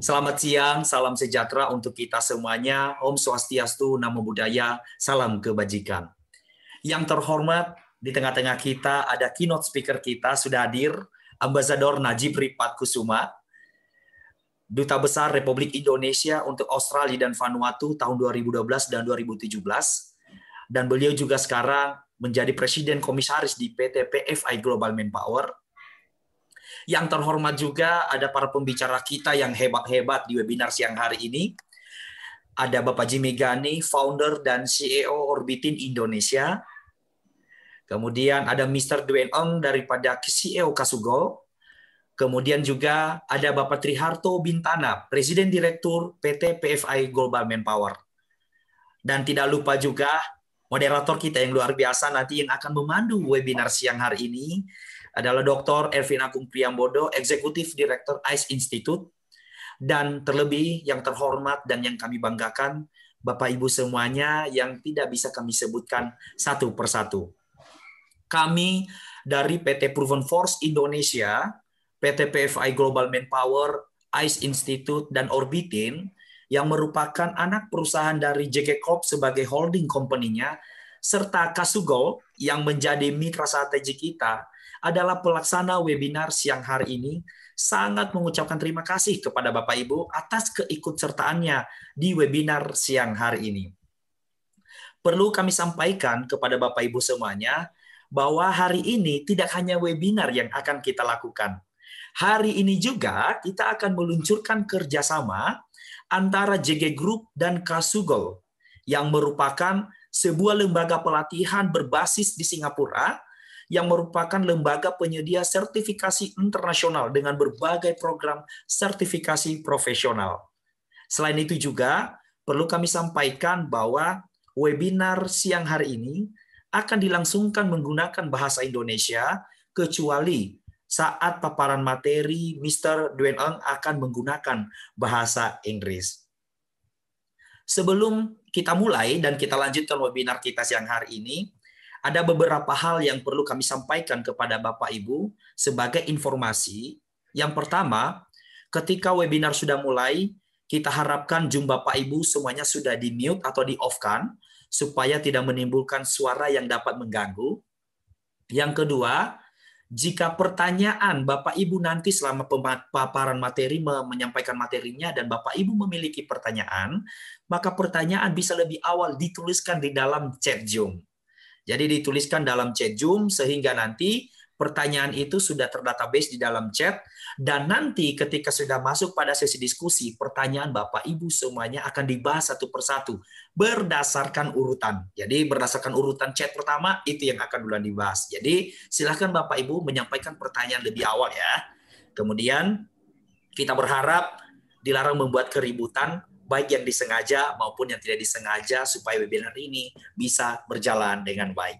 Selamat siang, salam sejahtera untuk kita semuanya. Om Swastiastu, Namo Buddhaya, salam kebajikan. Yang terhormat, di tengah-tengah kita ada keynote speaker kita sudah hadir, Ambassador Najib Ripat Kusuma, Duta Besar Republik Indonesia untuk Australia dan Vanuatu tahun 2012 dan 2017. Dan beliau juga sekarang menjadi Presiden Komisaris di PT PFI Global Manpower yang terhormat juga ada para pembicara kita yang hebat-hebat di webinar siang hari ini. Ada Bapak Jimmy Gani, founder dan CEO Orbitin Indonesia. Kemudian ada Mr. Dwayne Ong daripada CEO Kasugo. Kemudian juga ada Bapak Triharto Bintana, Presiden Direktur PT PFI Global Manpower. Dan tidak lupa juga moderator kita yang luar biasa nanti yang akan memandu webinar siang hari ini adalah Dr. Ervin Agung Priambodo, Eksekutif Direktur ICE Institute, dan terlebih yang terhormat dan yang kami banggakan, Bapak Ibu semuanya yang tidak bisa kami sebutkan satu persatu. Kami dari PT Proven Force Indonesia, PT PFI Global Manpower, ICE Institute, dan Orbitin, yang merupakan anak perusahaan dari JK Corp sebagai holding company-nya, serta Kasugo yang menjadi mitra strategi kita, adalah pelaksana webinar siang hari ini sangat mengucapkan terima kasih kepada Bapak Ibu atas keikutsertaannya di webinar siang hari ini. Perlu kami sampaikan kepada Bapak Ibu semuanya bahwa hari ini tidak hanya webinar yang akan kita lakukan. Hari ini juga kita akan meluncurkan kerjasama antara JG Group dan Kasugol yang merupakan sebuah lembaga pelatihan berbasis di Singapura yang merupakan lembaga penyedia sertifikasi internasional dengan berbagai program sertifikasi profesional. Selain itu juga perlu kami sampaikan bahwa webinar siang hari ini akan dilangsungkan menggunakan bahasa Indonesia kecuali saat paparan materi Mr. Dwayne Eng akan menggunakan bahasa Inggris. Sebelum kita mulai dan kita lanjutkan webinar kita siang hari ini, ada beberapa hal yang perlu kami sampaikan kepada Bapak Ibu sebagai informasi. Yang pertama, ketika webinar sudah mulai, kita harapkan Zoom Bapak Ibu semuanya sudah di-mute atau di-off-kan supaya tidak menimbulkan suara yang dapat mengganggu. Yang kedua, jika pertanyaan Bapak Ibu nanti selama paparan materi menyampaikan materinya dan Bapak Ibu memiliki pertanyaan, maka pertanyaan bisa lebih awal dituliskan di dalam chat Zoom. Jadi dituliskan dalam chat Zoom sehingga nanti pertanyaan itu sudah terdatabase di dalam chat dan nanti ketika sudah masuk pada sesi diskusi pertanyaan Bapak Ibu semuanya akan dibahas satu persatu berdasarkan urutan. Jadi berdasarkan urutan chat pertama itu yang akan duluan dibahas. Jadi silahkan Bapak Ibu menyampaikan pertanyaan lebih awal ya. Kemudian kita berharap dilarang membuat keributan baik yang disengaja maupun yang tidak disengaja supaya webinar ini bisa berjalan dengan baik.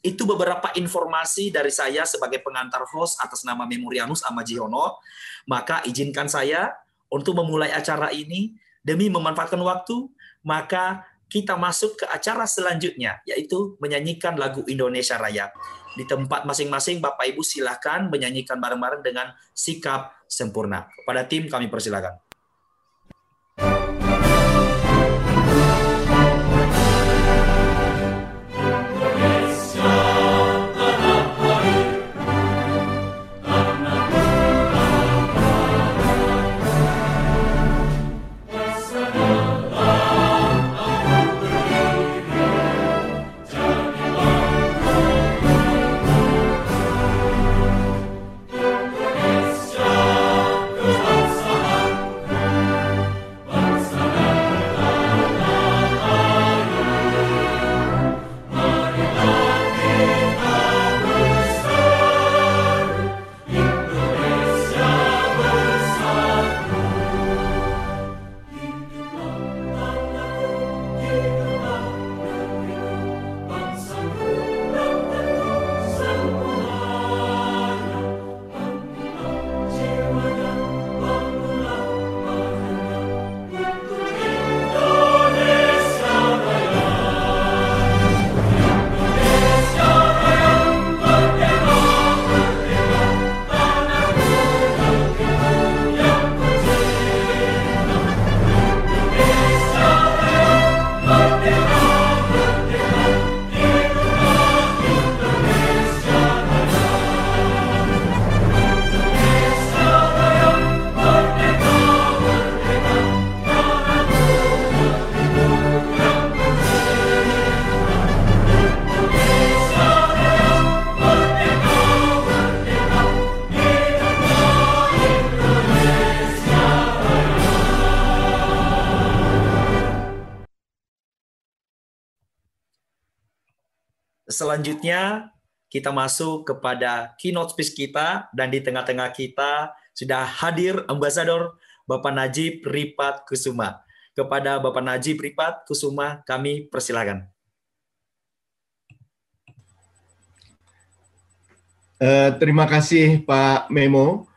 Itu beberapa informasi dari saya sebagai pengantar host atas nama Memorianus Amajiono. Maka izinkan saya untuk memulai acara ini demi memanfaatkan waktu, maka kita masuk ke acara selanjutnya, yaitu menyanyikan lagu Indonesia Raya. Di tempat masing-masing, Bapak Ibu silahkan menyanyikan bareng-bareng dengan sikap sempurna. Kepada tim kami persilakan. Selanjutnya kita masuk kepada keynote speech kita dan di tengah-tengah kita sudah hadir ambasador Bapak Najib Ripat Kusuma. Kepada Bapak Najib Ripat Kusuma kami persilakan. Uh, terima kasih Pak Memo.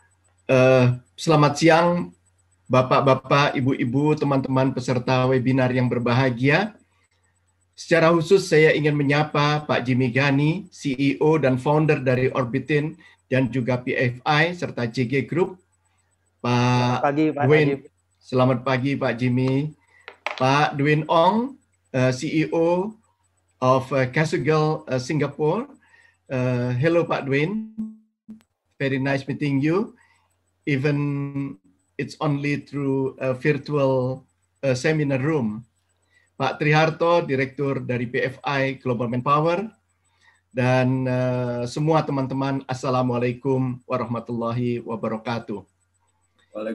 Uh, selamat siang Bapak-bapak, ibu-ibu, teman-teman peserta webinar yang berbahagia. Secara khusus saya ingin menyapa Pak Jimmy Gani, CEO dan founder dari Orbitin dan juga PFI serta JG Group. Pak pagi, Pak Dwayne, Najib. selamat pagi Pak Jimmy. Pak Dwayne Ong, uh, CEO of uh, Casugal uh, Singapore. Uh, hello Pak Dwayne, very nice meeting you. Even it's only through a virtual uh, seminar room. Pak Triharto, Direktur dari PFI Global Manpower, dan uh, semua teman-teman, Assalamualaikum warahmatullahi wabarakatuh.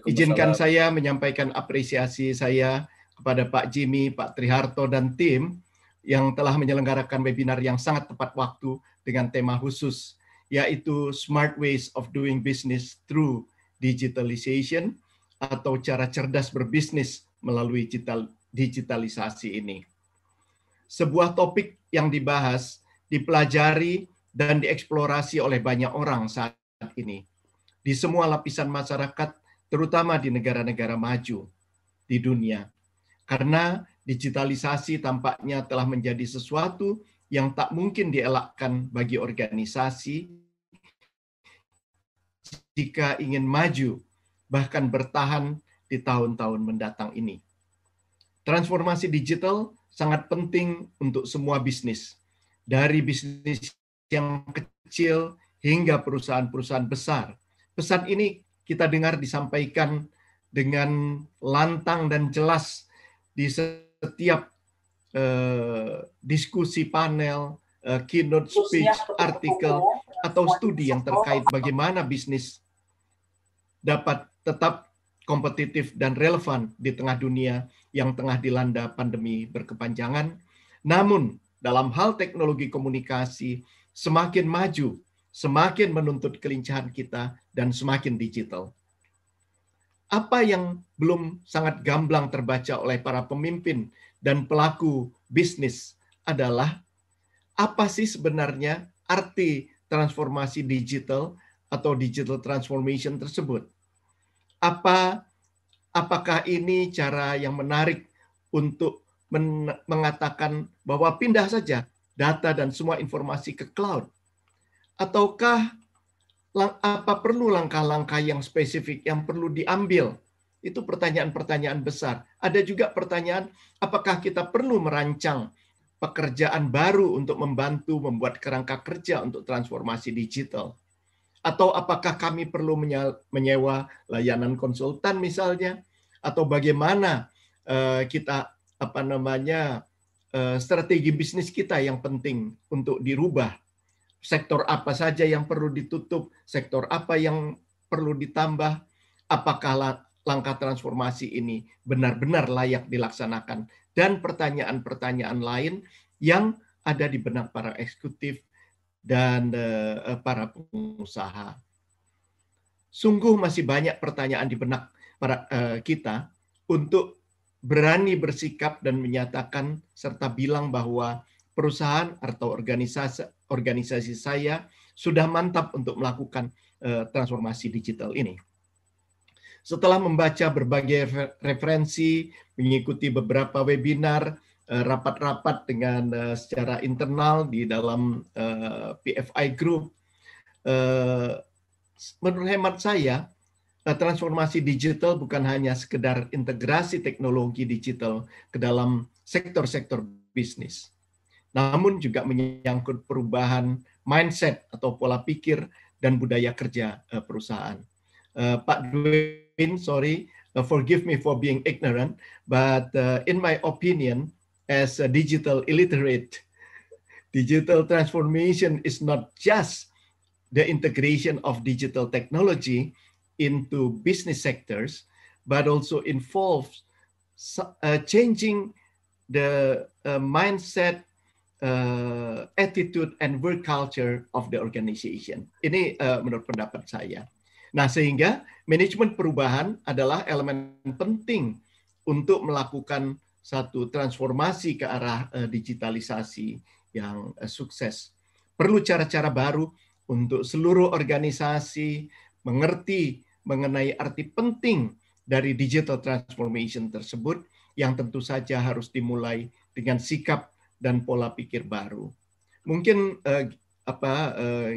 Izinkan saya menyampaikan apresiasi saya kepada Pak Jimmy, Pak Triharto, dan tim yang telah menyelenggarakan webinar yang sangat tepat waktu dengan tema khusus, yaitu Smart Ways of Doing Business Through Digitalization atau cara cerdas berbisnis melalui digital digitalisasi ini. Sebuah topik yang dibahas, dipelajari, dan dieksplorasi oleh banyak orang saat ini di semua lapisan masyarakat, terutama di negara-negara maju di dunia. Karena digitalisasi tampaknya telah menjadi sesuatu yang tak mungkin dielakkan bagi organisasi jika ingin maju, bahkan bertahan di tahun-tahun mendatang ini. Transformasi digital sangat penting untuk semua bisnis, dari bisnis yang kecil hingga perusahaan-perusahaan besar. Pesan ini kita dengar disampaikan dengan lantang dan jelas di setiap uh, diskusi panel, uh, keynote speech, artikel, atau studi yang terkait bagaimana bisnis dapat tetap kompetitif dan relevan di tengah dunia yang tengah dilanda pandemi berkepanjangan. Namun, dalam hal teknologi komunikasi semakin maju, semakin menuntut kelincahan kita dan semakin digital. Apa yang belum sangat gamblang terbaca oleh para pemimpin dan pelaku bisnis adalah apa sih sebenarnya arti transformasi digital atau digital transformation tersebut? Apa apakah ini cara yang menarik untuk men mengatakan bahwa pindah saja data dan semua informasi ke cloud? Ataukah apa perlu langkah-langkah yang spesifik yang perlu diambil? Itu pertanyaan-pertanyaan besar. Ada juga pertanyaan, apakah kita perlu merancang pekerjaan baru untuk membantu membuat kerangka kerja untuk transformasi digital? Atau apakah kami perlu menyewa layanan konsultan misalnya? Atau bagaimana uh, kita apa namanya uh, strategi bisnis kita yang penting untuk dirubah? Sektor apa saja yang perlu ditutup? Sektor apa yang perlu ditambah? Apakah langkah transformasi ini benar-benar layak dilaksanakan? Dan pertanyaan-pertanyaan lain yang ada di benak para eksekutif dan uh, para pengusaha. Sungguh masih banyak pertanyaan di benak para uh, kita untuk berani bersikap dan menyatakan serta bilang bahwa perusahaan atau organisasi organisasi saya sudah mantap untuk melakukan uh, transformasi digital ini. Setelah membaca berbagai referensi, mengikuti beberapa webinar, rapat-rapat dengan uh, secara internal di dalam uh, PFI Group. Menurut hemat saya, transformasi digital bukan hanya sekedar integrasi teknologi digital ke dalam sektor-sektor bisnis, namun juga menyangkut perubahan mindset atau pola pikir dan budaya kerja perusahaan. Pak Dwayne, sorry, forgive me for being ignorant, but in my opinion, as a digital illiterate, digital transformation is not just the integration of digital technology into business sectors, but also involves uh, changing the uh, mindset uh, attitude and work culture of the organization. Ini uh, menurut pendapat saya. Nah, sehingga manajemen perubahan adalah elemen penting untuk melakukan satu transformasi ke arah uh, digitalisasi yang uh, sukses. Perlu cara-cara baru untuk seluruh organisasi mengerti mengenai arti penting dari digital transformation tersebut yang tentu saja harus dimulai dengan sikap dan pola pikir baru. Mungkin uh, apa uh,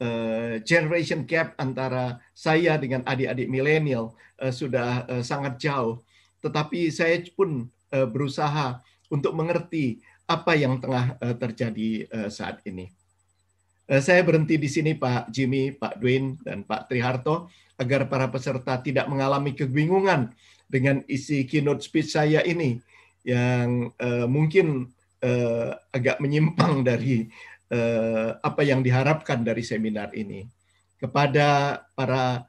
uh, generation gap antara saya dengan adik-adik milenial uh, sudah uh, sangat jauh, tetapi saya pun berusaha untuk mengerti apa yang tengah uh, terjadi uh, saat ini. Saya berhenti di sini Pak Jimmy, Pak Dwayne, dan Pak Triharto agar para peserta tidak mengalami kebingungan dengan isi keynote speech saya ini yang uh, mungkin uh, agak menyimpang dari uh, apa yang diharapkan dari seminar ini. Kepada para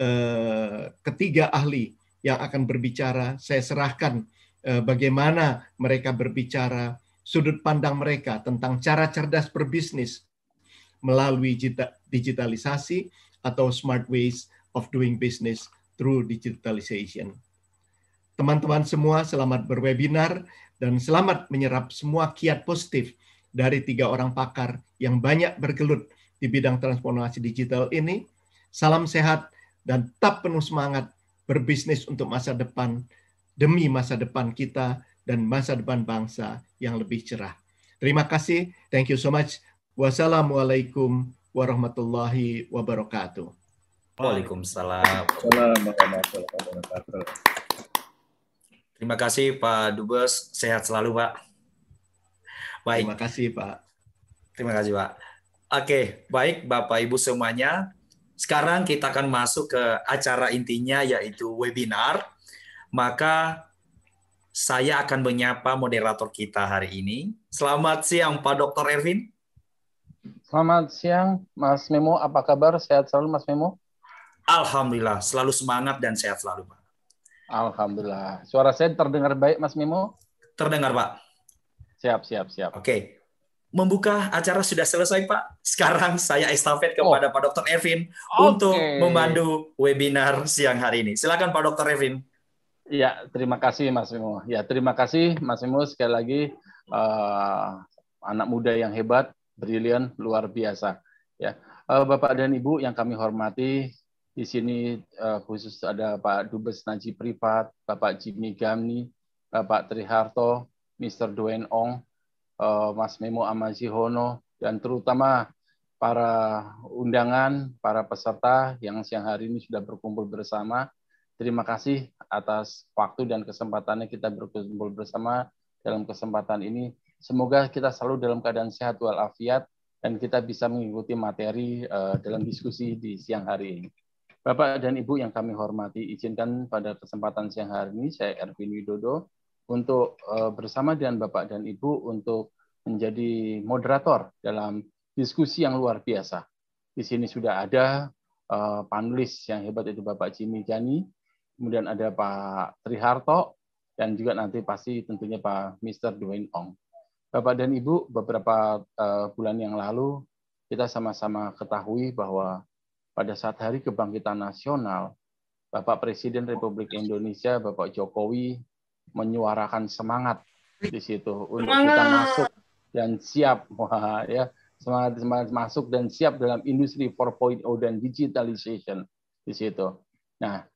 uh, ketiga ahli yang akan berbicara, saya serahkan bagaimana mereka berbicara, sudut pandang mereka tentang cara cerdas berbisnis melalui digitalisasi atau smart ways of doing business through digitalization. Teman-teman semua, selamat berwebinar dan selamat menyerap semua kiat positif dari tiga orang pakar yang banyak bergelut di bidang transformasi digital ini. Salam sehat dan tetap penuh semangat berbisnis untuk masa depan demi masa depan kita dan masa depan bangsa yang lebih cerah. Terima kasih. Thank you so much. Wassalamualaikum warahmatullahi wabarakatuh. Waalaikumsalam. Terima kasih Pak Dubes, sehat selalu Pak. Baik. Terima kasih Pak. Terima kasih Pak. Oke, baik Bapak Ibu semuanya. Sekarang kita akan masuk ke acara intinya yaitu webinar. Maka saya akan menyapa moderator kita hari ini. Selamat siang Pak Dr. Ervin. Selamat siang Mas Memo, apa kabar? Sehat selalu Mas Memo? Alhamdulillah, selalu semangat dan sehat selalu Pak. Alhamdulillah. Suara saya terdengar baik, Mas Mimo? Terdengar, Pak. Siap, siap, siap. Oke. Membuka acara sudah selesai, Pak. Sekarang saya estafet kepada oh. Pak Dr. Evin okay. untuk memandu webinar siang hari ini. Silakan Pak Dr. Evin. Ya, terima kasih Mas Mimo. Ya, terima kasih Mas Mimo sekali lagi uh, anak muda yang hebat, brilian, luar biasa. Ya, uh, Bapak dan Ibu yang kami hormati, di sini uh, khusus ada Pak Dubes Najib Privat, Bapak Jimmy Gamni, Bapak Triharto, Mr. Dwayne Ong, uh, Mas Memo Amazihono, dan terutama para undangan, para peserta yang siang hari ini sudah berkumpul bersama. Terima kasih atas waktu dan kesempatannya kita berkumpul bersama dalam kesempatan ini. Semoga kita selalu dalam keadaan sehat walafiat dan kita bisa mengikuti materi uh, dalam diskusi di siang hari ini. Bapak dan Ibu yang kami hormati, izinkan pada kesempatan siang hari ini saya Erwin Widodo untuk uh, bersama dengan Bapak dan Ibu untuk menjadi moderator dalam diskusi yang luar biasa. Di sini sudah ada uh, panelis yang hebat itu Bapak Jimmy Jani, kemudian ada Pak Triharto, dan juga nanti pasti tentunya Pak Mr. Dwayne Ong. Bapak dan Ibu, beberapa uh, bulan yang lalu kita sama-sama ketahui bahwa pada saat Hari Kebangkitan Nasional, Bapak Presiden Republik Indonesia, Bapak Jokowi, menyuarakan semangat di situ untuk semangat. kita masuk dan siap, wah ya semangat semangat masuk dan siap dalam industri 4.0 dan digitalization di situ. Nah,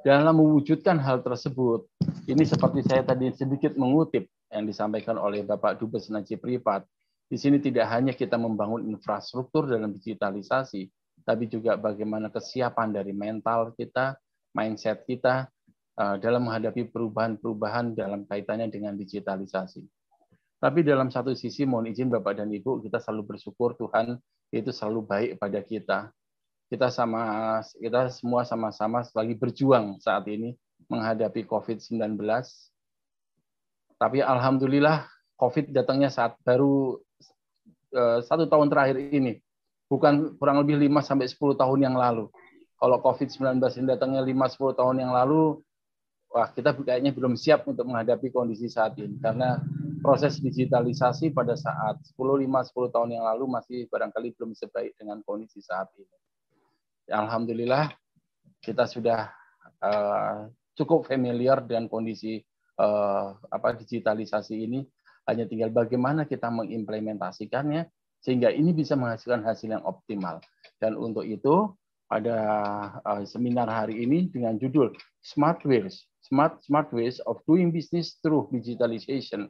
dalam mewujudkan hal tersebut, ini seperti saya tadi sedikit mengutip yang disampaikan oleh Bapak Dubes Najib Privat, di sini tidak hanya kita membangun infrastruktur dalam digitalisasi, tapi juga bagaimana kesiapan dari mental kita, mindset kita uh, dalam menghadapi perubahan-perubahan dalam kaitannya dengan digitalisasi. Tapi dalam satu sisi mohon izin Bapak dan Ibu, kita selalu bersyukur Tuhan itu selalu baik pada kita. Kita sama kita semua sama-sama lagi berjuang saat ini menghadapi COVID-19. Tapi alhamdulillah COVID datangnya saat baru uh, satu tahun terakhir ini bukan kurang lebih 5 sampai 10 tahun yang lalu. Kalau COVID-19 ini datangnya 5 10 tahun yang lalu, wah kita kayaknya belum siap untuk menghadapi kondisi saat ini karena proses digitalisasi pada saat 10 5 10 tahun yang lalu masih barangkali belum sebaik dengan kondisi saat ini. Alhamdulillah kita sudah uh, cukup familiar dengan kondisi uh, apa digitalisasi ini. Hanya tinggal bagaimana kita mengimplementasikannya sehingga ini bisa menghasilkan hasil yang optimal. Dan untuk itu pada uh, seminar hari ini dengan judul Smart Ways, Smart Smart Ways of Doing Business Through Digitalization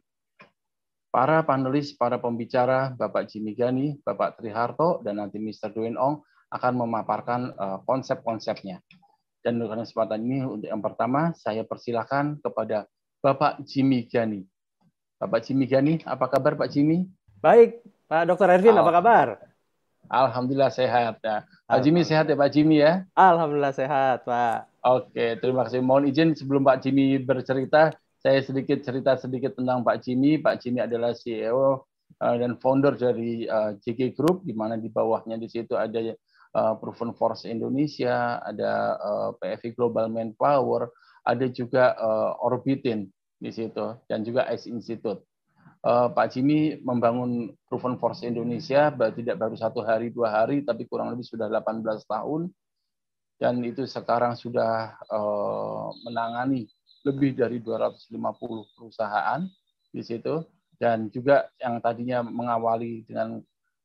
Para panelis, para pembicara, Bapak Jimmy Gani, Bapak Triharto, dan nanti Mr. Dwayne Ong akan memaparkan uh, konsep-konsepnya. Dan untuk kesempatan ini, untuk yang pertama, saya persilahkan kepada Bapak Jimmy Gani. Bapak Jimmy Gani, apa kabar Pak Jimmy? Baik, Pak Dr. Ervin, apa kabar? Alhamdulillah sehat. Ya. Pak Jimmy sehat ya Pak Jimmy ya? Alhamdulillah sehat Pak. Oke, terima kasih. Mohon izin sebelum Pak Jimmy bercerita, saya sedikit cerita sedikit tentang Pak Jimmy. Pak Jimmy adalah CEO uh, dan founder dari uh, JG Group, di mana di bawahnya di situ ada uh, Proven Force Indonesia, ada PFI Global Manpower, ada juga Orbitin di situ, dan juga Ice Institute. Pak Jimmy membangun Proven Force Indonesia tidak baru satu hari dua hari tapi kurang lebih sudah 18 tahun dan itu sekarang sudah menangani lebih dari 250 perusahaan di situ dan juga yang tadinya mengawali dengan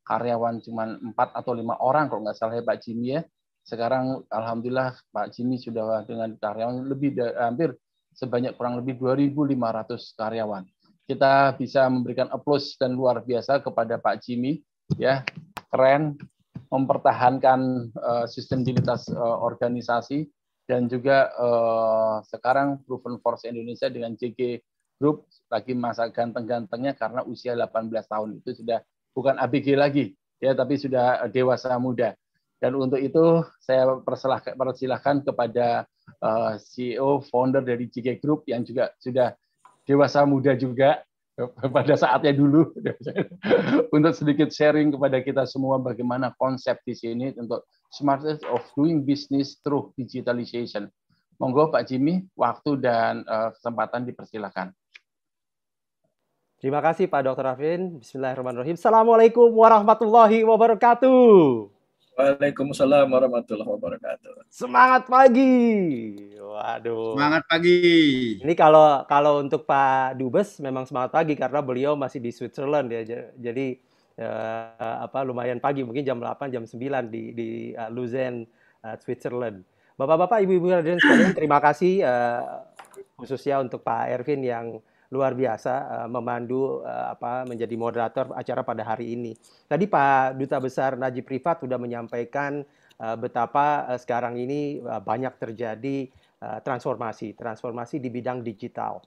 karyawan cuma empat atau lima orang kalau nggak salah ya Pak Jimmy ya. Sekarang alhamdulillah Pak Jimmy sudah dengan karyawan lebih hampir sebanyak kurang lebih 2.500 karyawan. Kita bisa memberikan applause dan luar biasa kepada Pak Jimmy ya. Keren mempertahankan uh, sistemilitas uh, organisasi dan juga uh, sekarang Proven Force Indonesia dengan JG Group lagi masa ganteng-gantengnya karena usia 18 tahun itu sudah bukan ABG lagi ya tapi sudah dewasa muda dan untuk itu saya persilahkan kepada uh, eh, CEO founder dari JG Group yang juga sudah dewasa muda juga pada saatnya dulu untuk sedikit sharing kepada kita semua bagaimana konsep di sini untuk smartest of doing business through digitalization. Monggo Pak Jimmy, waktu dan uh, kesempatan dipersilakan. Terima kasih Pak Dr. Rafin. Bismillahirrahmanirrahim. Assalamualaikum warahmatullahi wabarakatuh. Waalaikumsalam warahmatullahi wabarakatuh. Semangat pagi. Waduh. Semangat pagi. Ini kalau kalau untuk Pak Dubes memang semangat pagi karena beliau masih di Switzerland ya. Jadi uh, apa lumayan pagi mungkin jam 8 jam 9 di di uh, Luzern uh, Switzerland. Bapak-bapak, ibu-ibu hadirin sekalian, terima kasih uh, khususnya untuk Pak Ervin yang luar biasa uh, memandu uh, apa menjadi moderator acara pada hari ini. Tadi Pak Duta Besar Najib Rifat sudah menyampaikan uh, betapa uh, sekarang ini uh, banyak terjadi uh, transformasi, transformasi di bidang digital.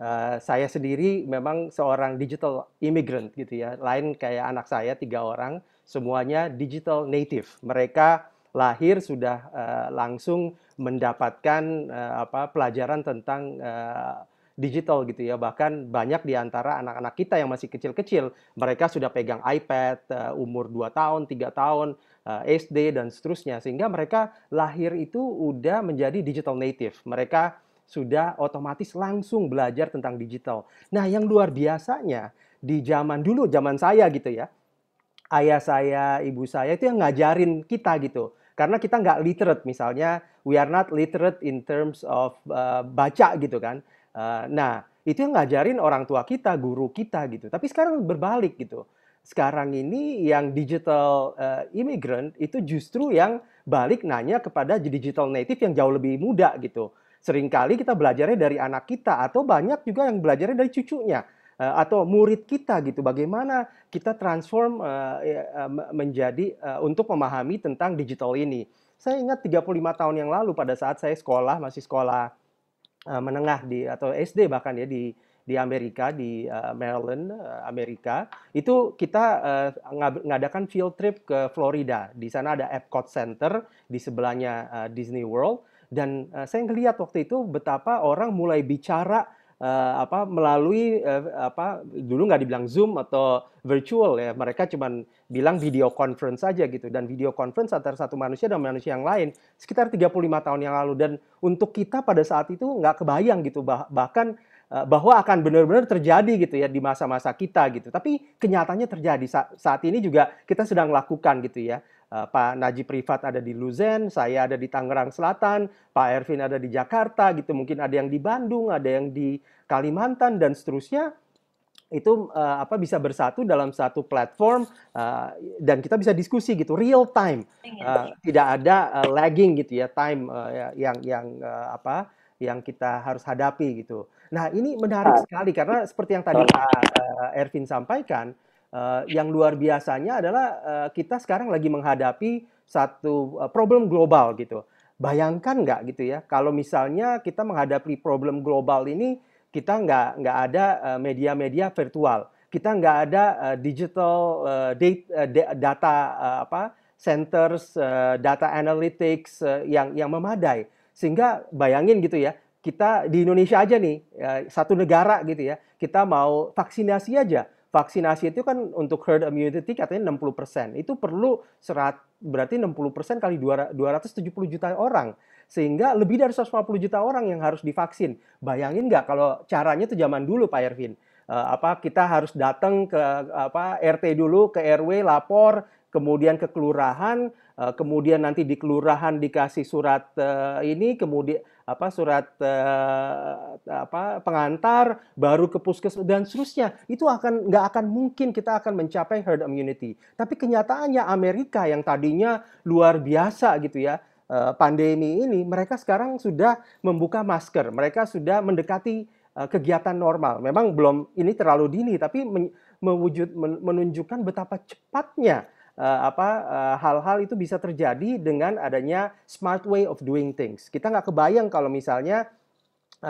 Uh, saya sendiri memang seorang digital immigrant gitu ya, lain kayak anak saya tiga orang, semuanya digital native. Mereka lahir sudah uh, langsung mendapatkan uh, apa pelajaran tentang uh, digital gitu ya. Bahkan banyak di antara anak-anak kita yang masih kecil-kecil, mereka sudah pegang iPad uh, umur 2 tahun, 3 tahun, uh, eh, SD dan seterusnya sehingga mereka lahir itu udah menjadi digital native. Mereka sudah otomatis langsung belajar tentang digital. Nah, yang luar biasanya di zaman dulu, zaman saya gitu ya, ayah saya, ibu saya itu yang ngajarin kita gitu. Karena kita nggak literate, misalnya we are not literate in terms of uh, baca gitu kan. Uh, nah, itu yang ngajarin orang tua kita, guru kita gitu. Tapi sekarang berbalik gitu. Sekarang ini yang digital uh, immigrant itu justru yang balik nanya kepada digital native yang jauh lebih muda gitu. Seringkali kita belajarnya dari anak kita atau banyak juga yang belajarnya dari cucunya uh, atau murid kita gitu. Bagaimana kita transform uh, uh, menjadi uh, untuk memahami tentang digital ini. Saya ingat 35 tahun yang lalu pada saat saya sekolah, masih sekolah uh, menengah di atau SD bahkan ya di di Amerika di uh, Maryland uh, Amerika. Itu kita uh, ngadakan field trip ke Florida. Di sana ada Epcot Center di sebelahnya Disney World. Dan saya ngelihat waktu itu betapa orang mulai bicara apa melalui apa dulu nggak dibilang Zoom atau virtual ya. Mereka cuma bilang video conference saja gitu dan video conference antara satu manusia dan manusia yang lain sekitar 35 tahun yang lalu dan untuk kita pada saat itu nggak kebayang gitu bah bahkan uh, bahwa akan benar-benar terjadi gitu ya di masa-masa kita gitu. Tapi kenyataannya terjadi Sa saat ini juga kita sedang lakukan gitu ya. Uh, Pak Najib Privat ada di Luzen, saya ada di Tangerang Selatan, Pak Ervin ada di Jakarta gitu. Mungkin ada yang di Bandung, ada yang di Kalimantan dan seterusnya itu uh, apa bisa bersatu dalam satu platform uh, dan kita bisa diskusi gitu real time uh, tidak ada uh, lagging gitu ya time uh, yang yang uh, apa yang kita harus hadapi gitu. Nah ini menarik sekali karena seperti yang tadi Pak uh, Ervin sampaikan uh, yang luar biasanya adalah uh, kita sekarang lagi menghadapi satu uh, problem global gitu. Bayangkan nggak gitu ya kalau misalnya kita menghadapi problem global ini kita nggak nggak ada uh, media-media virtual, kita nggak ada uh, digital uh, data, apa centers, data analytics yang yang memadai. Sehingga bayangin gitu ya, kita di Indonesia aja nih, satu negara gitu ya, kita mau vaksinasi aja. Vaksinasi itu kan untuk herd immunity katanya 60%. Itu perlu serat berarti 60% kali 270 juta orang sehingga lebih dari 150 juta orang yang harus divaksin. Bayangin nggak kalau caranya itu zaman dulu Pak Ervin. Uh, apa kita harus datang ke apa RT dulu ke RW lapor kemudian ke kelurahan uh, kemudian nanti di kelurahan dikasih surat uh, ini kemudian apa surat apa pengantar baru ke puskesmas dan seterusnya itu akan nggak akan mungkin kita akan mencapai herd immunity tapi kenyataannya Amerika yang tadinya luar biasa gitu ya Eh, pandemi ini, mereka sekarang sudah membuka masker, mereka sudah mendekati uh, kegiatan normal. Memang belum ini terlalu dini, tapi mewujud men, menunjukkan betapa cepatnya uh, apa hal-hal itu bisa terjadi dengan adanya smart way of doing things. Kita nggak kebayang kalau misalnya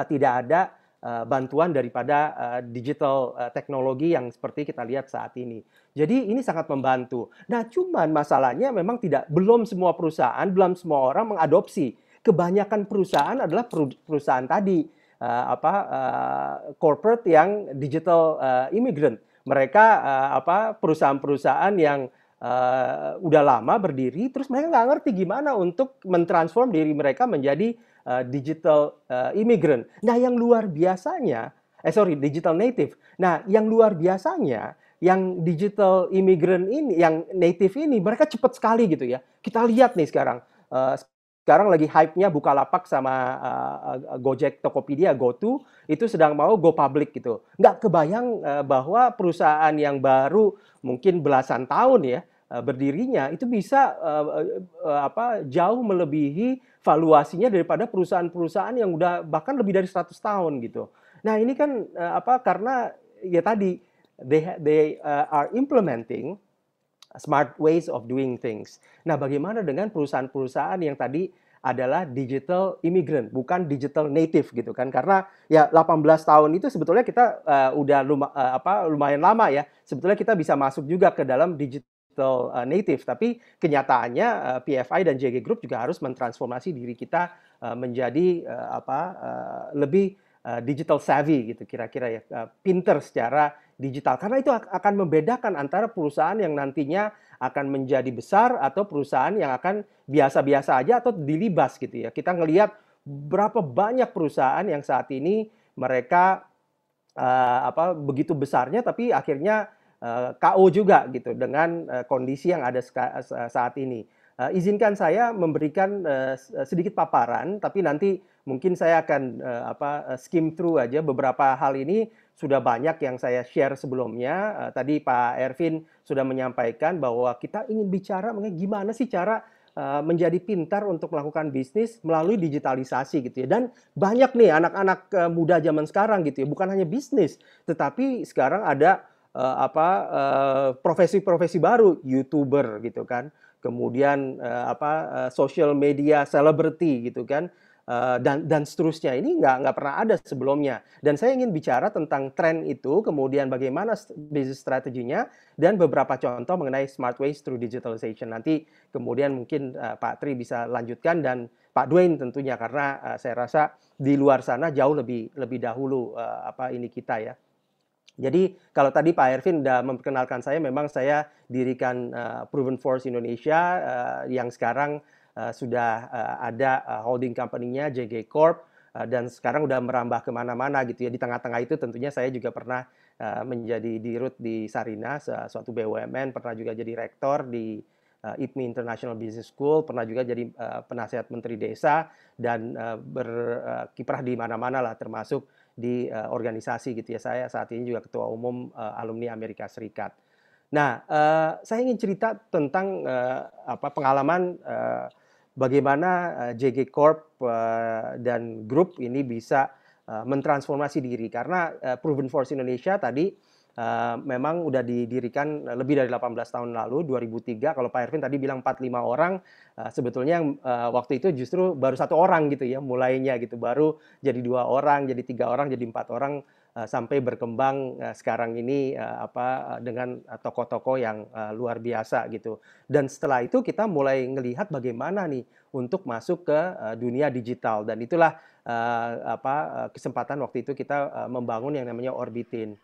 tidak ada uh, bantuan daripada uh, digital uh, teknologi yang seperti kita lihat saat ini. Jadi ini sangat membantu. Nah, cuman masalahnya memang tidak belum semua perusahaan, belum semua orang mengadopsi. Kebanyakan perusahaan adalah perusahaan tadi uh, apa uh, corporate yang digital uh, immigrant. Mereka uh, apa perusahaan-perusahaan yang uh, udah lama berdiri, terus mereka nggak ngerti gimana untuk mentransform diri mereka menjadi uh, digital uh, immigrant. Nah, yang luar biasanya, eh sorry, digital native. Nah, yang luar biasanya yang digital immigrant ini, yang native ini, mereka cepat sekali gitu ya. Kita lihat nih sekarang, uh, sekarang lagi hype-nya Bukalapak sama uh, Gojek, Tokopedia, GoTo itu sedang mau go public gitu. Nggak kebayang uh, bahwa perusahaan yang baru mungkin belasan tahun ya berdirinya itu bisa uh, uh, apa jauh melebihi valuasinya daripada perusahaan-perusahaan yang udah bahkan lebih dari 100 tahun gitu. Nah ini kan apa karena ya tadi they they are implementing smart ways of doing things. Nah, bagaimana dengan perusahaan-perusahaan yang tadi adalah digital immigrant, bukan digital native gitu kan? Karena ya 18 tahun itu sebetulnya kita uh, udah luma, uh, apa lumayan lama ya. Sebetulnya kita bisa masuk juga ke dalam digital uh, native, tapi kenyataannya uh, PFI dan JG Group juga harus mentransformasi diri kita uh, menjadi apa lebih digital savvy gitu kira-kira ya, pinter secara digital. Karena itu akan membedakan antara perusahaan yang nantinya akan menjadi besar atau perusahaan yang akan biasa-biasa aja atau dilibas gitu ya. Kita ngelihat berapa banyak perusahaan yang saat ini mereka uh, apa begitu besarnya tapi akhirnya KO juga gitu dengan uh, kondisi yang ada saat ini. Uh, izinkan saya memberikan sedikit paparan, tapi nanti mungkin saya akan apa skim through aja beberapa hal ini sudah banyak yang saya share sebelumnya. Tadi Pak Ervin sudah menyampaikan bahwa kita ingin bicara mengenai gimana sih cara menjadi pintar untuk melakukan bisnis melalui digitalisasi gitu ya. Dan banyak nih anak-anak muda zaman sekarang gitu ya, bukan hanya bisnis, tetapi sekarang ada uh, apa profesi-profesi uh, baru, YouTuber gitu kan. Kemudian uh, apa uh, social media celebrity gitu kan. Eh, dan dan seterusnya. Ini nggak nggak pernah ada sebelumnya. Dan saya ingin bicara tentang tren itu kemudian bagaimana bisnis strateginya dan beberapa contoh mengenai smart ways through digitalization. Nanti kemudian mungkin uh, Pak Tri bisa lanjutkan dan Pak Dwayne tentunya karena uh, saya rasa di luar sana jauh lebih lebih dahulu uh, apa ini kita ya jadi kalau tadi Pak Ervin sudah memperkenalkan saya, memang saya dirikan uh, Proven Force Indonesia uh, yang sekarang uh, sudah uh, ada uh, holding company-nya JG Corp dan sekarang udah merambah ke mana-mana gitu ya. Di tengah-tengah itu tentunya saya juga pernah menjadi dirut di Sarina, suatu BUMN, pernah juga jadi rektor di IPMI International Business School, pernah juga jadi penasihat menteri desa dan berkiprah di mana-mana lah termasuk di organisasi gitu ya. Saya saat ini juga ketua umum alumni Amerika Serikat. Nah, uh, saya ingin cerita tentang uh, apa pengalaman uh, bagaimana uh, JG Corp uh, dan grup ini bisa uh, mentransformasi diri karena uh, Proven Force Indonesia tadi uh, memang udah didirikan lebih dari 18 tahun lalu 2003 kalau Pak Ervin tadi bilang 45 orang uh, sebetulnya uh, waktu itu justru baru satu orang gitu ya mulainya gitu baru jadi dua orang jadi tiga orang jadi empat orang Eh, sampai berkembang uh, sekarang ini uh, apa dengan tokoh-tokoh yang uh, luar biasa gitu. Dan setelah itu kita mulai melihat bagaimana nih untuk masuk ke uh, dunia digital dan itulah uh, apa uh, kesempatan waktu itu kita uh, membangun yang namanya Orbitin.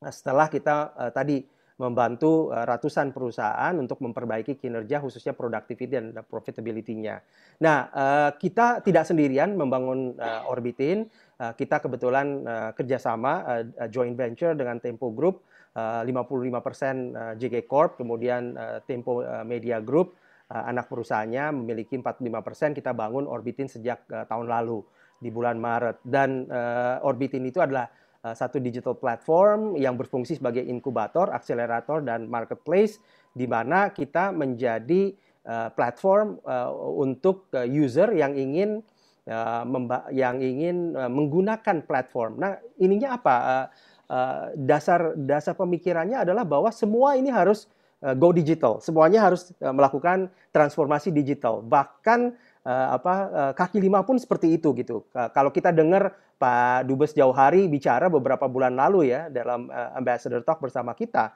Setelah kita uh, tadi membantu ratusan perusahaan untuk memperbaiki kinerja khususnya productivity dan profitability-nya. Nah, kita tidak sendirian membangun Orbitin, Eh, kita kebetulan uh, kerjasama uh, joint venture dengan Tempo Group, uh, 55% JG Corp, kemudian uh, Tempo Media Group, uh, anak perusahaannya memiliki 45%. Kita bangun Orbitin sejak uh, tahun lalu di bulan Maret dan uh, Orbitin itu adalah uh, satu digital platform yang berfungsi sebagai inkubator, akselerator dan marketplace di mana kita menjadi uh, platform uh, untuk uh, user yang ingin Ya, yang ingin e, menggunakan platform. Nah, ininya apa? E, e, dasar dasar pemikirannya adalah bahwa semua ini harus go digital. Semuanya harus melakukan transformasi digital. Bahkan apa kaki lima pun seperti itu gitu. Kalau kita dengar Pak Dubes Jauh Hari bicara beberapa bulan lalu ya dalam Ambassador Talk bersama kita,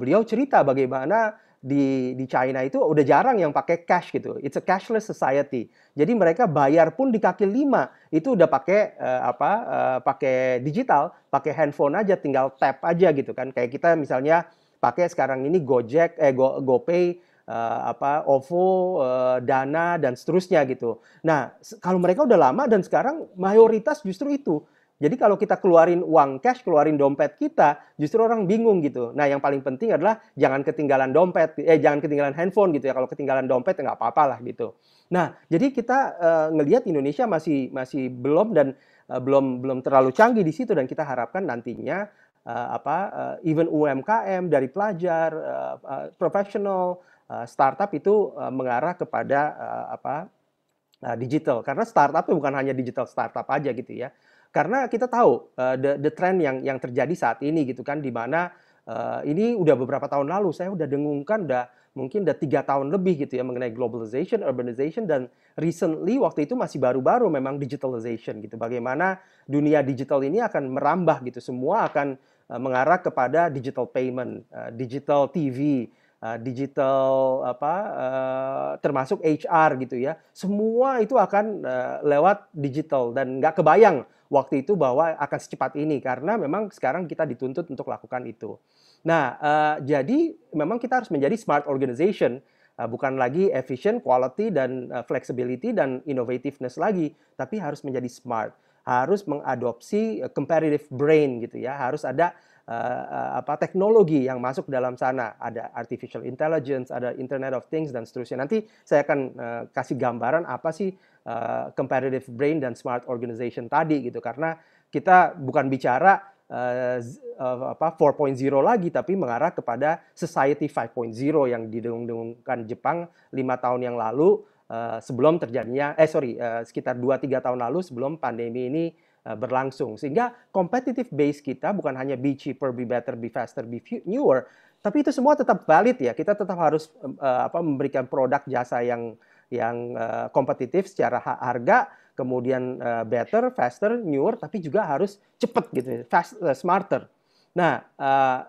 beliau cerita bagaimana di di China itu udah jarang yang pakai cash gitu. It's a cashless society. Jadi mereka bayar pun di kaki lima itu udah pakai uh, apa uh, pakai digital, pakai handphone aja tinggal tap aja gitu kan. Kayak kita misalnya pakai sekarang ini Gojek eh Go, GoPay uh, apa OVO, uh, Dana dan seterusnya gitu. Nah, kalau mereka udah lama dan sekarang mayoritas justru itu jadi kalau kita keluarin uang cash, keluarin dompet kita, justru orang bingung gitu. Nah, yang paling penting adalah jangan ketinggalan dompet, eh jangan ketinggalan handphone gitu ya. Kalau ketinggalan dompet ya nggak apa-apa lah gitu. Nah, jadi kita uh, ngelihat Indonesia masih masih belum dan uh, belum belum terlalu canggih di situ dan kita harapkan nantinya uh, apa uh, even UMKM dari pelajar, uh, uh, profesional, startup itu uh, mengarah kepada uh, apa digital. Karena startup itu bukan hanya digital startup aja gitu ya karena kita tahu uh, the the trend yang yang terjadi saat ini gitu kan di mana uh, ini udah beberapa tahun lalu saya udah dengungkan udah mungkin udah tiga tahun lebih gitu ya mengenai globalization, urbanization dan recently waktu itu masih baru-baru memang digitalization gitu. Bagaimana dunia digital ini akan merambah gitu. Semua akan uh, mengarah kepada digital payment, uh, digital TV, uh, digital apa uh, termasuk HR gitu ya. Semua itu akan uh, lewat digital dan nggak kebayang waktu itu bahwa akan secepat ini karena memang sekarang kita dituntut untuk lakukan itu. Nah, jadi memang kita harus menjadi smart organization, bukan lagi efficient, quality dan uh, flexibility dan innovativeness lagi, tapi harus menjadi smart, harus mengadopsi competitive brain gitu ya, harus ada uh, apa teknologi yang masuk dalam sana. Ada artificial intelligence, ada Internet of Things dan seterusnya. Nanti saya akan uh, kasih gambaran apa sih uh, competitive brain dan smart organization tadi gitu. Karena kita bukan bicara uh, apa 4.0 lagi tapi mengarah kepada society 5.0 yang didengung-dengungkan Jepang lima tahun yang lalu uh, sebelum terjadinya eh sorry uh, sekitar 2-3 tahun lalu sebelum pandemi ini berlangsung. Sehingga competitive base kita bukan hanya be cheaper, be better, be faster, be newer, tapi itu semua tetap valid ya. Kita tetap harus uh, apa memberikan produk jasa yang yang uh, kompetitif secara harga, kemudian uh, better, faster, newer, tapi juga harus cepat gitu, fast, uh, smarter. Nah, uh,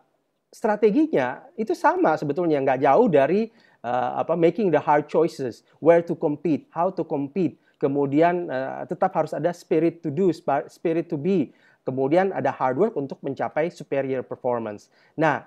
strateginya itu sama sebetulnya, nggak jauh dari uh, apa making the hard choices, where to compete, how to compete, kemudian uh, tetap harus ada spirit to do, spirit to be, kemudian ada hard work untuk mencapai superior performance. Nah,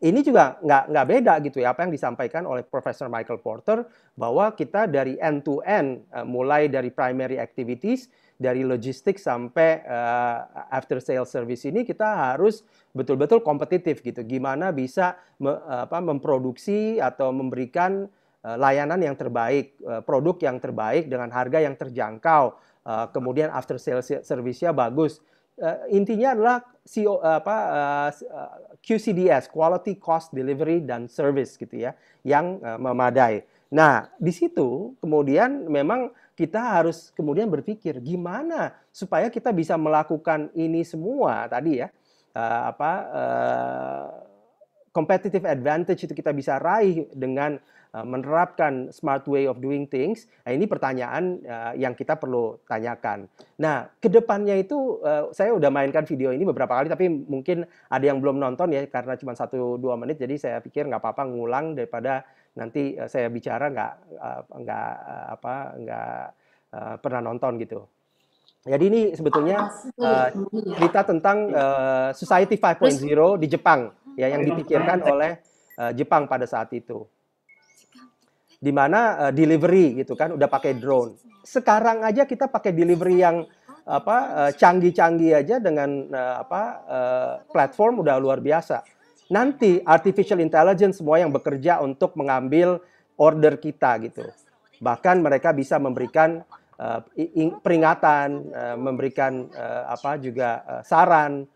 ini juga nggak nggak beda gitu ya apa yang disampaikan oleh Profesor Michael Porter bahwa kita dari end to end uh, mulai dari primary activities dari logistik sampai uh, after sale service ini kita harus betul-betul kompetitif gitu. Gimana bisa me, apa, memproduksi atau memberikan layanan yang terbaik, uh, produk yang terbaik dengan harga yang terjangkau, uh, kemudian after sale service-nya bagus. Intinya adalah CO, apa, QCDS (Quality Cost Delivery dan Service) gitu ya, yang memadai. Nah, di situ kemudian memang kita harus kemudian berpikir gimana supaya kita bisa melakukan ini semua tadi ya apa competitive advantage itu kita bisa raih dengan menerapkan smart way of doing things. Nah, ini pertanyaan uh, yang kita perlu tanyakan. Nah, ke depannya itu uh, saya udah mainkan video ini beberapa kali, tapi mungkin ada yang belum nonton ya karena cuma satu dua menit, jadi saya pikir nggak apa-apa ngulang daripada nanti uh, saya bicara nggak uh, nggak uh, apa nggak uh, pernah nonton gitu. Jadi ini sebetulnya uh, cerita tentang uh, Society 5.0 di Jepang ya yang dipikirkan oleh uh, Jepang pada saat itu. Di mana uh, delivery gitu kan udah pakai drone. Sekarang aja kita pakai delivery yang apa canggih-canggih aja dengan uh, apa uh, platform udah luar biasa nanti artificial intelligence semua yang bekerja untuk mengambil order kita gitu. Bahkan mereka bisa memberikan uh, peringatan, uh, memberikan uh, apa juga uh, saran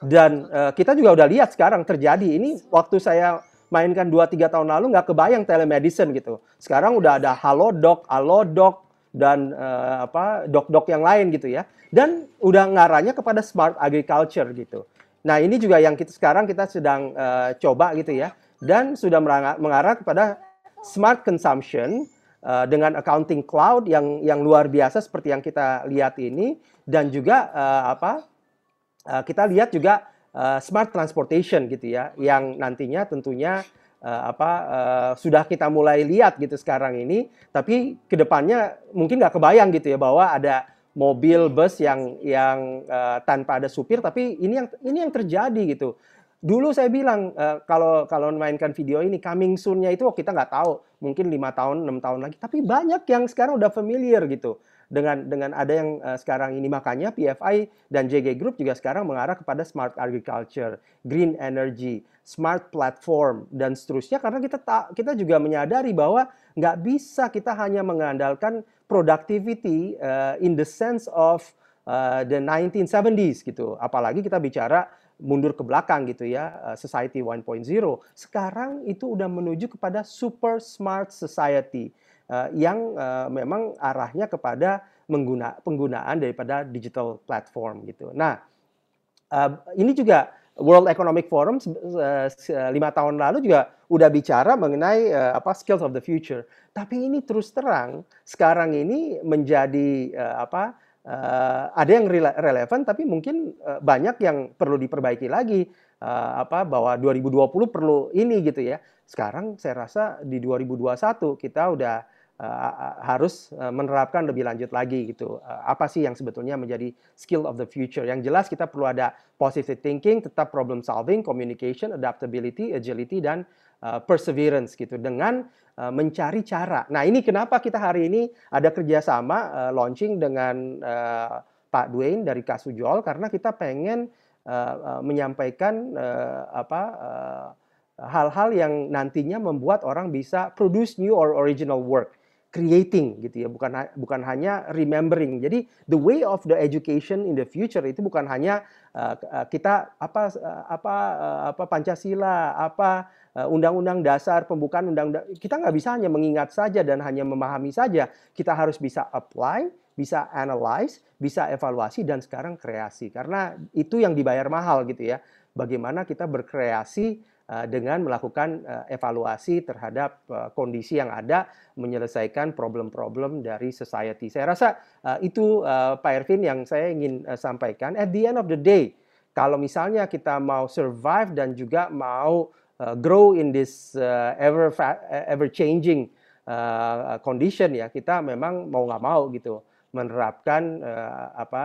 dan uh, kita juga udah lihat sekarang terjadi ini waktu saya mainkan 2 3 tahun lalu nggak kebayang telemedicine gitu. Sekarang udah ada Halodoc, Alodoc dan uh, apa dok-dok yang lain gitu ya. Dan udah ngarahnya kepada smart agriculture gitu. Nah, ini juga yang kita sekarang kita sedang uh, coba gitu ya. Dan sudah mengarah kepada smart consumption uh, dengan accounting cloud yang yang luar biasa seperti yang kita lihat ini dan juga uh, apa? Uh, kita lihat juga uh, smart transportation gitu ya yang nantinya tentunya uh, apa uh, sudah kita mulai lihat gitu sekarang ini tapi ke depannya mungkin nggak kebayang gitu ya bahwa ada mobil bus yang yang uh, tanpa ada supir tapi ini yang ini yang terjadi gitu. Dulu saya bilang uh, kalau kalau mainkan video ini coming soon-nya itu oh, kita nggak tahu mungkin lima tahun enam tahun lagi tapi banyak yang sekarang udah familiar gitu dengan dengan ada yang uh, sekarang ini makanya PFI dan JG Group juga sekarang mengarah kepada smart agriculture, green energy, smart platform dan seterusnya karena kita tak kita juga menyadari bahwa nggak bisa kita hanya mengandalkan productivity uh, in the sense of uh, the 1970s gitu. Apalagi kita bicara mundur ke belakang gitu ya, society 1.0. Sekarang itu udah menuju kepada super smart society yang uh, memang arahnya kepada mengguna, penggunaan daripada digital platform gitu. Nah, uh, ini juga World Economic Forum lima tahun lalu juga udah bicara mengenai apa skills of the future. Tapi ini terus terang sekarang ini menjadi apa ada yang rele relevan tapi mungkin banyak yang perlu diperbaiki lagi apa bahwa 2020 perlu ini gitu ya. Sekarang saya rasa di 2021 kita udah uh, harus uh, menerapkan lebih lanjut lagi gitu. Uh, apa sih yang sebetulnya menjadi skill of the future? Yang jelas kita perlu ada positive thinking, tetap problem solving, communication, adaptability, agility dan uh, perseverance gitu dengan uh, mencari cara. Nah ini kenapa kita hari ini ada kerjasama uh, launching dengan uh, Pak Dwayne dari Kasujol karena kita pengen uh, uh, menyampaikan uh, apa uh, hal-hal yang nantinya membuat orang bisa produce new or original work creating gitu ya bukan bukan hanya remembering. Jadi the way of the education in the future itu bukan hanya uh, kita apa uh, apa apa pancasila apa undang-undang dasar pembukaan undang kita nggak bisa hanya mengingat saja dan hanya memahami saja. Kita harus bisa apply bisa analyze bisa evaluasi dan sekarang kreasi. Karena itu yang dibayar mahal gitu ya. Bagaimana kita berkreasi Eh, dengan melakukan eh, evaluasi terhadap eh, kondisi yang ada, menyelesaikan problem-problem dari society. Saya rasa itu Pak Ervin yang saya ingin sampaikan. At the end of the day, kalau misalnya kita mau survive dan juga mau grow in this ever ever changing condition ya, kita memang mau nggak mau gitu menerapkan apa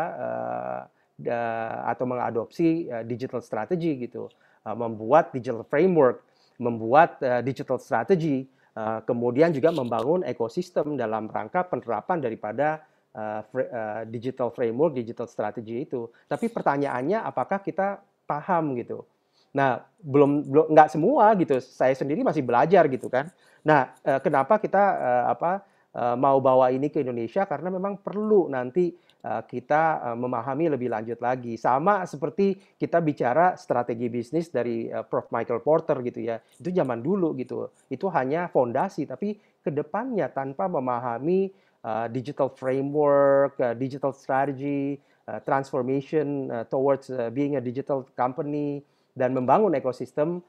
atau mengadopsi digital strategy gitu. Uh, membuat digital framework, membuat uh, digital strategy, uh, kemudian juga membangun ekosistem dalam rangka penerapan daripada uh, uh, digital framework, digital strategy itu. Tapi pertanyaannya apakah kita paham gitu. Nah, belum belum nggak semua gitu. Saya sendiri masih belajar gitu kan. Nah, uh, kenapa kita uh, apa uh, mau bawa ini ke Indonesia karena memang perlu nanti kita uh, memahami lebih lanjut lagi. Sama seperti kita bicara strategi bisnis dari uh, Prof Michael Porter gitu ya. Itu zaman dulu gitu. Itu hanya fondasi tapi ke depannya tanpa memahami digital framework, digital strategy, transformation towards being a digital company dan membangun ekosistem,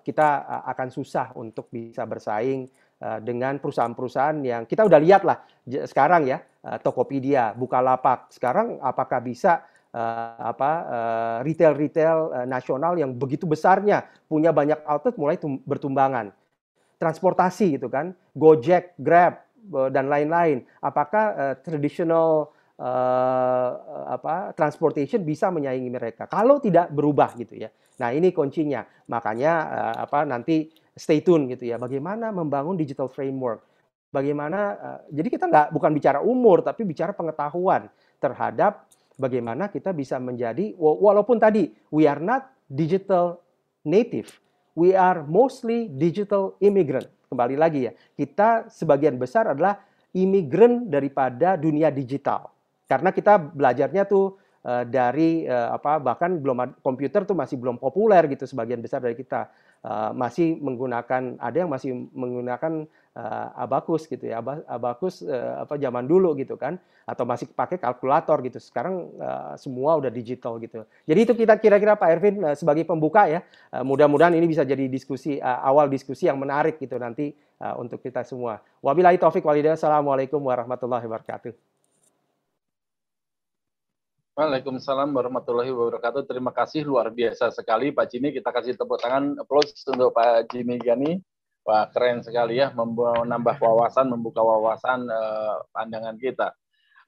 kita akan susah untuk bisa bersaing dengan perusahaan-perusahaan yang kita udah lihat lah sekarang ya, uh, Tokopedia, Bukalapak. Sekarang apakah bisa uh, apa retail-retail nasional yang begitu besarnya punya banyak outlet mulai bertumbangan. Transportasi gitu kan, Gojek, Grab, Eh, dan lain-lain. Apakah traditional uh, apa transportation bisa menyaingi mereka? Kalau tidak berubah gitu ya. Nah ini kuncinya. Makanya uh, apa nanti stay tune gitu ya. Bagaimana membangun digital framework? Bagaimana? Uh, jadi kita nggak bukan bicara umur tapi bicara pengetahuan terhadap bagaimana kita bisa menjadi walaupun tadi we are not digital native, we are mostly digital immigrant kembali lagi ya, kita sebagian besar adalah imigran daripada dunia digital. Karena kita belajarnya tuh uh, dari uh, apa bahkan belum komputer tuh masih belum populer gitu sebagian besar dari kita masih menggunakan ada yang masih menggunakan uh, abakus gitu ya abakus uh, apa zaman dulu gitu kan atau masih pakai kalkulator gitu. Sekarang semua udah digital gitu. Jadi itu kita kira-kira Pak Ervin sebagai pembuka ya mudah-mudahan ini bisa jadi diskusi awal diskusi yang menarik gitu nanti untuk kita semua. Wabillahi taufik walhidayah assalamualaikum warahmatullahi wabarakatuh Waalaikumsalam warahmatullahi wabarakatuh. Terima kasih luar biasa sekali Pak Jimmy. Kita kasih tepuk tangan applause untuk Pak Jimmy Gani. Wah, keren sekali ya, menambah wawasan, membuka wawasan uh, pandangan kita.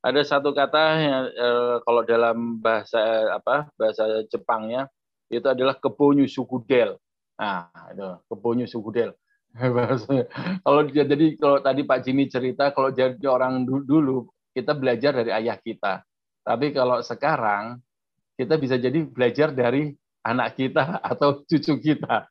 Ada satu kata yang uh, kalau dalam bahasa apa bahasa Jepangnya itu adalah kebonyu sugudel. Nah, itu kebonyu sugudel. kalau jadi kalau tadi Pak Jimmy cerita kalau jadi orang dulu kita belajar dari ayah kita. Tapi kalau sekarang kita bisa jadi belajar dari anak kita atau cucu kita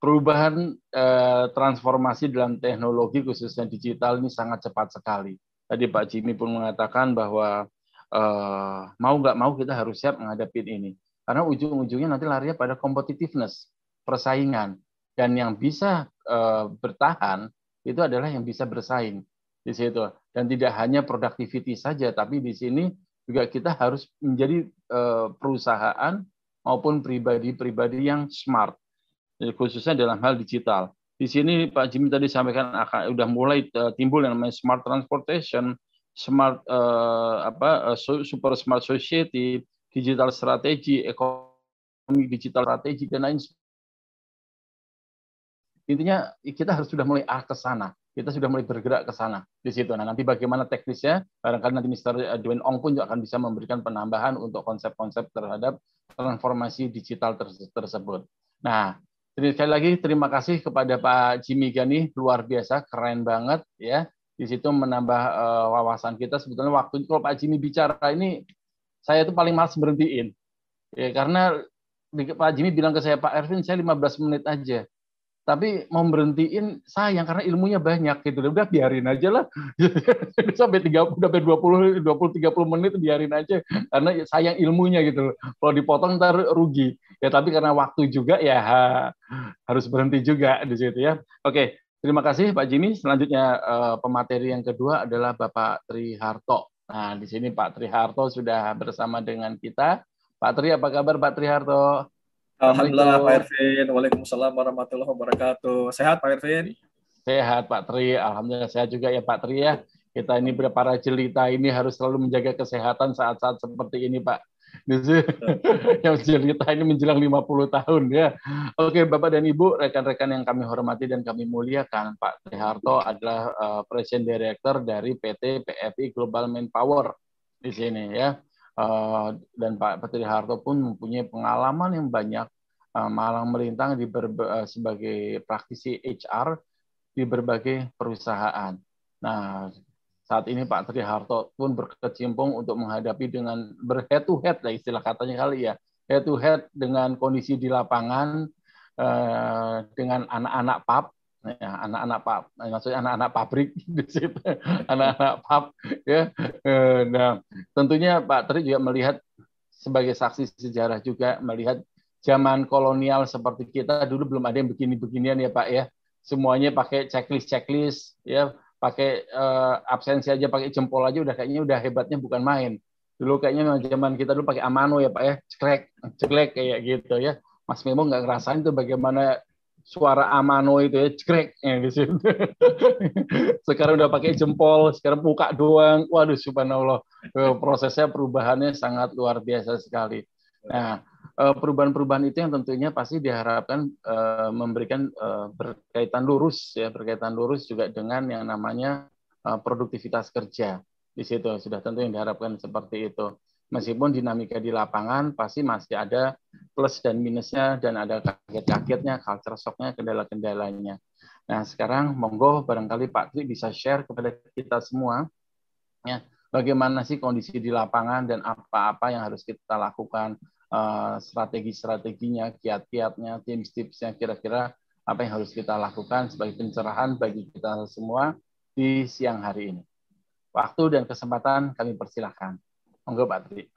perubahan eh, transformasi dalam teknologi khususnya digital ini sangat cepat sekali. Tadi Pak Jimmy pun mengatakan bahwa eh, mau nggak mau kita harus siap menghadapi ini. Karena ujung-ujungnya nanti larinya pada competitiveness, persaingan. Dan yang bisa eh, bertahan itu adalah yang bisa bersaing di situ. Dan tidak hanya productivity saja, tapi di sini juga kita harus menjadi eh, perusahaan maupun pribadi-pribadi yang smart khususnya dalam hal digital. Di sini Pak Jimmy tadi sampaikan akan udah mulai uh, timbul yang namanya smart transportation, smart uh, apa super smart society, digital strategi, ekonomi digital strategi dan lain Intinya kita harus sudah mulai arah ke sana. Kita sudah mulai bergerak ke sana di situ. Nah, nanti bagaimana teknisnya? Barangkali nanti Mr. Dwayne Ong pun juga akan bisa memberikan penambahan untuk konsep-konsep terhadap transformasi digital tersebut. Nah, sekali lagi terima kasih kepada Pak Jimmy Gani luar biasa keren banget ya di situ menambah uh, wawasan kita sebetulnya waktu kalau Pak Jimmy bicara ini saya itu paling malas berhentiin ya karena Pak Jimmy bilang ke saya Pak Ervin saya 15 menit aja tapi mau berhentiin sayang karena ilmunya banyak gitu udah biarin aja lah. Sampai 30 sampai 20 20 30 menit biarin aja. Karena sayang ilmunya gitu kalau dipotong ntar rugi. Ya tapi karena waktu juga ya harus berhenti juga di situ ya. Oke terima kasih Pak Jimmy. Selanjutnya eh, pemateri yang kedua adalah Bapak Tri Harto nah di sini Pak Tri Harto sudah bersama dengan kita. Pak Tri apa kabar Pak Tri Harto Alhamdulillah Pak Ervin. Waalaikumsalam warahmatullahi wabarakatuh. Sehat Pak Ervin? Sehat Pak Tri. Alhamdulillah sehat juga ya Pak Tri ya. Kita ini para jelita ini harus selalu menjaga kesehatan saat-saat seperti ini Pak. yang jelita ini menjelang 50 tahun ya. Oke Bapak dan Ibu, rekan-rekan yang kami hormati dan kami muliakan, Pak Harto adalah uh, Presiden Director dari PT PFI Global Manpower di sini ya. Eh, dan Pak Petri Harto pun mempunyai pengalaman yang banyak uh, malang melintang di uh, sebagai praktisi HR di berbagai perusahaan. Nah, saat ini Pak Tri Harto pun berkecimpung untuk menghadapi dengan berhead to head lah istilah katanya kali ya head to head dengan kondisi di lapangan eh, dengan anak-anak pub ya anak-anak pub maksudnya anak-anak pabrik di situ. Anak-anak pub ya. Eh, nah tentunya Pak Tri juga melihat sebagai saksi sejarah juga melihat zaman kolonial seperti kita dulu belum ada yang begini-beginian ya Pak ya. Semuanya pakai checklist checklist ya. Pakai uh, absensi aja pakai jempol aja udah kayaknya udah hebatnya bukan main. Dulu kayaknya zaman kita dulu pakai amano ya pak ya. Ceklek ceklek kayak gitu ya. Mas Memo nggak ngerasain tuh bagaimana suara amano itu ya ceklek ya di situ. Sekarang udah pakai jempol sekarang buka doang. Waduh subhanallah. Eh, prosesnya perubahannya sangat luar biasa sekali. Nah Eh, perubahan-perubahan itu yang tentunya pasti diharapkan uh, memberikan berkaitan lurus ya berkaitan lurus juga dengan yang namanya produktivitas kerja. Di situ sudah tentu yang diharapkan seperti itu meskipun dinamika di lapangan pasti masih ada plus dan minusnya dan ada kaget-kagetnya culture shocknya kendala-kendalanya nah sekarang monggo barangkali Pak Tri bisa share kepada kita semua ya bagaimana sih kondisi di lapangan dan apa-apa yang harus kita lakukan Eh, strategi-strateginya, kiat-kiatnya, tips-tipsnya, kira-kira apa yang harus kita lakukan sebagai pencerahan bagi kita semua di siang hari ini. Waktu dan kesempatan kami persilahkan. Monggo Pak Tri.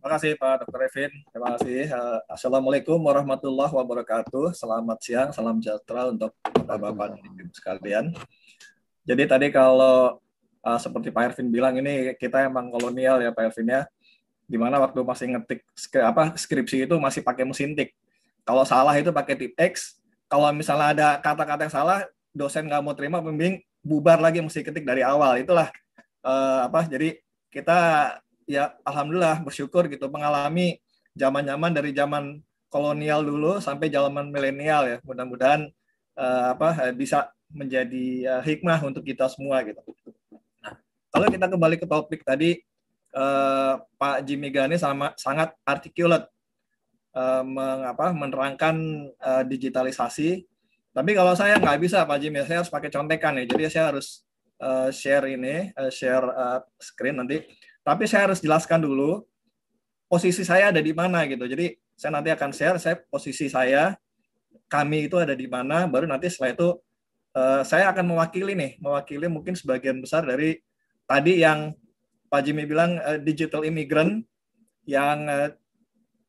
Terima kasih Pak Dr. Evin. Terima kasih. Eh, Assalamualaikum warahmatullahi wabarakatuh. Selamat siang, salam sejahtera untuk Bapak-Bapak dan Ibu sekalian. Jadi tadi kalau uh, seperti Pak Ervin bilang ini kita emang kolonial ya Pak Ervin ya di mana waktu masih ngetik apa skripsi itu masih pakai mesin tik. Kalau salah itu pakai tip X. Kalau misalnya ada kata-kata yang salah, dosen nggak mau terima, pembimbing bubar lagi mesti ketik dari awal. Itulah uh, apa. Jadi kita ya alhamdulillah bersyukur gitu mengalami zaman-zaman dari zaman kolonial dulu sampai zaman milenial ya. Mudah-mudahan uh, apa bisa menjadi uh, hikmah untuk kita semua gitu. Nah, kalau kita kembali ke topik tadi uh, Pak Jimmy Gani sama sangat articulate uh, mengapa menerangkan uh, digitalisasi. Tapi kalau saya nggak bisa Pak Jimmy, saya harus pakai contekan ya. Jadi saya harus uh, share ini, uh, share uh, screen nanti. Tapi saya harus jelaskan dulu posisi saya ada di mana gitu. Jadi saya nanti akan share saya posisi saya, kami itu ada di mana. Baru nanti setelah itu uh, saya akan mewakili nih, mewakili mungkin sebagian besar dari tadi yang Pak Jimmy bilang uh, digital immigrant yang uh,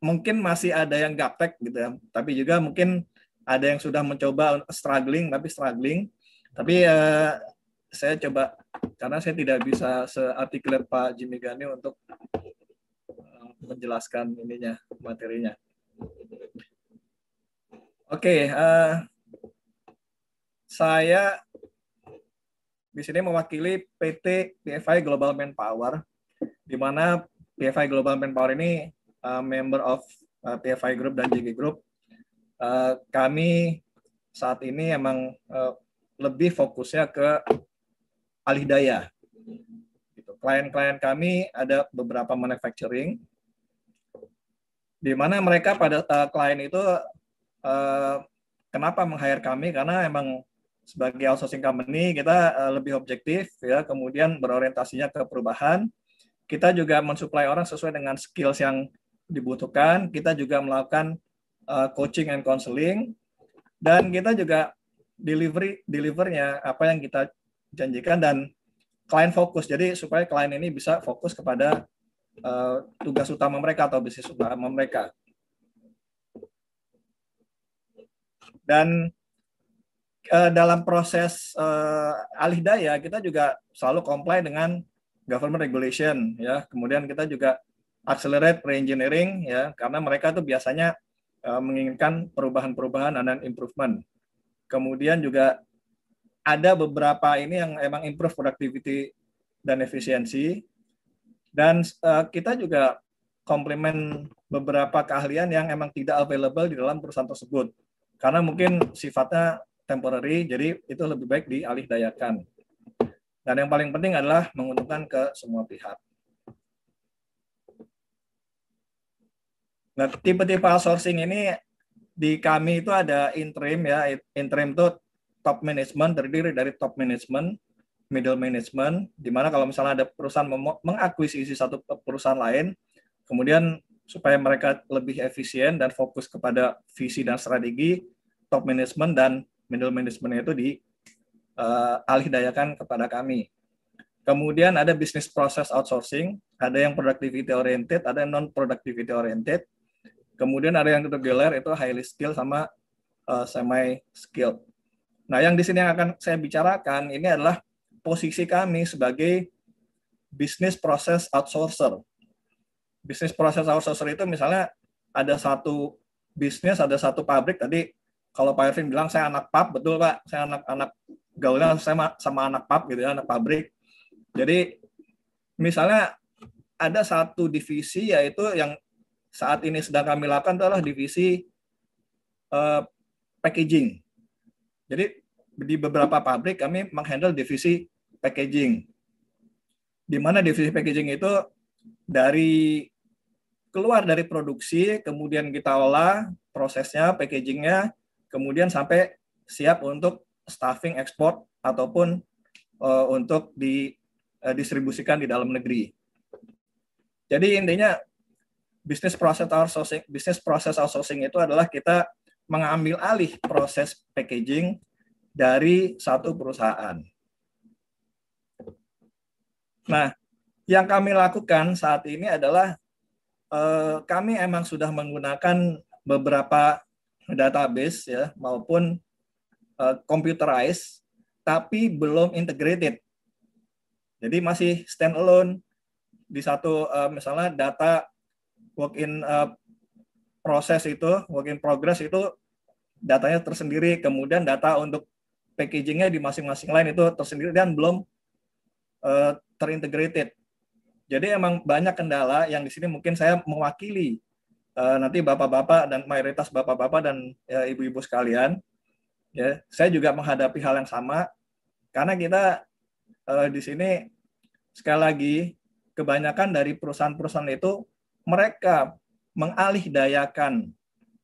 mungkin masih ada yang gaptek gitu ya, tapi juga mungkin ada yang sudah mencoba struggling tapi struggling. Tapi uh, saya coba karena saya tidak bisa seartikulat Pak Jimmy Gani untuk uh, menjelaskan ininya materinya. Oke, okay, uh, saya di sini mewakili PT PFI Global Manpower, di mana PFI Global Manpower ini uh, member of uh, PFI Group dan JG Group. Uh, kami saat ini emang uh, lebih fokusnya ke alih daya. Gitu. Klien-klien kami ada beberapa manufacturing, di mana mereka pada uh, klien itu uh, kenapa meng-hire kami? Karena emang sebagai outsourcing company kita uh, lebih objektif ya. Kemudian berorientasinya ke perubahan. Kita juga mensuplai orang sesuai dengan skills yang dibutuhkan. Kita juga melakukan uh, coaching and counseling. Dan kita juga delivery delivernya apa yang kita janjikan dan klien fokus jadi supaya klien ini bisa fokus kepada uh, tugas utama mereka atau bisnis utama mereka dan uh, dalam proses uh, alih daya kita juga selalu comply dengan government regulation ya. Kemudian kita juga accelerate re-engineering ya karena mereka tuh biasanya uh, menginginkan perubahan-perubahan dan improvement. Kemudian juga ada beberapa ini yang emang improve productivity dan efisiensi dan uh, kita juga komplement beberapa keahlian yang emang tidak available di dalam perusahaan tersebut karena mungkin sifatnya temporary, jadi itu lebih baik dialih dayakan. Dan yang paling penting adalah menguntungkan ke semua pihak. Nah, tipe-tipe outsourcing ini di kami itu ada interim ya, interim itu top management terdiri dari top management, middle management, di mana kalau misalnya ada perusahaan mengakuisisi satu perusahaan lain, kemudian supaya mereka lebih efisien dan fokus kepada visi dan strategi, top management dan middle management itu di uh, alih dayakan kepada kami. Kemudian ada business process outsourcing, ada yang productivity oriented, ada yang non productivity oriented. Kemudian ada yang regular itu highly skill sama uh, semi skill. Nah, yang di sini yang akan saya bicarakan ini adalah posisi kami sebagai business process outsourcer. Business process outsourcer itu misalnya ada satu bisnis, ada satu pabrik. Tadi kalau Pak Ervin bilang saya anak pub, betul Pak, saya anak-anak gaulnya saya sama anak pub gitu ya, anak pabrik. Jadi misalnya ada satu divisi yaitu yang saat ini sedang kami lakukan adalah divisi uh, packaging. Jadi di beberapa pabrik kami menghandle divisi packaging. Di mana divisi packaging itu dari keluar dari produksi, kemudian kita olah prosesnya, packagingnya, kemudian sampai siap untuk staffing ekspor ataupun uh, untuk didistribusikan di dalam negeri. Jadi intinya bisnis proses outsourcing, bisnis proses outsourcing itu adalah kita mengambil alih proses packaging dari satu perusahaan. Nah, yang kami lakukan saat ini adalah eh, kami emang sudah menggunakan beberapa database ya maupun eh, computerized tapi belum integrated. Jadi masih standalone di satu uh, misalnya data work in uh, proses itu, work in progress itu datanya tersendiri, kemudian data untuk packagingnya di masing-masing lain itu tersendiri dan belum uh, terintegrated. Jadi emang banyak kendala yang di sini mungkin saya mewakili uh, nanti bapak-bapak dan mayoritas bapak-bapak dan ya, ibu-ibu sekalian. Ya, saya juga menghadapi hal yang sama karena kita uh, di sini sekali lagi kebanyakan dari perusahaan-perusahaan itu mereka mengalih dayakan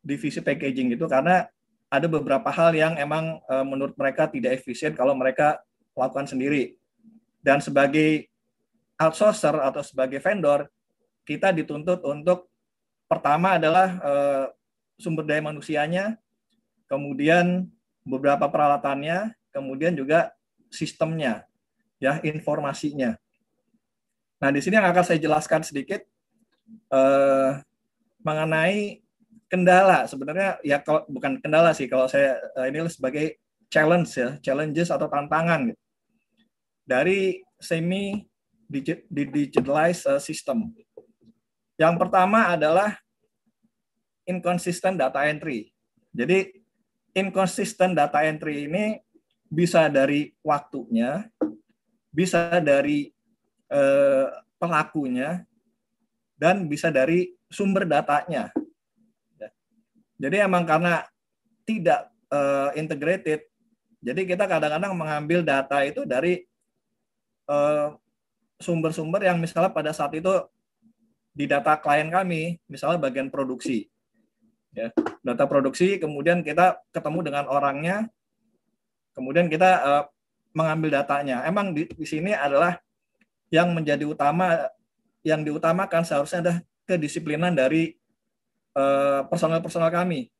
divisi packaging itu karena ada beberapa hal yang emang e, menurut mereka tidak efisien kalau mereka lakukan sendiri. Dan sebagai outsourcer atau sebagai vendor, kita dituntut untuk pertama adalah e, sumber daya manusianya, kemudian beberapa peralatannya, kemudian juga sistemnya, ya informasinya. Nah, di sini yang akan saya jelaskan sedikit uh, mengenai kendala. Sebenarnya ya kalau bukan kendala sih kalau saya uh, ini sebagai challenge ya, challenges atau tantangan gitu. dari semi digitalized uh, system. Yang pertama adalah inconsistent data entry. Jadi inconsistent data entry ini bisa dari waktunya, bisa dari eh, pelakunya dan bisa dari sumber datanya. Ya. Jadi emang karena tidak eh, integrated, jadi kita kadang-kadang mengambil data itu dari eh, sumber-sumber yang misalnya pada saat itu di data klien kami, misalnya bagian produksi. Ya, data produksi, kemudian kita ketemu dengan orangnya, kemudian kita uh, mengambil datanya. Emang di, di sini adalah yang menjadi utama yang diutamakan seharusnya adalah kedisiplinan dari eh, personal-personal kami.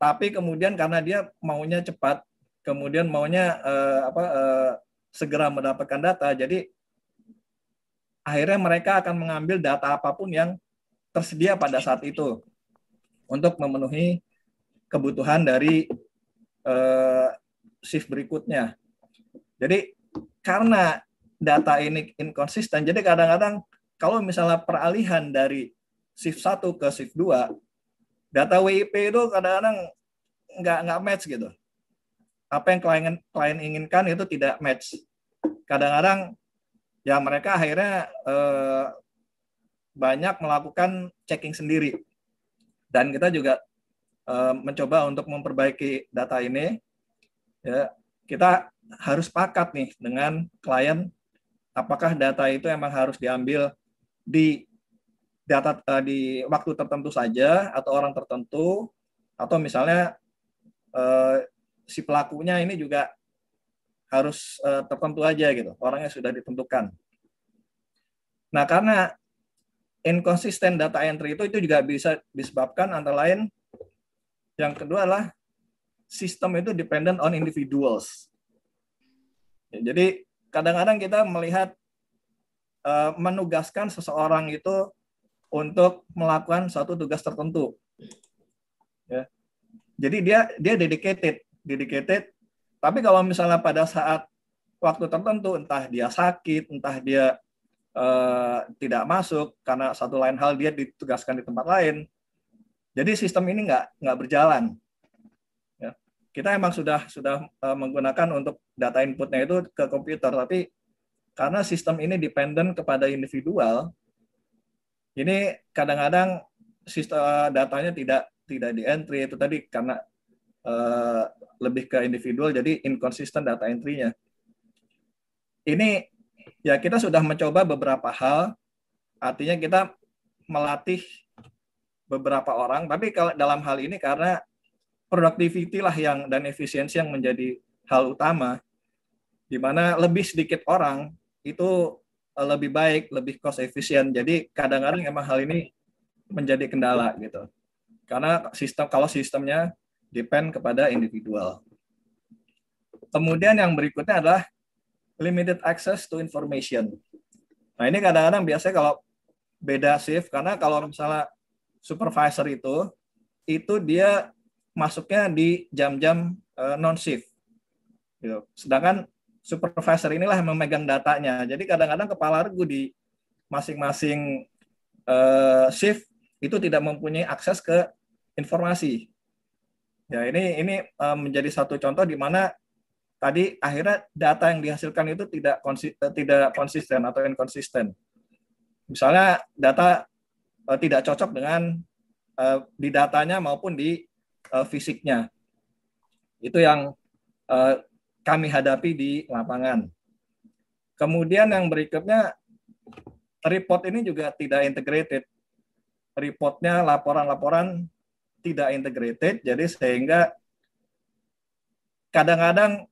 Tapi kemudian karena dia maunya cepat, kemudian maunya uh, apa uh, segera mendapatkan data, jadi akhirnya mereka akan mengambil data apa pun yang tersedia pada saat itu untuk memenuhi kebutuhan dari uh, shift berikutnya. Jadi karena data ini inkonsisten. Jadi kadang-kadang kalau misalnya peralihan dari shift 1 ke shift 2, data WIP itu kadang-kadang nggak nggak match gitu. Apa yang klien klien inginkan itu tidak match. Kadang-kadang ya mereka akhirnya eh, banyak melakukan checking sendiri. Dan kita juga eh, mencoba untuk memperbaiki data ini. Ya, kita harus pakat nih dengan klien apakah data itu emang harus diambil di data uh, di waktu tertentu saja atau orang tertentu atau misalnya uh, si pelakunya ini juga harus uh, tertentu aja gitu, orangnya sudah ditentukan. Nah, karena inconsistent data entry itu itu juga bisa disebabkan antara lain yang kedua adalah sistem itu dependent on individuals. Jadi kadang-kadang kita melihat uh, menugaskan seseorang itu untuk melakukan suatu tugas tertentu. Ya. Jadi dia dia dedicated, dedicated. Tapi kalau misalnya pada saat waktu tertentu, entah dia sakit, entah dia uh, tidak masuk karena satu lain hal dia ditugaskan di tempat lain. Jadi sistem ini nggak nggak berjalan kita emang sudah sudah uh, menggunakan untuk data inputnya itu ke komputer, tapi karena sistem ini dependent kepada individual, ini kadang-kadang sistem datanya tidak tidak di entry itu tadi karena uh, lebih ke individual, jadi inconsistent data entry-nya. Ini ya kita sudah mencoba beberapa hal, artinya kita melatih beberapa orang, tapi kalau dalam hal ini karena productivity lah yang dan efisiensi yang menjadi hal utama di mana lebih sedikit orang itu lebih baik, lebih cost efisien. Jadi kadang-kadang emang hal ini menjadi kendala gitu. Karena sistem kalau sistemnya depend kepada individual. Kemudian yang berikutnya adalah limited access to information. Nah, ini kadang-kadang biasanya kalau beda shift karena kalau misalnya supervisor itu itu dia masuknya di jam-jam uh, non shift. Gitu. Sedangkan supervisor inilah yang memegang datanya. Jadi kadang-kadang kepala regu di masing-masing uh, shift itu tidak mempunyai akses ke informasi. Ya ini ini uh, menjadi satu contoh di mana tadi akhirnya data yang dihasilkan itu tidak konsi, tidak konsisten atau inkonsisten. Misalnya data uh, tidak cocok dengan uh, di datanya maupun di uh, fisiknya. Itu yang uh, kami hadapi di lapangan. Kemudian yang berikutnya, report ini juga tidak integrated. Reportnya laporan-laporan tidak integrated, jadi sehingga kadang-kadang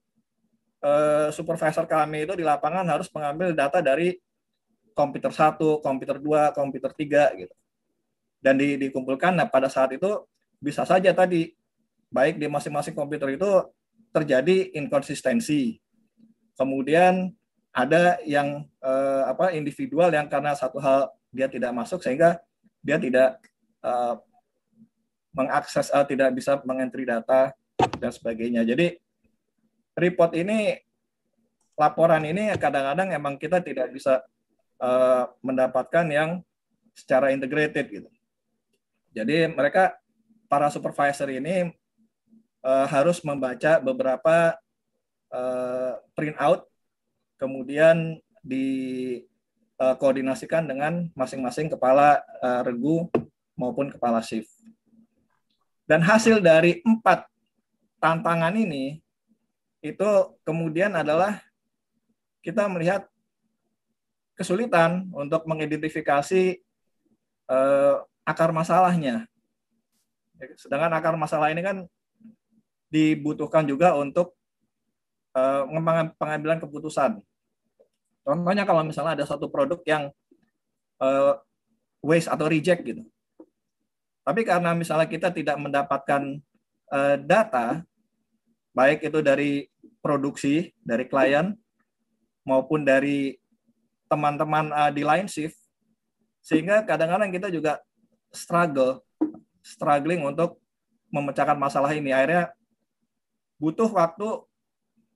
uh, supervisor kami itu di lapangan harus mengambil data dari komputer satu, komputer dua, komputer tiga gitu, dan di, dikumpulkan. Nah pada saat itu bisa saja tadi baik di masing-masing komputer itu terjadi inkonsistensi. Kemudian ada yang eh, apa individual yang karena satu hal dia tidak masuk sehingga dia tidak eh, mengakses eh, tidak bisa mengentry data dan sebagainya. Jadi report ini laporan ini kadang-kadang emang kita tidak bisa eh, mendapatkan yang secara integrated gitu. Jadi mereka para supervisor ini uh, harus membaca beberapa uh, out, kemudian dikoordinasikan uh, dengan masing-masing kepala uh, regu maupun kepala shift. Dan hasil dari empat tantangan ini itu kemudian adalah kita melihat kesulitan untuk mengidentifikasi uh, akar masalahnya. Sedangkan akar masalah ini kan dibutuhkan juga untuk uh, pengambilan keputusan. Contohnya kalau misalnya ada satu produk yang uh, waste atau reject gitu. Tapi karena misalnya kita tidak mendapatkan uh, data, baik itu dari produksi, dari klien, maupun dari teman-teman uh, di line shift, sehingga kadang-kadang kita juga struggle struggling untuk memecahkan masalah ini. Akhirnya butuh waktu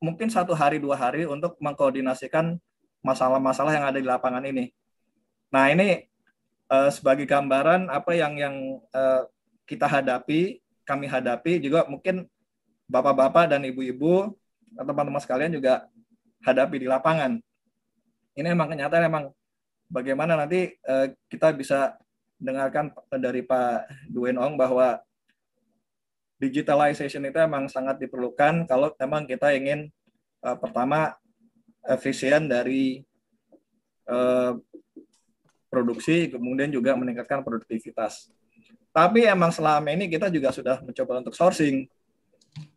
mungkin satu hari dua hari untuk mengkoordinasikan masalah-masalah yang ada di lapangan ini. Nah ini uh, sebagai gambaran apa yang yang uh, kita hadapi, kami hadapi juga mungkin bapak-bapak dan ibu-ibu teman-teman sekalian juga hadapi di lapangan. Ini emang kenyataan emang bagaimana nanti uh, kita bisa dengarkan dari Pak Duen Ong bahwa digitalization itu emang sangat diperlukan kalau memang kita ingin uh, pertama efisien dari uh, produksi, kemudian juga meningkatkan produktivitas. Tapi emang selama ini kita juga sudah mencoba untuk sourcing,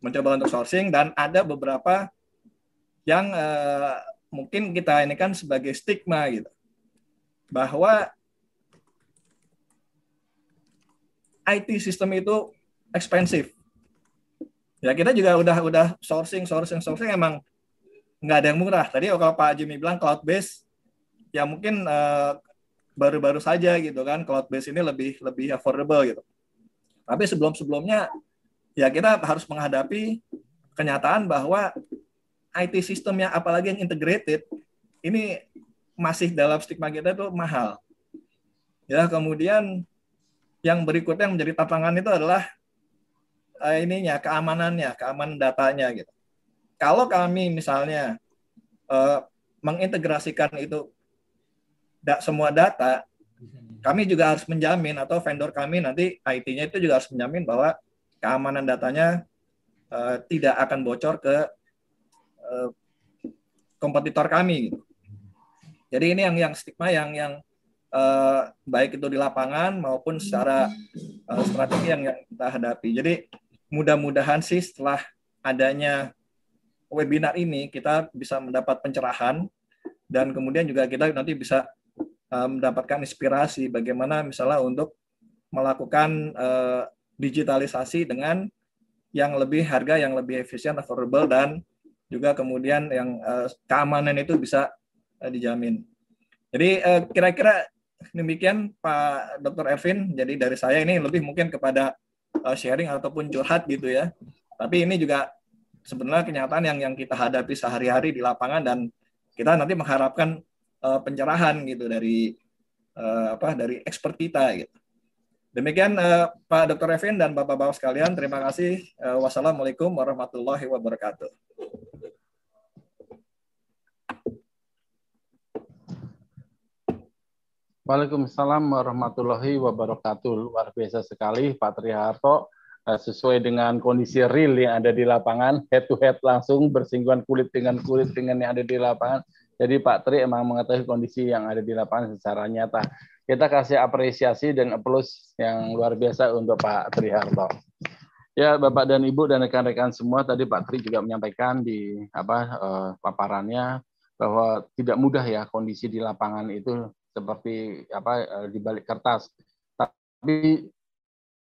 mencoba untuk sourcing dan ada beberapa yang uh, mungkin kita ini kan sebagai stigma gitu bahwa IT sistem itu ekspensif. Ya kita juga udah udah sourcing sourcing sourcing emang nggak ada yang murah. Tadi kalau Pak Jimmy bilang cloud base ya mungkin uh, baru-baru saja gitu kan cloud base ini lebih lebih affordable gitu. Tapi sebelum-sebelumnya ya kita harus menghadapi kenyataan bahwa IT sistemnya apalagi yang integrated ini masih dalam stigma kita itu mahal. Ya, kemudian yang berikutnya yang menjadi tantangan itu adalah uh, ininya keamanannya, keamanan datanya gitu. Kalau kami misalnya uh, mengintegrasikan itu da semua data, kami juga harus menjamin atau vendor kami nanti IT-nya itu juga harus menjamin bahwa keamanan datanya uh, tidak akan bocor ke uh, kompetitor kami. Gitu. Jadi ini yang yang stigma yang yang uh, baik itu di lapangan maupun secara uh, strategi yang, yang kita hadapi. Jadi mudah-mudahan sih setelah adanya webinar ini kita bisa mendapat pencerahan dan kemudian juga kita nanti bisa uh, mendapatkan inspirasi bagaimana misalnya untuk melakukan uh, digitalisasi dengan yang lebih harga yang lebih efisien, affordable dan juga kemudian yang uh, keamanan itu bisa dijamin. Jadi kira-kira demikian Pak Dr. Ervin. Jadi dari saya ini lebih mungkin kepada uh, sharing ataupun curhat gitu ya. Tapi ini juga sebenarnya kenyataan yang yang kita hadapi sehari-hari di lapangan dan kita nanti mengharapkan uh, pencerahan gitu dari uh, apa dari expert kita gitu. Demikian uh, Pak Dr. Evin dan Bapak-bapak sekalian, terima kasih. Uh, wassalamualaikum warahmatullahi wabarakatuh. Waalaikumsalam warahmatullahi wabarakatuh. Luar biasa sekali Pak Triharto eh, sesuai dengan kondisi real yang ada di lapangan, head to head langsung bersinggungan kulit dengan kulit dengan yang ada di lapangan. Jadi Pak Tri emang mengetahui kondisi yang ada di lapangan secara nyata. Kita kasih apresiasi dan applause yang luar biasa untuk Pak Triharto. Ya, Bapak dan Ibu dan rekan-rekan semua, tadi Pak Tri juga menyampaikan di apa uh, paparannya bahwa tidak mudah ya kondisi di lapangan itu seperti apa eh, di balik kertas. Tapi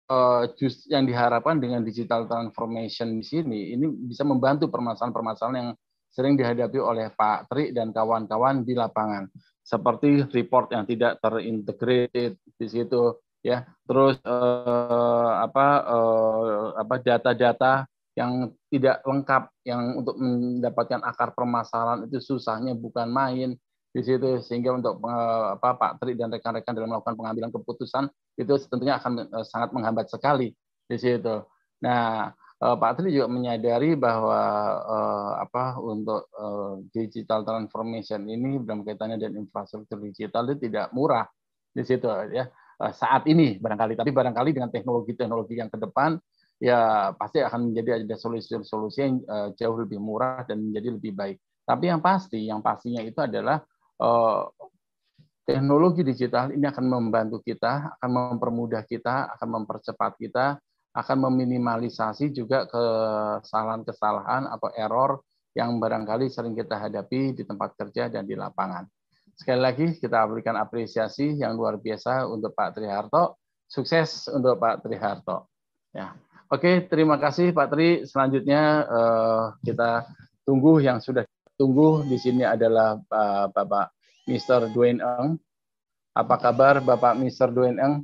uh, just yang diharapkan dengan digital transformation di sini ini bisa membantu permasalahan-permasalahan yang sering dihadapi oleh Pak Tri dan kawan-kawan di lapangan. Seperti report yang tidak terintegrated di situ ya. Terus uh, apa uh, apa data-data yang tidak lengkap yang untuk mendapatkan akar permasalahan itu susahnya bukan main di situ sehingga untuk eh, apa Pak Tri dan rekan-rekan dalam melakukan pengambilan keputusan itu tentunya akan eh, sangat menghambat sekali di situ. Nah, eh, Pak Tri juga menyadari bahwa apa untuk digital transformation ini dalam kaitannya dengan infrastruktur digital itu tidak murah di situ ya saat ini barangkali tapi barangkali dengan teknologi-teknologi yang ke depan ya pasti akan menjadi ada solusi-solusi yang jauh lebih murah dan menjadi lebih baik. Tapi yang pasti, yang pastinya itu adalah teknologi digital ini akan membantu kita, akan mempermudah kita, akan mempercepat kita, akan meminimalisasi juga kesalahan-kesalahan atau error yang barangkali sering kita hadapi di tempat kerja dan di lapangan. Sekali lagi kita berikan apresiasi yang luar biasa untuk Pak Triharto. Sukses untuk Pak Triharto. Ya. Oke, terima kasih Pak Tri. Selanjutnya uh, kita tunggu yang sudah tunggu di sini adalah uh, Bapak Mr. Dwayne Eng. Apa kabar Bapak Mr. Dwayne Eng?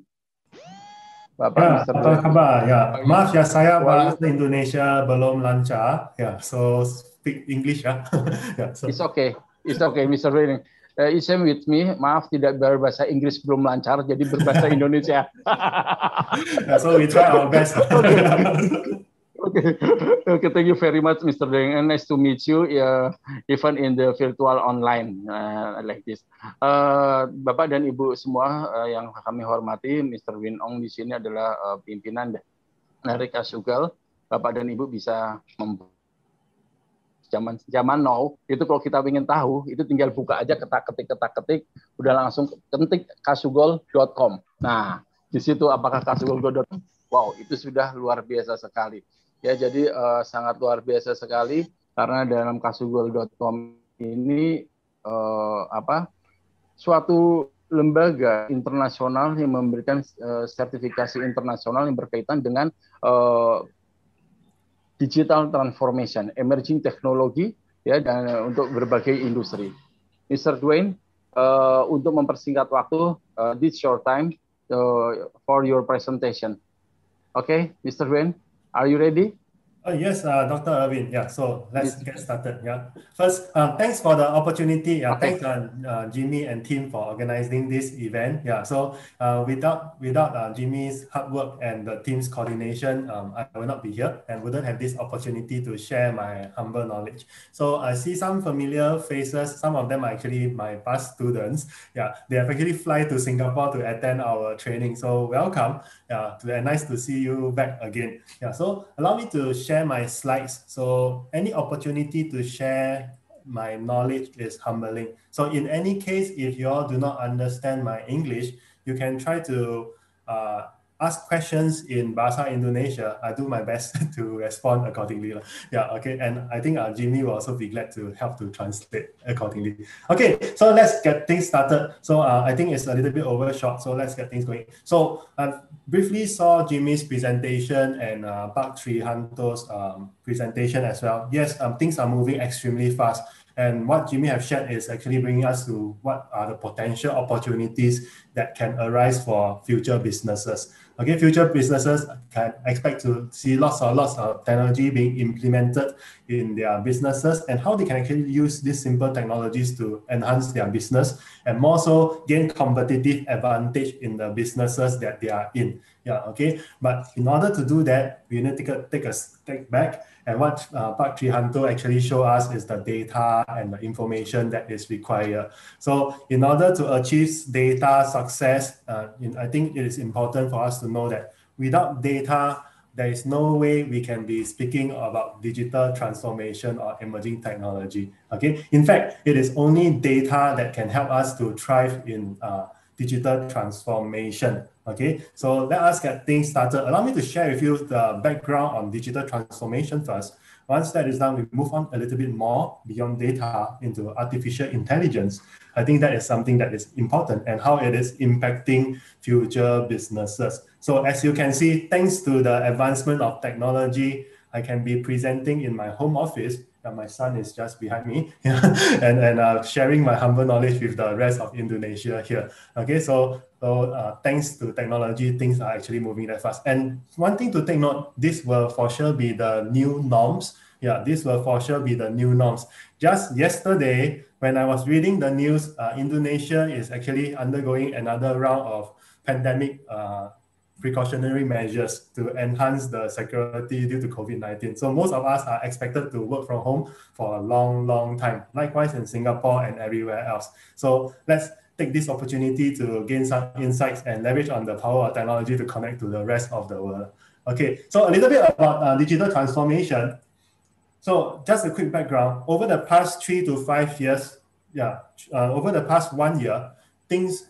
Bapak ya, Mr. Apa kabar? Ya, maaf ya saya bahasa Indonesia belum lancar. Ya, so speak English ya. yeah, so. It's okay. It's okay, Mr. Dwayne. Uh, Isem with me, maaf tidak berbahasa Inggris belum lancar, jadi berbahasa Indonesia. yeah, so we try our best. Okay. okay, thank you very much, Mr. Deng, and nice to meet you, uh, even in the virtual online uh, like this. Uh, Bapak dan Ibu semua uh, yang kami hormati, Mr. Win Ong di sini adalah uh, pimpinan dari Kasugal. Bapak dan Ibu bisa zaman zaman now itu kalau kita ingin tahu itu tinggal buka aja ketak ketik ketak ketik udah langsung ketik kasugol.com. Nah di situ apakah kasugol.com? Wow itu sudah luar biasa sekali ya jadi uh, sangat luar biasa sekali karena dalam kasugol.com ini uh, apa suatu lembaga internasional yang memberikan uh, sertifikasi internasional yang berkaitan dengan uh, digital transformation, emerging technology ya dan untuk berbagai industri. Mr. Dwayne, uh, untuk mempersingkat waktu, uh, this short time uh, for your presentation. Okay, Mr. Dwayne, are you ready? Oh, yes, uh, Dr. Irvin. Yeah, so let's get started. Yeah, first, um, thanks for the opportunity. Yeah, okay. thanks uh, uh, Jimmy and team for organizing this event. Yeah, so uh, without without uh, Jimmy's hard work and the team's coordination, um, I will not be here and wouldn't have this opportunity to share my humble knowledge. So I see some familiar faces. Some of them are actually my past students. Yeah, they have actually fly to Singapore to attend our training. So welcome. Yeah, nice to see you back again. Yeah, so allow me to share my slides. So any opportunity to share my knowledge is humbling. So in any case, if you all do not understand my English, you can try to uh, ask questions in Bahasa Indonesia. I do my best to respond accordingly. Yeah, okay. And I think uh, Jimmy will also be glad to help to translate accordingly. Okay, so let's get things started. So uh, I think it's a little bit overshot, so let's get things going. So I briefly saw Jimmy's presentation and uh, Park Trihanto's um, presentation as well. Yes, um, things are moving extremely fast. And what Jimmy have shared is actually bringing us to what are the potential opportunities that can arise for future businesses. Okay, future businesses can expect to see lots and lots of technology being implemented in their businesses and how they can actually use these simple technologies to enhance their business and more so gain competitive advantage in the businesses that they are in. Yeah, okay. But in order to do that, we need to take a, take a step back and what uh, Park Trihanto actually show us is the data and the information that is required. So in order to achieve data success, uh, in, I think it is important for us to know that without data, there is no way we can be speaking about digital transformation or emerging technology. Okay. In fact, it is only data that can help us to thrive in uh, digital transformation. Okay, so let us get things started. Allow me to share with you the background on digital transformation first. Once that is done, we move on a little bit more beyond data into artificial intelligence. I think that is something that is important and how it is impacting future businesses. So as you can see, thanks to the advancement of technology, I can be presenting in my home office my son is just behind me and, and uh, sharing my humble knowledge with the rest of Indonesia here. Okay, so, so uh, thanks to technology, things are actually moving that fast. And one thing to take note, this will for sure be the new norms. Yeah, this will for sure be the new norms. Just yesterday, when I was reading the news, uh, Indonesia is actually undergoing another round of pandemic uh, precautionary measures to enhance the security due to COVID-19. So most of us are expected to work from home for a long, long time. Likewise in Singapore and everywhere else. So let's take this opportunity to gain some insights and leverage on the power of technology to connect to the rest of the world. Okay, so a little bit about uh, digital transformation. So just a quick background. Over the past three to five years, yeah, uh, over the past one year, things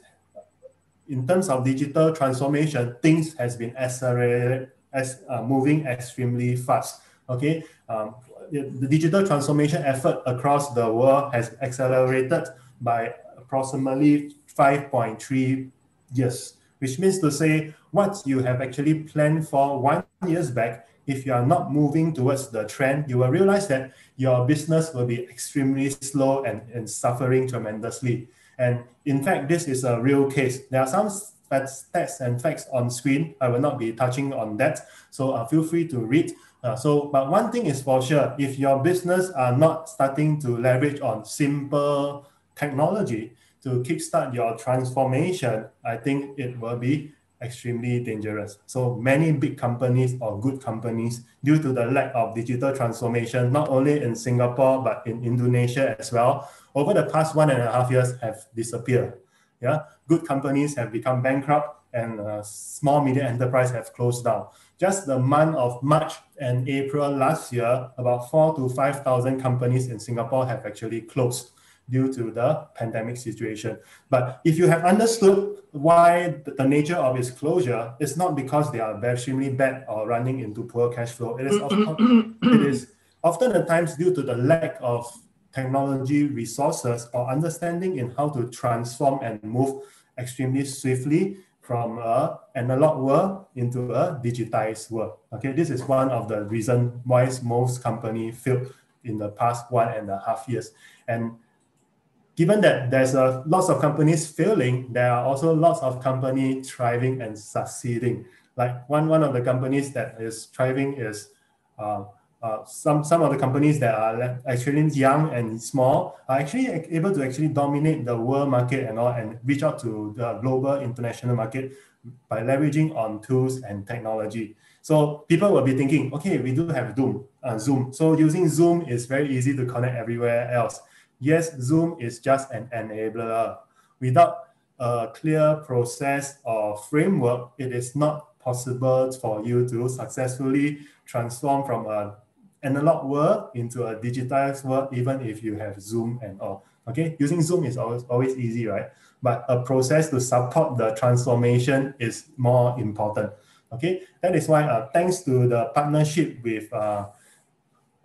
in terms of digital transformation, things has been accelerated as uh, moving extremely fast. Okay, um, the digital transformation effort across the world has accelerated by approximately 5.3 years, which means to say what you have actually planned for one years back, if you are not moving towards the trend, you will realize that your business will be extremely slow and, and suffering tremendously. And in fact, this is a real case. There are some stats and facts on screen. I will not be touching on that. So uh, feel free to read. Uh, so, but one thing is for sure, if your business are not starting to leverage on simple technology to kickstart your transformation, I think it will be extremely dangerous. So many big companies or good companies, due to the lack of digital transformation, not only in Singapore, but in Indonesia as well, over the past one and a half years have disappeared. Yeah, good companies have become bankrupt and uh, small medium enterprise have closed down. Just the month of March and April last year, about four to 5,000 companies in Singapore have actually closed due to the pandemic situation. But if you have understood why the nature of its closure, it's not because they are extremely bad or running into poor cash flow. It is of course, it is often at times due to the lack of technology resources or understanding in how to transform and move extremely swiftly from a analog world into a digitized world. Okay, this is one of the reasons why most companies failed in the past one and a half years. And given that there's a lots of companies failing, there are also lots of companies thriving and succeeding. Like one, one of the companies that is thriving is uh, uh, some some of the companies that are actually young and small are actually able to actually dominate the world market and all and reach out to the global international market by leveraging on tools and technology. So people will be thinking, okay, we do have Zoom, uh, Zoom. So using Zoom is very easy to connect everywhere else. Yes, Zoom is just an enabler. Without a clear process or framework, it is not possible for you to successfully transform from a analog world into a digitized world, even if you have Zoom and all. Okay, using Zoom is always, always easy, right? But a process to support the transformation is more important. Okay, that is why uh, thanks to the partnership with uh,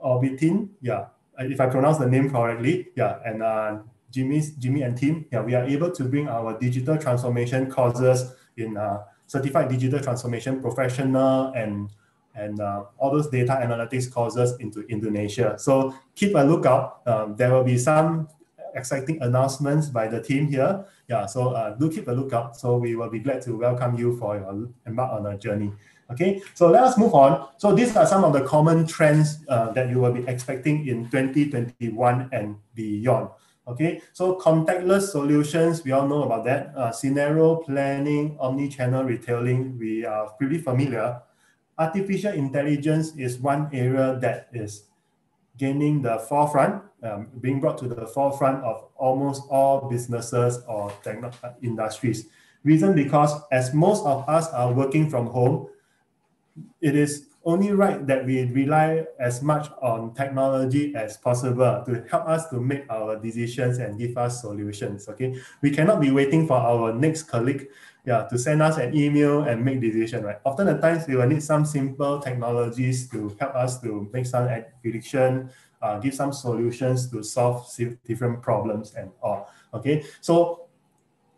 Orbitin, yeah, if I pronounce the name correctly, yeah, and uh, Jimmy, Jimmy and team, yeah, we are able to bring our digital transformation courses in uh, certified digital transformation professional and and uh, all those data analytics courses into Indonesia. So keep a lookout. Um, there will be some exciting announcements by the team here. Yeah, so uh, do keep a lookout. So we will be glad to welcome you for your embark on a journey. Okay, so let us move on. So these are some of the common trends uh, that you will be expecting in 2021 and beyond. Okay, so contactless solutions, we all know about that. Uh, scenario planning, omni-channel retailing, we are pretty familiar artificial intelligence is one area that is gaining the forefront, um, being brought to the forefront of almost all businesses or uh, industries. Reason because as most of us are working from home, it is only right that we rely as much on technology as possible to help us to make our decisions and give us solutions. Okay, we cannot be waiting for our next colleague yeah, to send us an email and make decision, right? Often the times we will need some simple technologies to help us to make some prediction, uh, give some solutions to solve different problems and all. Okay, so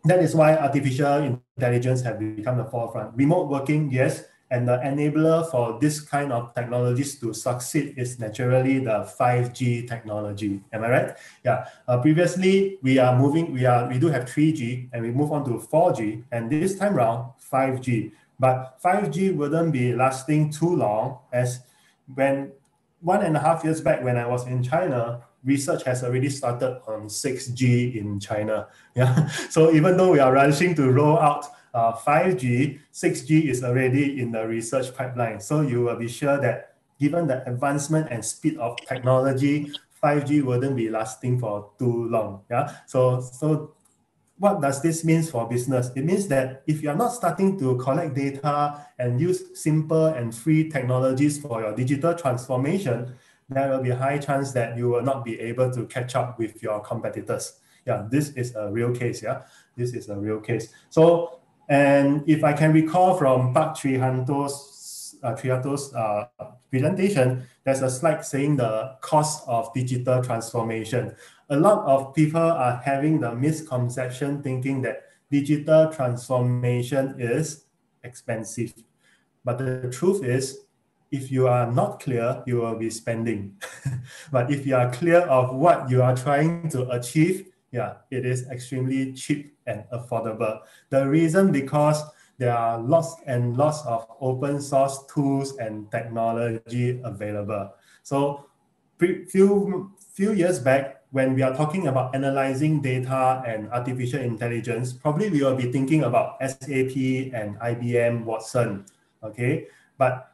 that is why artificial intelligence have become the forefront. Remote working, yes, and the enabler for this kind of technologies to succeed is naturally the 5G technology. Am I right? Yeah. Uh, previously, we are moving, we are we do have 3G and we move on to 4G, and this time around 5G. But 5G wouldn't be lasting too long as when one and a half years back when I was in China, research has already started on 6G in China. Yeah. So even though we are rushing to roll out uh, 5G, 6G is already in the research pipeline. So you will be sure that given the advancement and speed of technology, 5G wouldn't be lasting for too long. Yeah. So so what does this mean for business? It means that if you're not starting to collect data and use simple and free technologies for your digital transformation, there will be a high chance that you will not be able to catch up with your competitors. Yeah, this is a real case. Yeah, this is a real case. So and if I can recall from Park Trihanto's, uh, Trihanto's uh, presentation, there's a slide saying the cost of digital transformation. A lot of people are having the misconception thinking that digital transformation is expensive. But the truth is, if you are not clear, you will be spending. but if you are clear of what you are trying to achieve, yeah, it is extremely cheap and affordable. The reason because there are lots and lots of open source tools and technology available. So few few years back, when we are talking about analyzing data and artificial intelligence, probably we will be thinking about SAP and IBM Watson. Okay, but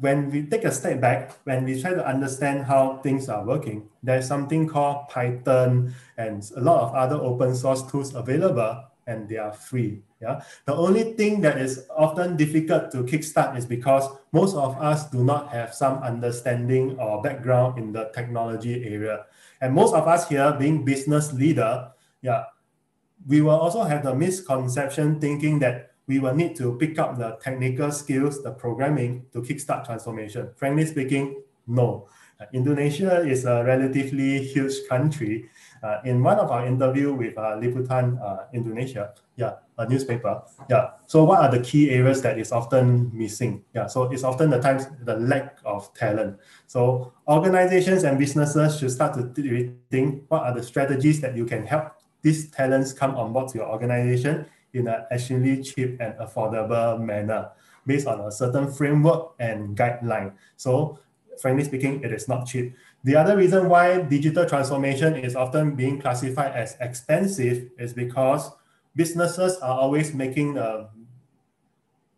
when we take a step back, when we try to understand how things are working, there's something called Python and a lot of other open source tools available and they are free. Yeah. The only thing that is often difficult to kickstart is because most of us do not have some understanding or background in the technology area. And most of us here being business leader, yeah, we will also have the misconception thinking that we will need to pick up the technical skills, the programming to kickstart transformation. Frankly speaking, no. Indonesia is a relatively huge country. Uh, in one of our interview with uh, Liputan uh, Indonesia, yeah, a newspaper, yeah. So what are the key areas that is often missing? Yeah, so it's often the times the lack of talent. So organizations and businesses should start to think what are the strategies that you can help these talents come on board to your organization in an extremely cheap and affordable manner based on a certain framework and guideline. So frankly speaking, it is not cheap. The other reason why digital transformation is often being classified as expensive is because businesses are always making a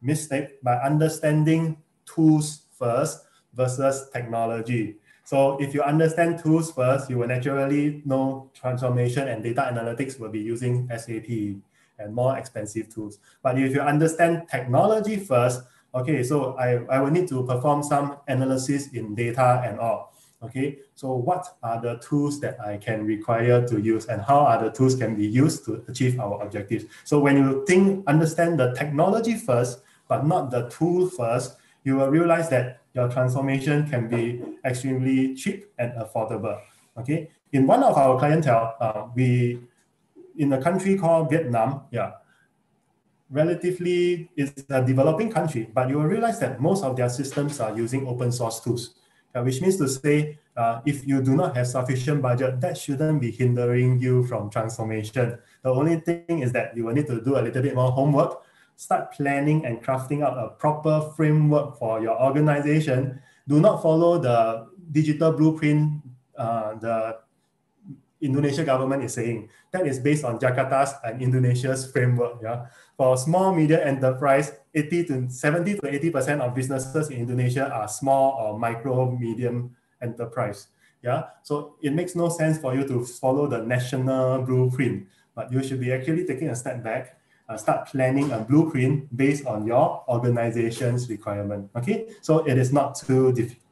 mistake by understanding tools first versus technology. So if you understand tools first, you will naturally know transformation and data analytics will be using SAP and more expensive tools. But if you understand technology first, okay, so I, I will need to perform some analysis in data and all. Okay, so what are the tools that I can require to use and how are the tools can be used to achieve our objectives? So when you think, understand the technology first, but not the tool first, you will realize that your transformation can be extremely cheap and affordable. Okay, in one of our clientele, uh, we in a country called Vietnam, yeah, relatively it's a developing country, but you will realize that most of their systems are using open source tools, uh, which means to say, uh, if you do not have sufficient budget, that shouldn't be hindering you from transformation. The only thing is that you will need to do a little bit more homework, start planning and crafting out a proper framework for your organization. Do not follow the digital blueprint uh, the Indonesia government is saying. That is based on Jakarta's and Indonesia's framework. Yeah, for small medium enterprise, 80 to 70 to 80 percent of businesses in Indonesia are small or micro medium enterprise. Yeah, so it makes no sense for you to follow the national blueprint, but you should be actually taking a step back, uh, start planning a blueprint based on your organization's requirement. Okay, so it is not too difficult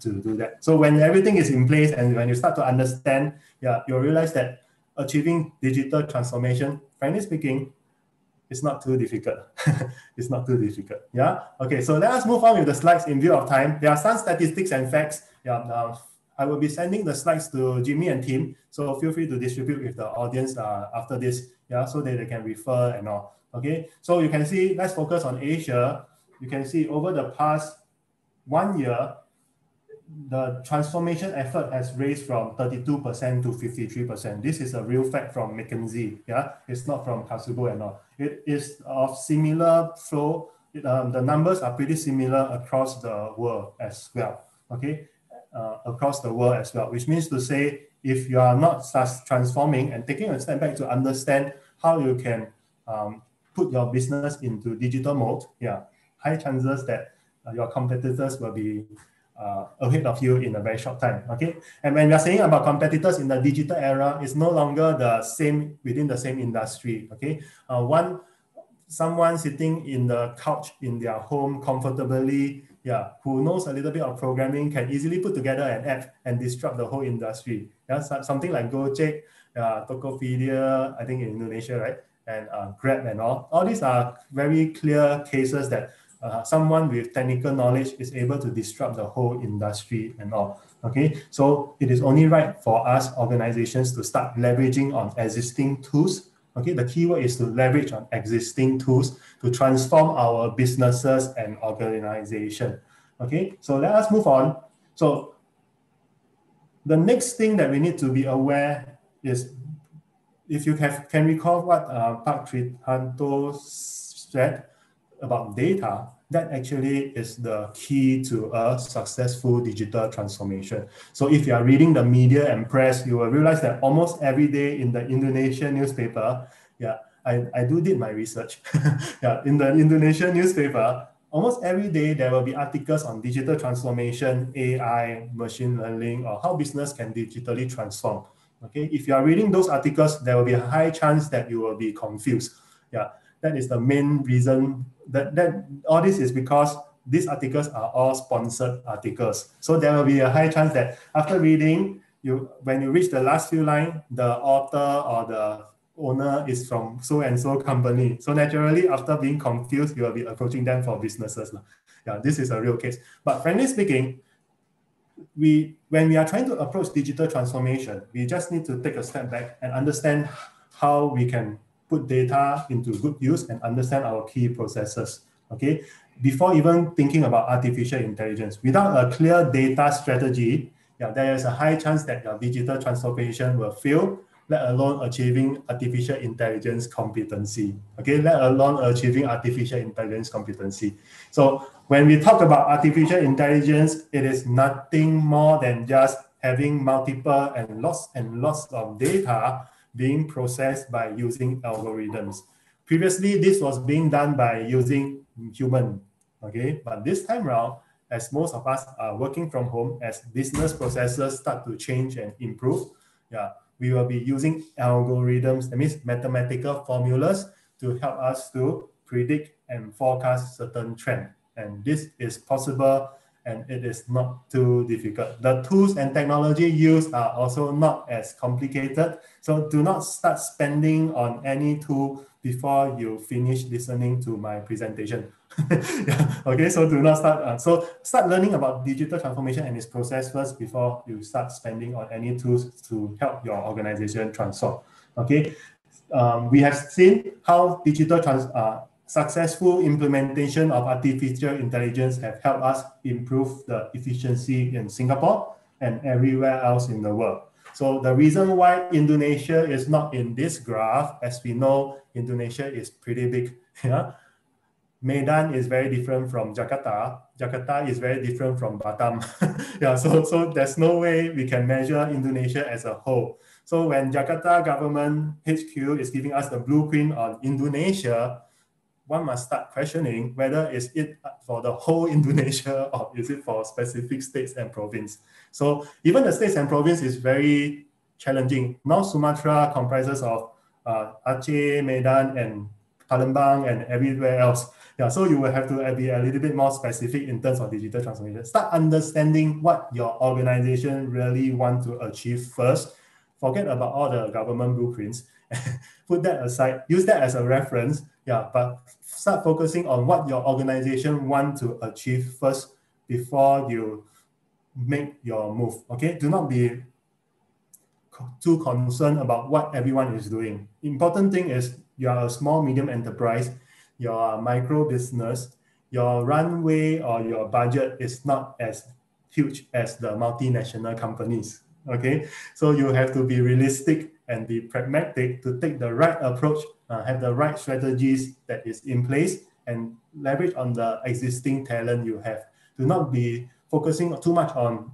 to do that. So when everything is in place and when you start to understand, yeah, you'll realize that achieving digital transformation, frankly speaking, it's not too difficult. it's not too difficult. Yeah. Okay. So let us move on with the slides in view of time. There are some statistics and facts. Yeah. Now I will be sending the slides to Jimmy and Tim. So feel free to distribute with the audience uh, after this. Yeah. So that they can refer and all. Okay. So you can see. Let's focus on Asia. You can see over the past one year, the transformation effort has raised from 32% to 53%. This is a real fact from McKinsey. Yeah, it's not from Kasugo and all. It is of similar flow. It, um, the numbers are pretty similar across the world as well. Okay, uh, across the world as well, which means to say if you are not transforming and taking a step back to understand how you can um, put your business into digital mode, yeah, high chances that uh, your competitors will be uh, ahead of you in a very short time. Okay, and when we are saying about competitors in the digital era, it's no longer the same within the same industry. Okay, uh, one someone sitting in the couch in their home comfortably, yeah, who knows a little bit of programming can easily put together an app and disrupt the whole industry. Yeah, so, something like Gojek, uh, Tokopedia, I think in Indonesia, right, and uh, Grab and all. All these are very clear cases that uh, someone with technical knowledge is able to disrupt the whole industry and all. Okay, so it is only right for us organizations to start leveraging on existing tools. Okay, the keyword is to leverage on existing tools to transform our businesses and organization. Okay, so let us move on. So the next thing that we need to be aware is if you have, can recall what uh, Park Trihanto said about data, that actually is the key to a successful digital transformation. So if you are reading the media and press, you will realize that almost every day in the Indonesian newspaper, yeah, I, I do did my research. yeah, in the Indonesian newspaper, almost every day there will be articles on digital transformation, AI, machine learning, or how business can digitally transform. Okay, if you are reading those articles, there will be a high chance that you will be confused. Yeah, that is the main reason that, that all this is because these articles are all sponsored articles. So there will be a high chance that after reading, you when you reach the last few lines, the author or the owner is from so and so company. So naturally, after being confused, you will be approaching them for businesses. Yeah, this is a real case. But frankly speaking, we when we are trying to approach digital transformation, we just need to take a step back and understand how we can put data into good use and understand our key processes. Okay, before even thinking about artificial intelligence, without a clear data strategy, yeah, there is a high chance that your digital transformation will fail let alone achieving artificial intelligence competency. Okay, let alone achieving artificial intelligence competency. So when we talk about artificial intelligence, it is nothing more than just having multiple and lots and lots of data being processed by using algorithms. Previously, this was being done by using human, okay? But this time around, as most of us are working from home, as business processes start to change and improve, yeah, we will be using algorithms, that means mathematical formulas to help us to predict and forecast certain trend. And this is possible and it is not too difficult. The tools and technology used are also not as complicated. So do not start spending on any tool before you finish listening to my presentation. yeah. Okay, so do not start. Uh, so start learning about digital transformation and its process first before you start spending on any tools to help your organization transform. Okay, um, we have seen how digital trans uh, successful implementation of artificial intelligence have helped us improve the efficiency in Singapore and everywhere else in the world. So the reason why Indonesia is not in this graph, as we know, Indonesia is pretty big. Yeah, Medan is very different from Jakarta. Jakarta is very different from Batam. yeah, so, so there's no way we can measure Indonesia as a whole. So when Jakarta government HQ is giving us the blueprint on Indonesia, one must start questioning whether is it for the whole Indonesia or is it for specific states and province. So even the states and province is very challenging. North Sumatra comprises of uh, Aceh, Medan, and Palembang, and everywhere else. Yeah, so you will have to be a little bit more specific in terms of digital transformation. Start understanding what your organization really want to achieve first. Forget about all the government blueprints. Put that aside. Use that as a reference. Yeah, but start focusing on what your organization want to achieve first before you make your move. Okay, do not be too concerned about what everyone is doing. Important thing is you are a small medium enterprise your micro business, your runway or your budget is not as huge as the multinational companies. Okay, so you have to be realistic and be pragmatic to take the right approach, uh, have the right strategies that is in place, and leverage on the existing talent you have. Do not be focusing too much on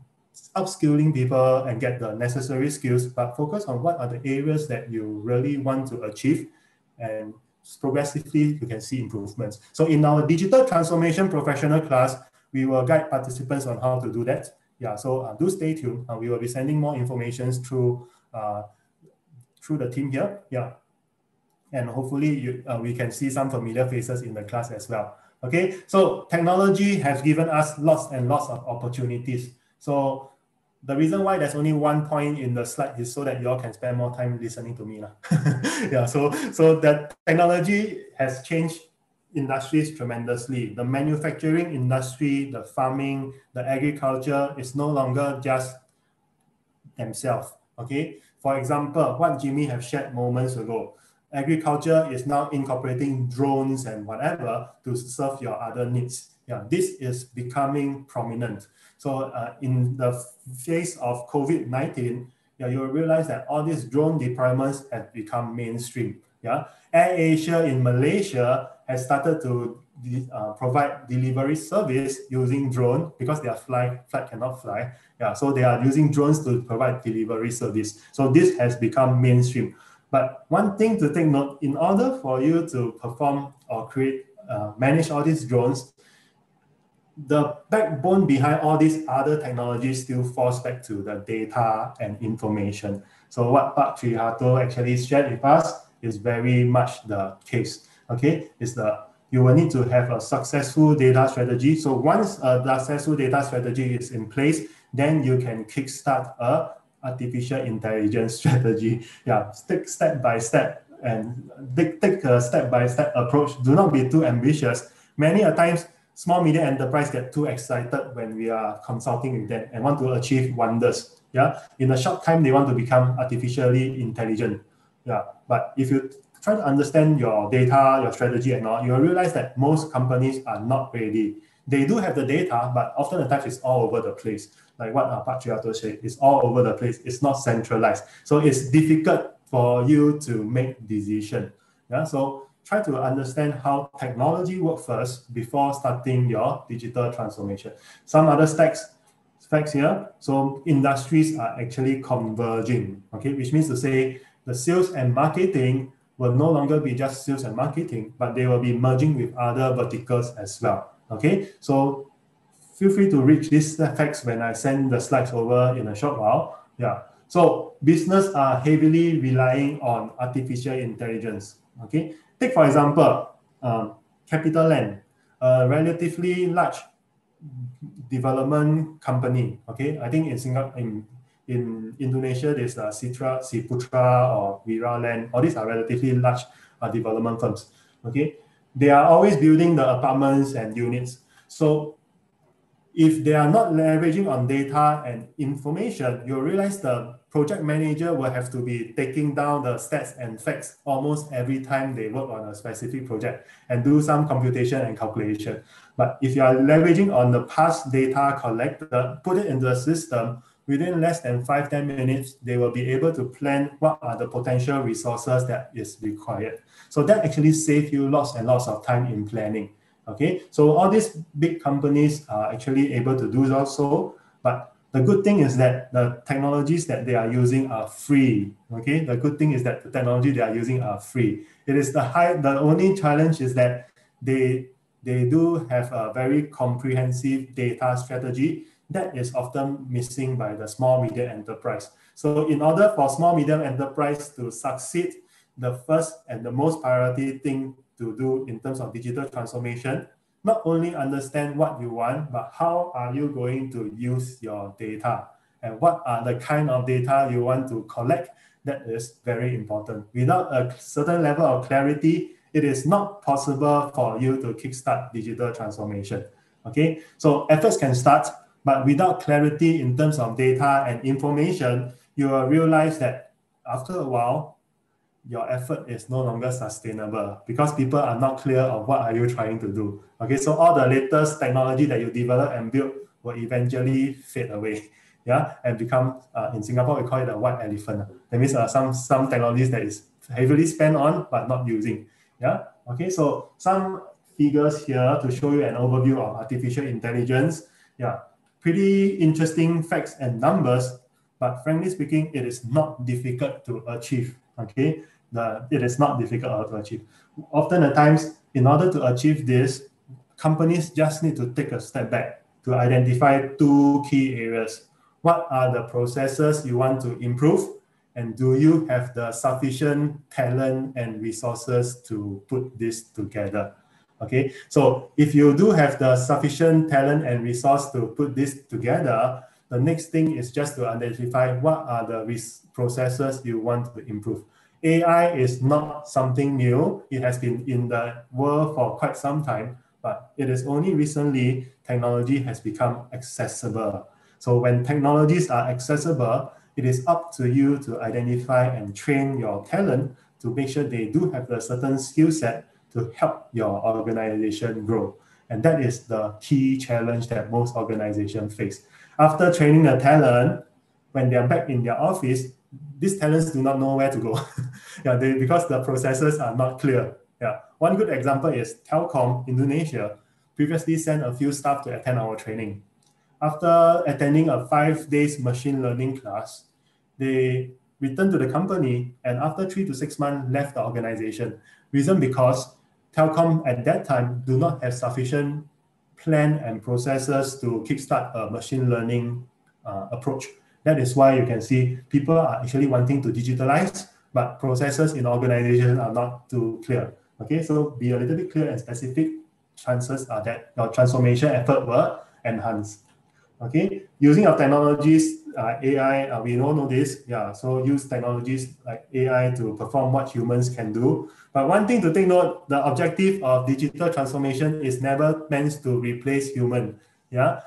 upskilling people and get the necessary skills, but focus on what are the areas that you really want to achieve and progressively you can see improvements. So in our digital transformation professional class, we will guide participants on how to do that. Yeah, so uh, do stay tuned. Uh, we will be sending more information through uh, through the team here. Yeah, and hopefully you, uh, we can see some familiar faces in the class as well. Okay, so technology has given us lots and lots of opportunities. So the reason why there's only one point in the slide is so that you all can spend more time listening to me. yeah, so so that technology has changed industries tremendously. The manufacturing industry, the farming, the agriculture is no longer just themselves. Okay. For example, what Jimmy have shared moments ago, agriculture is now incorporating drones and whatever to serve your other needs. Yeah, this is becoming prominent. So uh, in the face of COVID-19, yeah, you will realize that all these drone deployments have become mainstream. Yeah, Air Asia in Malaysia has started to uh, provide delivery service using drone because their flight flight cannot fly. Yeah, so they are using drones to provide delivery service. So this has become mainstream. But one thing to take note: in order for you to perform or create, uh, manage all these drones, the backbone behind all these other technologies still falls back to the data and information. So what Pak Triharto actually shared with us is very much the case. Okay, it's the you will need to have a successful data strategy. So once uh, a successful data strategy is in place, then you can kickstart a artificial intelligence strategy. Yeah, take step by step and take, take a step by step approach. Do not be too ambitious. Many a times small medium enterprise get too excited when we are consulting with them and want to achieve wonders. Yeah, in a short time they want to become artificially intelligent. Yeah, but if you try to understand your data, your strategy, and all, you'll realize that most companies are not ready. They do have the data, but often the times is all over the place. Like what uh, Patriato said, it's all over the place. It's not centralized. So it's difficult for you to make decision. Yeah, so try to understand how technology works first before starting your digital transformation. Some other stacks facts here. So industries are actually converging, okay, which means to say the sales and marketing will no longer be just sales and marketing, but they will be merging with other verticals as well. Okay, so feel free to reach these facts when I send the slides over in a short while. Yeah, so business are heavily relying on artificial intelligence. Okay, take for example, um, CapitaLand, a relatively large development company. Okay, I think in Singapore, in in Indonesia, there's uh, Citra, Ciputra, or Viraland. All these are relatively large uh, development firms. Okay, they are always building the apartments and units. So if they are not leveraging on data and information, you'll realize the project manager will have to be taking down the stats and facts almost every time they work on a specific project and do some computation and calculation. But if you are leveraging on the past data collected, put it into the system, within less than five ten minutes, they will be able to plan what are the potential resources that is required. So that actually saves you lots and lots of time in planning. Okay, so all these big companies are actually able to do so, but the good thing is that the technologies that they are using are free. Okay, the good thing is that the technology they are using are free. It is the high. The only challenge is that they they do have a very comprehensive data strategy that is often missing by the small medium enterprise. So in order for small medium enterprise to succeed, the first and the most priority thing to do in terms of digital transformation, not only understand what you want, but how are you going to use your data and what are the kind of data you want to collect that is very important. Without a certain level of clarity, it is not possible for you to kickstart digital transformation. Okay, so efforts can start, but without clarity in terms of data and information, you will realize that after a while, your effort is no longer sustainable because people are not clear of what are you trying to do. Okay, so all the latest technology that you develop and build will eventually fade away. Yeah, and become uh, in Singapore we call it a white elephant. That means uh, some some technologies that is heavily spent on but not using. Yeah. Okay. So some figures here to show you an overview of artificial intelligence. Yeah. Pretty interesting facts and numbers, but frankly speaking, it is not difficult to achieve. Okay. The, it is not difficult to achieve. Often at times, in order to achieve this, companies just need to take a step back to identify two key areas. What are the processes you want to improve? And do you have the sufficient talent and resources to put this together? Okay, so if you do have the sufficient talent and resource to put this together, the next thing is just to identify what are the processes you want to improve. AI is not something new. It has been in the world for quite some time, but it is only recently technology has become accessible. So when technologies are accessible, it is up to you to identify and train your talent to make sure they do have a certain skill set to help your organization grow. And that is the key challenge that most organizations face. After training the talent, when they are back in their office, these talents do not know where to go. yeah, they, because the processes are not clear. Yeah. One good example is Telkom Indonesia previously sent a few staff to attend our training. After attending a five days machine learning class, they returned to the company and after three to six months left the organization. Reason because Telkom at that time do not have sufficient plan and processes to kickstart a machine learning uh, approach. That is why you can see people are actually wanting to digitalize, but processes in organizations are not too clear. Okay, so be a little bit clear and specific. Chances are that your transformation effort will enhance. Okay, using of technologies, uh, AI, uh, we all know this. Yeah, so use technologies like AI to perform what humans can do. But one thing to take note, the objective of digital transformation is never meant to replace human. Yeah,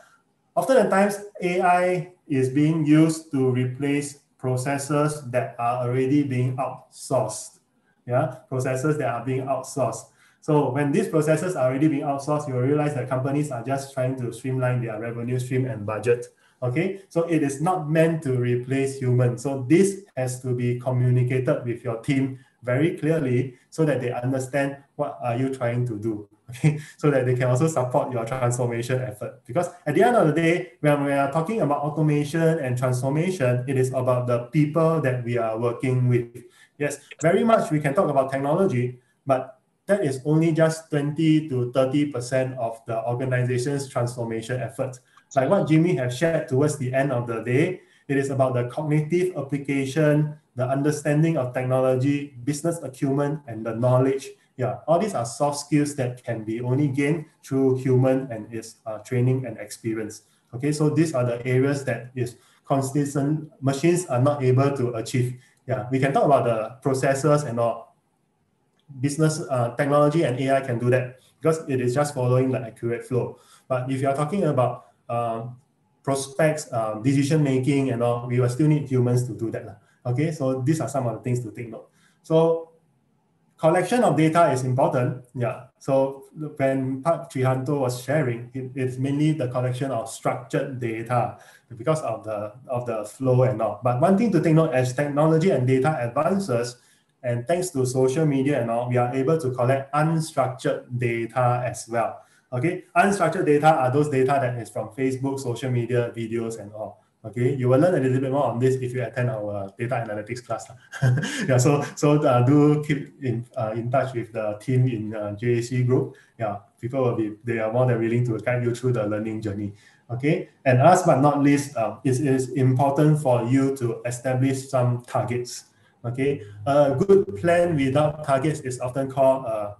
often times AI is being used to replace processes that are already being outsourced. Yeah, processes that are being outsourced. So when these processes are already being outsourced, you will realize that companies are just trying to streamline their revenue stream and budget. Okay, so it is not meant to replace humans. So this has to be communicated with your team very clearly so that they understand what are you trying to do. Okay, so that they can also support your transformation effort. Because at the end of the day, when we are talking about automation and transformation, it is about the people that we are working with. Yes, very much we can talk about technology, but that is only just 20 to 30% of the organization's transformation efforts. Like what Jimmy has shared towards the end of the day, it is about the cognitive application, the understanding of technology, business acumen, and the knowledge. Yeah, all these are soft skills that can be only gained through human and its uh, training and experience. Okay, so these are the areas that is consistent machines are not able to achieve. Yeah, we can talk about the processes and all, business uh, technology and AI can do that because it is just following the accurate flow. But if you are talking about uh, prospects, uh, decision making, and all, we will still need humans to do that. Okay, so these are some of the things to take note. So collection of data is important. Yeah. So when Pak Trihanto was sharing, it, it's mainly the collection of structured data because of the of the flow and all. But one thing to take note as technology and data advances, and thanks to social media and all, we are able to collect unstructured data as well. Okay, unstructured data are those data that is from Facebook, social media, videos, and all. Okay, you will learn a little bit more on this if you attend our data analytics class. yeah, so so uh, do keep in uh, in touch with the team in uh, JAC group. Yeah, people will be they are more than willing to guide you through the learning journey. Okay, and last but not least, um, it is important for you to establish some targets. Okay, a good plan without targets is often called a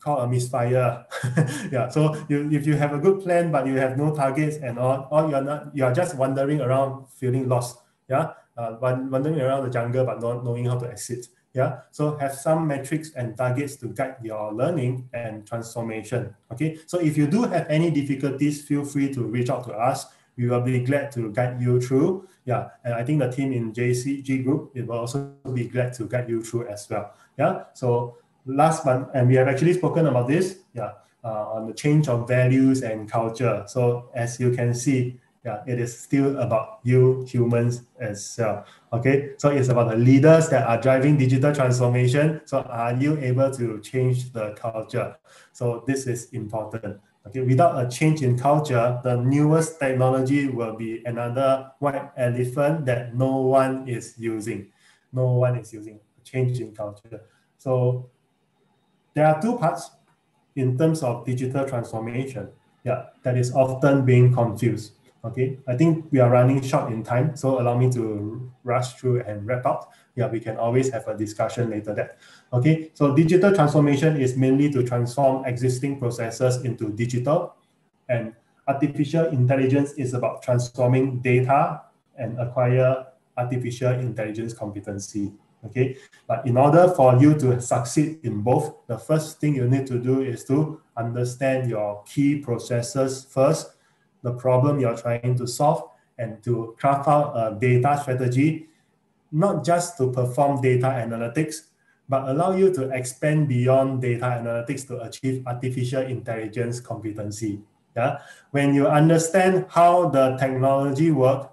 called a misfire. yeah. So you, if you have a good plan but you have no targets and all, or you're not, you are just wandering around feeling lost. Yeah. Uh, wandering around the jungle but not knowing how to exit. Yeah. So have some metrics and targets to guide your learning and transformation. Okay. So if you do have any difficulties, feel free to reach out to us we will be glad to guide you through. Yeah, and I think the team in JCG group it will also be glad to guide you through as well. Yeah, so last but and we have actually spoken about this. Yeah, uh, on the change of values and culture. So as you can see, yeah, it is still about you humans as well. Okay, so it's about the leaders that are driving digital transformation. So are you able to change the culture? So this is important. Okay, without a change in culture, the newest technology will be another white elephant that no one is using. No one is using. A change in culture. So there are two parts in terms of digital transformation. Yeah, that is often being confused. Okay, I think we are running short in time, so allow me to rush through and wrap up. Yeah, we can always have a discussion later that. Okay, so digital transformation is mainly to transform existing processes into digital, and artificial intelligence is about transforming data and acquire artificial intelligence competency. Okay, but in order for you to succeed in both, the first thing you need to do is to understand your key processes first the problem you're trying to solve and to craft out a data strategy, not just to perform data analytics, but allow you to expand beyond data analytics to achieve artificial intelligence competency. Yeah? When you understand how the technology works,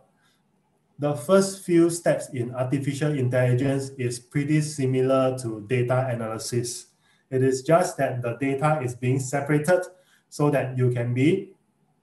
the first few steps in artificial intelligence is pretty similar to data analysis. It is just that the data is being separated so that you can be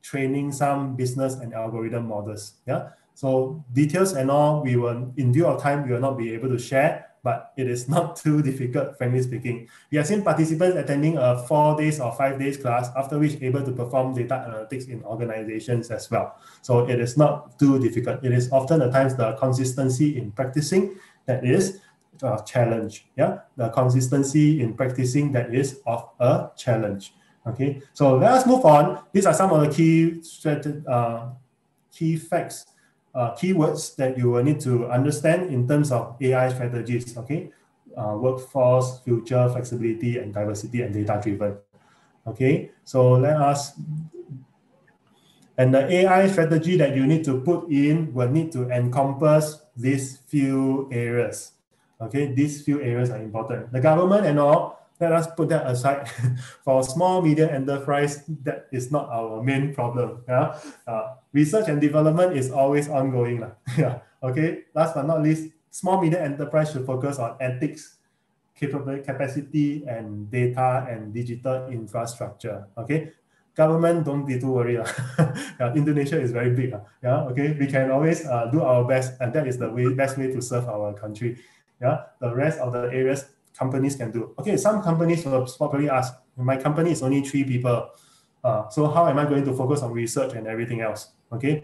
training some business and algorithm models. Yeah. So details and all, we will in due of time we will not be able to share, but it is not too difficult, frankly speaking. We have seen participants attending a four days or five days class, after which able to perform data analytics in organizations as well. So it is not too difficult. It is often the times the consistency in practicing that is a challenge. Yeah, the consistency in practicing that is of a challenge. Okay, so let us move on. These are some of the key uh, key facts, uh, keywords that you will need to understand in terms of AI strategies. Okay, uh, workforce, future, flexibility, and diversity, and data driven. Okay, so let us. And the AI strategy that you need to put in will need to encompass these few areas. Okay, these few areas are important. The government and all let us put that aside. For small, medium enterprise, that is not our main problem. Yeah? Uh, research and development is always ongoing. yeah. Okay. Last but not least, small, medium enterprise should focus on ethics, capability, capacity, and data and digital infrastructure. Okay. Government, don't be too worried. yeah, Indonesia is very big. Yeah. Okay. We can always uh, do our best, and that is the way, best way to serve our country. Yeah. The rest of the areas companies can do. Okay, some companies will probably ask, my company is only three people. Uh, so how am I going to focus on research and everything else? Okay,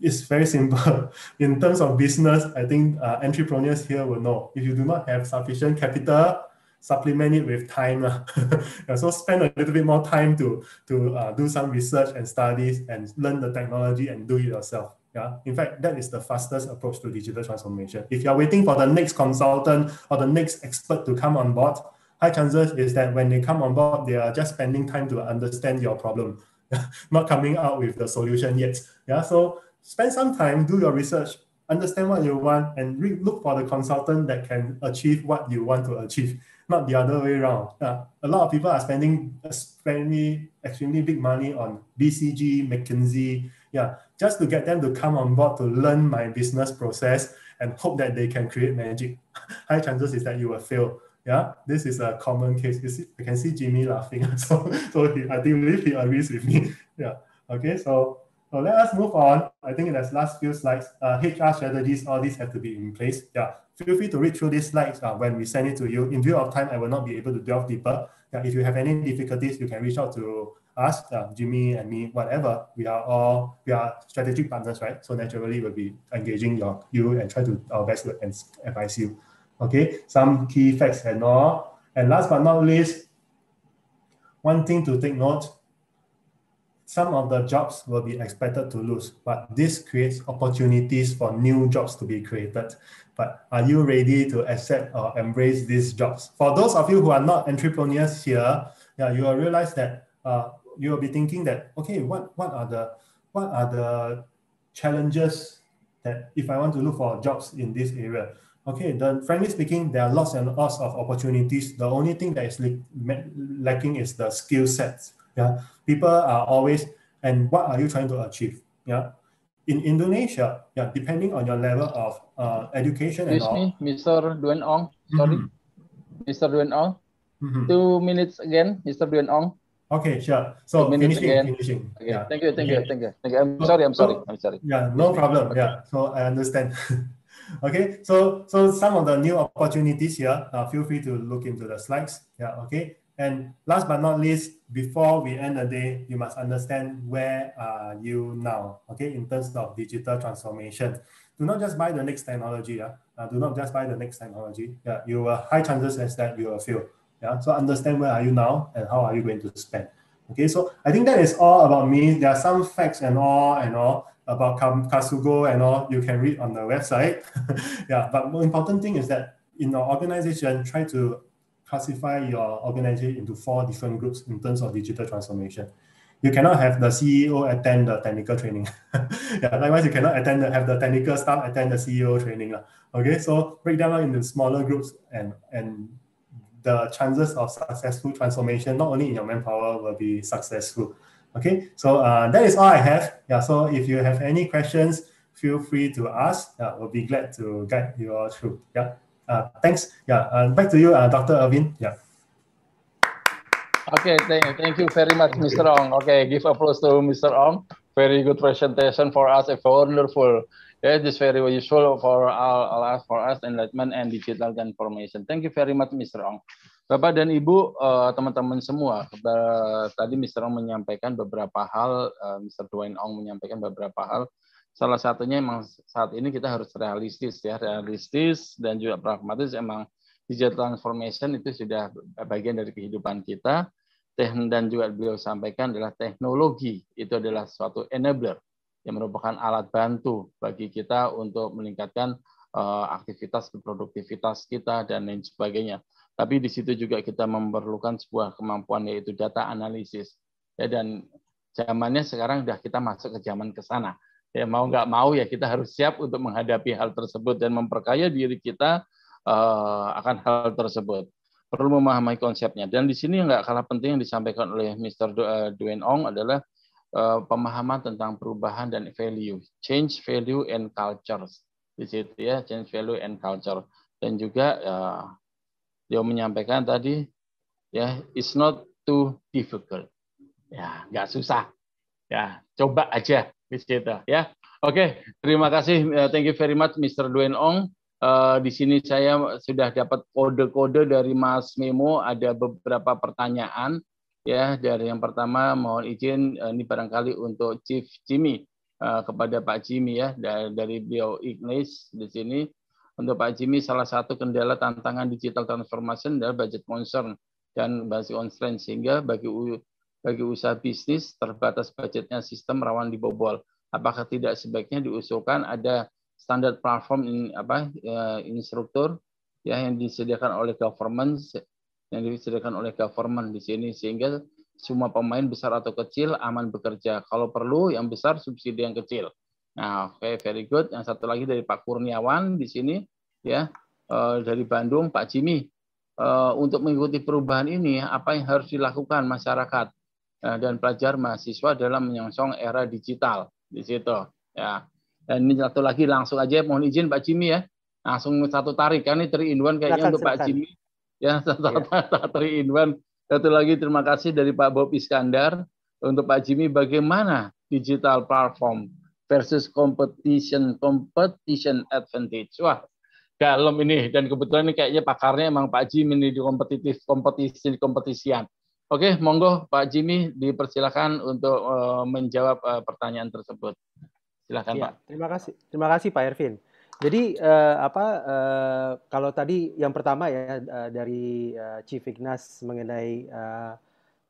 it's very simple. In terms of business, I think uh, entrepreneurs here will know if you do not have sufficient capital, supplement it with time. so spend a little bit more time to to uh, do some research and studies and learn the technology and do it yourself. Yeah, in fact, that is the fastest approach to digital transformation. If you're waiting for the next consultant or the next expert to come on board, high chances is that when they come on board, they are just spending time to understand your problem, not coming out with the solution yet. Yeah, so spend some time, do your research, understand what you want, and re- look for the consultant that can achieve what you want to achieve, not the other way around. Yeah, a lot of people are spending extremely, extremely big money on BCG, McKinsey, yeah, just to get them to come on board to learn my business process and hope that they can create magic. High chances is that you will fail. Yeah, this is a common case. You see, I can see Jimmy laughing. So, so he, I believe he agrees with me. Yeah. Okay. So, so let us move on. I think in the last few slides, uh, HR strategies, all these have to be in place. Yeah. Feel free to read through these slides uh, when we send it to you. In view of time, I will not be able to delve deeper. Yeah, if you have any difficulties, you can reach out to us, uh, Jimmy and me, whatever, we are all we are strategic partners, right? So naturally, we'll be engaging your you and try to our best to advise you. Okay, some key facts and all. And last but not least, one thing to take note: some of the jobs will be expected to lose, but this creates opportunities for new jobs to be created. But are you ready to accept or embrace these jobs? For those of you who are not entrepreneurs here, yeah, you will realize that uh, you will be thinking that okay, what what are the what are the challenges that if I want to look for jobs in this area? Okay, then frankly speaking, there are lots and lots of opportunities. The only thing that is lacking is the skill sets. Yeah, people are always and what are you trying to achieve? Yeah, in Indonesia, yeah, depending on your level of uh, education Excuse and all. me, Mr. Duen Ong. Sorry, mm-hmm. Mr. Duen Ong. Mm-hmm. Two minutes again, Mr. Duen Ong. Okay, sure. So finishing, again. finishing. Okay. Yeah. Thank you, thank you, thank you, thank you. I'm sorry, I'm sorry, I'm sorry. Yeah, no problem. Okay. Yeah, so I understand. okay, so so some of the new opportunities here. Uh, feel free to look into the slides. Yeah, okay. And last but not least, before we end the day, you must understand where are you now, okay, in terms of digital transformation. Do not just buy the next technology. Yeah? Uh, do not just buy the next technology. Yeah, you will high chances as that you will fail. Yeah, so understand where are you now and how are you going to spend. Okay, so I think that is all about me. There are some facts and all and all about Kasugo and all you can read on the website. yeah, but more important thing is that in our organization, try to classify your organization into four different groups in terms of digital transformation. You cannot have the CEO attend the technical training. yeah, likewise, you cannot attend the, have the technical staff attend the CEO training. Okay, so break them up into smaller groups and and the chances of successful transformation, not only in your manpower, will be successful. Okay, so uh, that is all I have. Yeah, so if you have any questions, feel free to ask. Yeah, we'll be glad to guide you all through. Yeah, uh, thanks. Yeah, uh, back to you, uh, Dr. Irvin. Yeah. Okay, thank, thank you very much, Mr. Ong. Okay, give applause to Mr. Ong. Very good presentation for us, a wonderful Yeah, this very useful for all, all for us enlightenment and digital transformation. Thank you very much, Mr. Ong. Bapak dan Ibu, eh, teman-teman uh, semua, tadi Mr. Ong menyampaikan beberapa hal, uh, Mr. Dwayne Ong menyampaikan beberapa hal. Salah satunya memang saat ini kita harus realistis ya, realistis dan juga pragmatis. Emang digital transformation itu sudah bagian dari kehidupan kita dan juga beliau sampaikan adalah teknologi itu adalah suatu enabler yang merupakan alat bantu bagi kita untuk meningkatkan uh, aktivitas produktivitas kita dan lain sebagainya. Tapi di situ juga kita memerlukan sebuah kemampuan yaitu data analisis. Ya, dan zamannya sekarang sudah kita masuk ke zaman ke sana. Ya, mau nggak mau ya kita harus siap untuk menghadapi hal tersebut dan memperkaya diri kita uh, akan hal tersebut perlu memahami konsepnya. Dan di sini nggak kalah penting yang disampaikan oleh Mr. Eh, Dwayne Ong adalah uh, pemahaman tentang perubahan dan value, change value and cultures di situ ya, change value and culture. Dan juga uh, dia menyampaikan tadi ya, it's not too difficult. Ya, nggak susah. Ya, coba aja di situ ya. Oke, terima kasih. Thank you very much, Mr. Dwayne Ong. Uh, di sini saya sudah dapat kode-kode dari Mas Memo, ada beberapa pertanyaan ya. Dari yang pertama mohon izin uh, ini barangkali untuk Chief Jimmy uh, kepada Pak Jimmy ya dari, dari Bio Ignis di sini. Untuk Pak Jimmy salah satu kendala tantangan digital transformation adalah budget concern dan basic constraint sehingga bagi bagi usaha bisnis terbatas budgetnya sistem rawan dibobol. Apakah tidak sebaiknya diusulkan ada standar platform in, apa ya, instruktur ya yang disediakan oleh government yang disediakan oleh government di sini sehingga semua pemain besar atau kecil aman bekerja. Kalau perlu yang besar subsidi yang kecil. Nah, oke okay, very good. Yang satu lagi dari Pak Kurniawan di sini ya uh, dari Bandung Pak Jimmy uh, untuk mengikuti perubahan ini apa yang harus dilakukan masyarakat uh, dan pelajar mahasiswa dalam menyongsong era digital di situ ya dan ini satu lagi langsung aja mohon izin Pak Jimmy ya. Langsung satu tarik kan ini 3 in 1 kayaknya silakan, untuk silakan. Pak Jimmy. Ya, ya. 3 in 1. Satu lagi terima kasih dari Pak Bob Iskandar untuk Pak Jimmy bagaimana digital platform versus competition competition advantage. Wah, dalam ini dan kebetulan ini kayaknya pakarnya emang Pak Jimmy ini di kompetitif kompetisi kompetisian. Oke, monggo Pak Jimmy dipersilakan untuk uh, menjawab uh, pertanyaan tersebut. Silakan ya, Pak. Terima kasih. Terima kasih Pak Ervin. Jadi uh, apa uh, kalau tadi yang pertama ya uh, dari uh, Chief Ignas mengenai uh,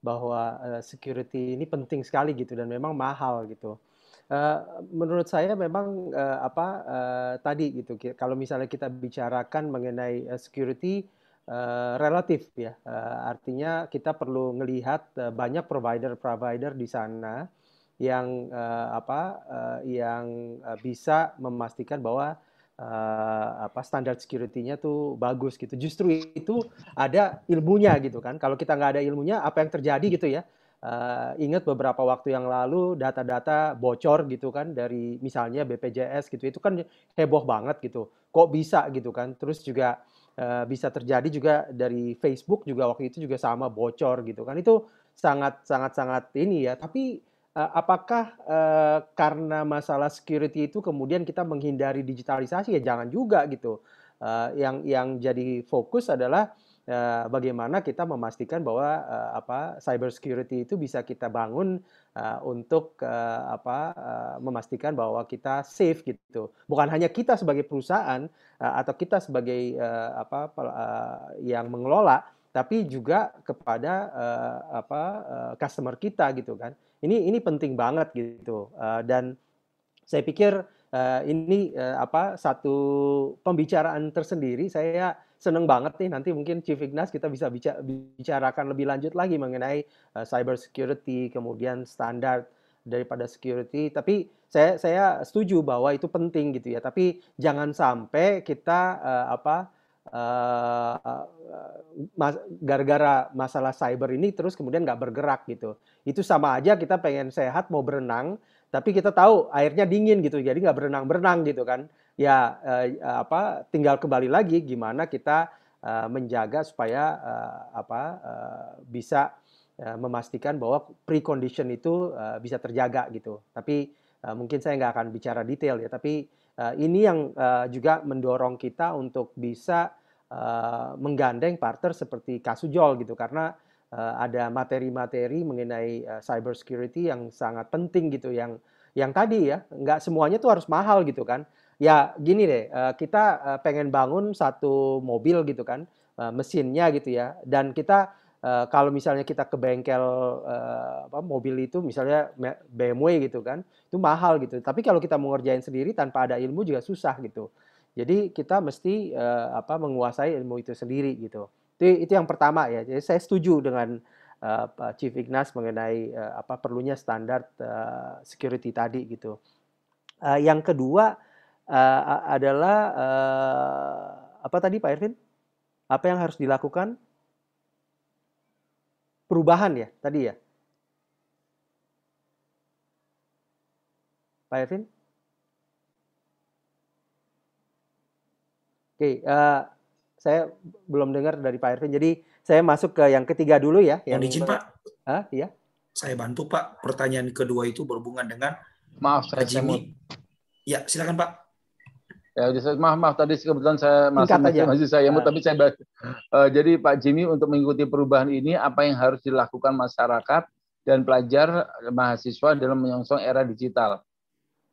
bahwa uh, security ini penting sekali gitu dan memang mahal gitu. Uh, menurut saya memang uh, apa uh, tadi gitu kalau misalnya kita bicarakan mengenai uh, security uh, relatif ya uh, artinya kita perlu melihat uh, banyak provider-provider di sana yang uh, apa uh, yang bisa memastikan bahwa uh, apa standar security-nya tuh bagus gitu. Justru itu ada ilmunya gitu kan. Kalau kita nggak ada ilmunya, apa yang terjadi gitu ya? Uh, ingat beberapa waktu yang lalu data-data bocor gitu kan dari misalnya BPJS gitu itu kan heboh banget gitu. Kok bisa gitu kan? Terus juga uh, bisa terjadi juga dari Facebook juga waktu itu juga sama bocor gitu kan. Itu sangat sangat sangat ini ya. Tapi apakah uh, karena masalah security itu kemudian kita menghindari digitalisasi ya jangan juga gitu. Uh, yang yang jadi fokus adalah bagaimana kita memastikan bahwa apa cyber security itu bisa kita bangun untuk apa memastikan bahwa kita safe gitu. Bukan hanya kita sebagai perusahaan atau kita sebagai apa yang mengelola tapi juga kepada uh, apa uh, customer kita gitu kan. Ini ini penting banget gitu. Uh, dan saya pikir uh, ini uh, apa satu pembicaraan tersendiri. Saya senang banget nih nanti mungkin Chief Ignas kita bisa bicarakan lebih lanjut lagi mengenai uh, cyber security, kemudian standar daripada security. Tapi saya saya setuju bahwa itu penting gitu ya. Tapi jangan sampai kita uh, apa gara-gara masalah cyber ini terus kemudian nggak bergerak gitu. Itu sama aja kita pengen sehat mau berenang, tapi kita tahu airnya dingin gitu, jadi nggak berenang-berenang gitu kan. Ya eh, apa tinggal kembali lagi gimana kita eh, menjaga supaya eh, apa eh, bisa eh, memastikan bahwa precondition itu eh, bisa terjaga gitu. Tapi eh, mungkin saya nggak akan bicara detail ya, tapi uh, ini yang uh, juga mendorong kita untuk bisa uh, menggandeng partner seperti Kasujol gitu. Karena uh, ada materi-materi mengenai uh, cyber security yang sangat penting gitu. Yang yang tadi ya nggak semuanya tuh harus mahal gitu kan. Ya gini deh uh, kita uh, pengen bangun satu mobil gitu kan uh, mesinnya gitu ya. Dan kita uh, kalau misalnya kita ke bengkel uh, apa mobil itu misalnya BMW gitu kan itu mahal gitu. Tapi kalau kita mau ngerjain sendiri tanpa ada ilmu juga susah gitu jadi kita mesti uh, apa menguasai ilmu itu sendiri gitu. Itu itu yang pertama ya. Jadi saya setuju dengan uh, Chief Ignas mengenai uh, apa perlunya standar uh, security tadi gitu. Uh, yang kedua uh, adalah uh, apa tadi Pak Irvin? Apa yang harus dilakukan? Perubahan ya tadi ya. Pak Ervin? Oke, uh, saya belum dengar dari Pak Ervin. Jadi saya masuk ke yang ketiga dulu ya. Yang izin Pak. Ah, iya. Saya bantu Pak. Pertanyaan kedua itu berhubungan dengan Maaf, saya Jimmy. Ya, silakan Pak. Ya, maaf, maaf tadi kebetulan saya masih masih, masih saya uh, tapi saya uh, jadi Pak Jimmy untuk mengikuti perubahan ini apa yang harus dilakukan masyarakat dan pelajar mahasiswa dalam menyongsong era digital.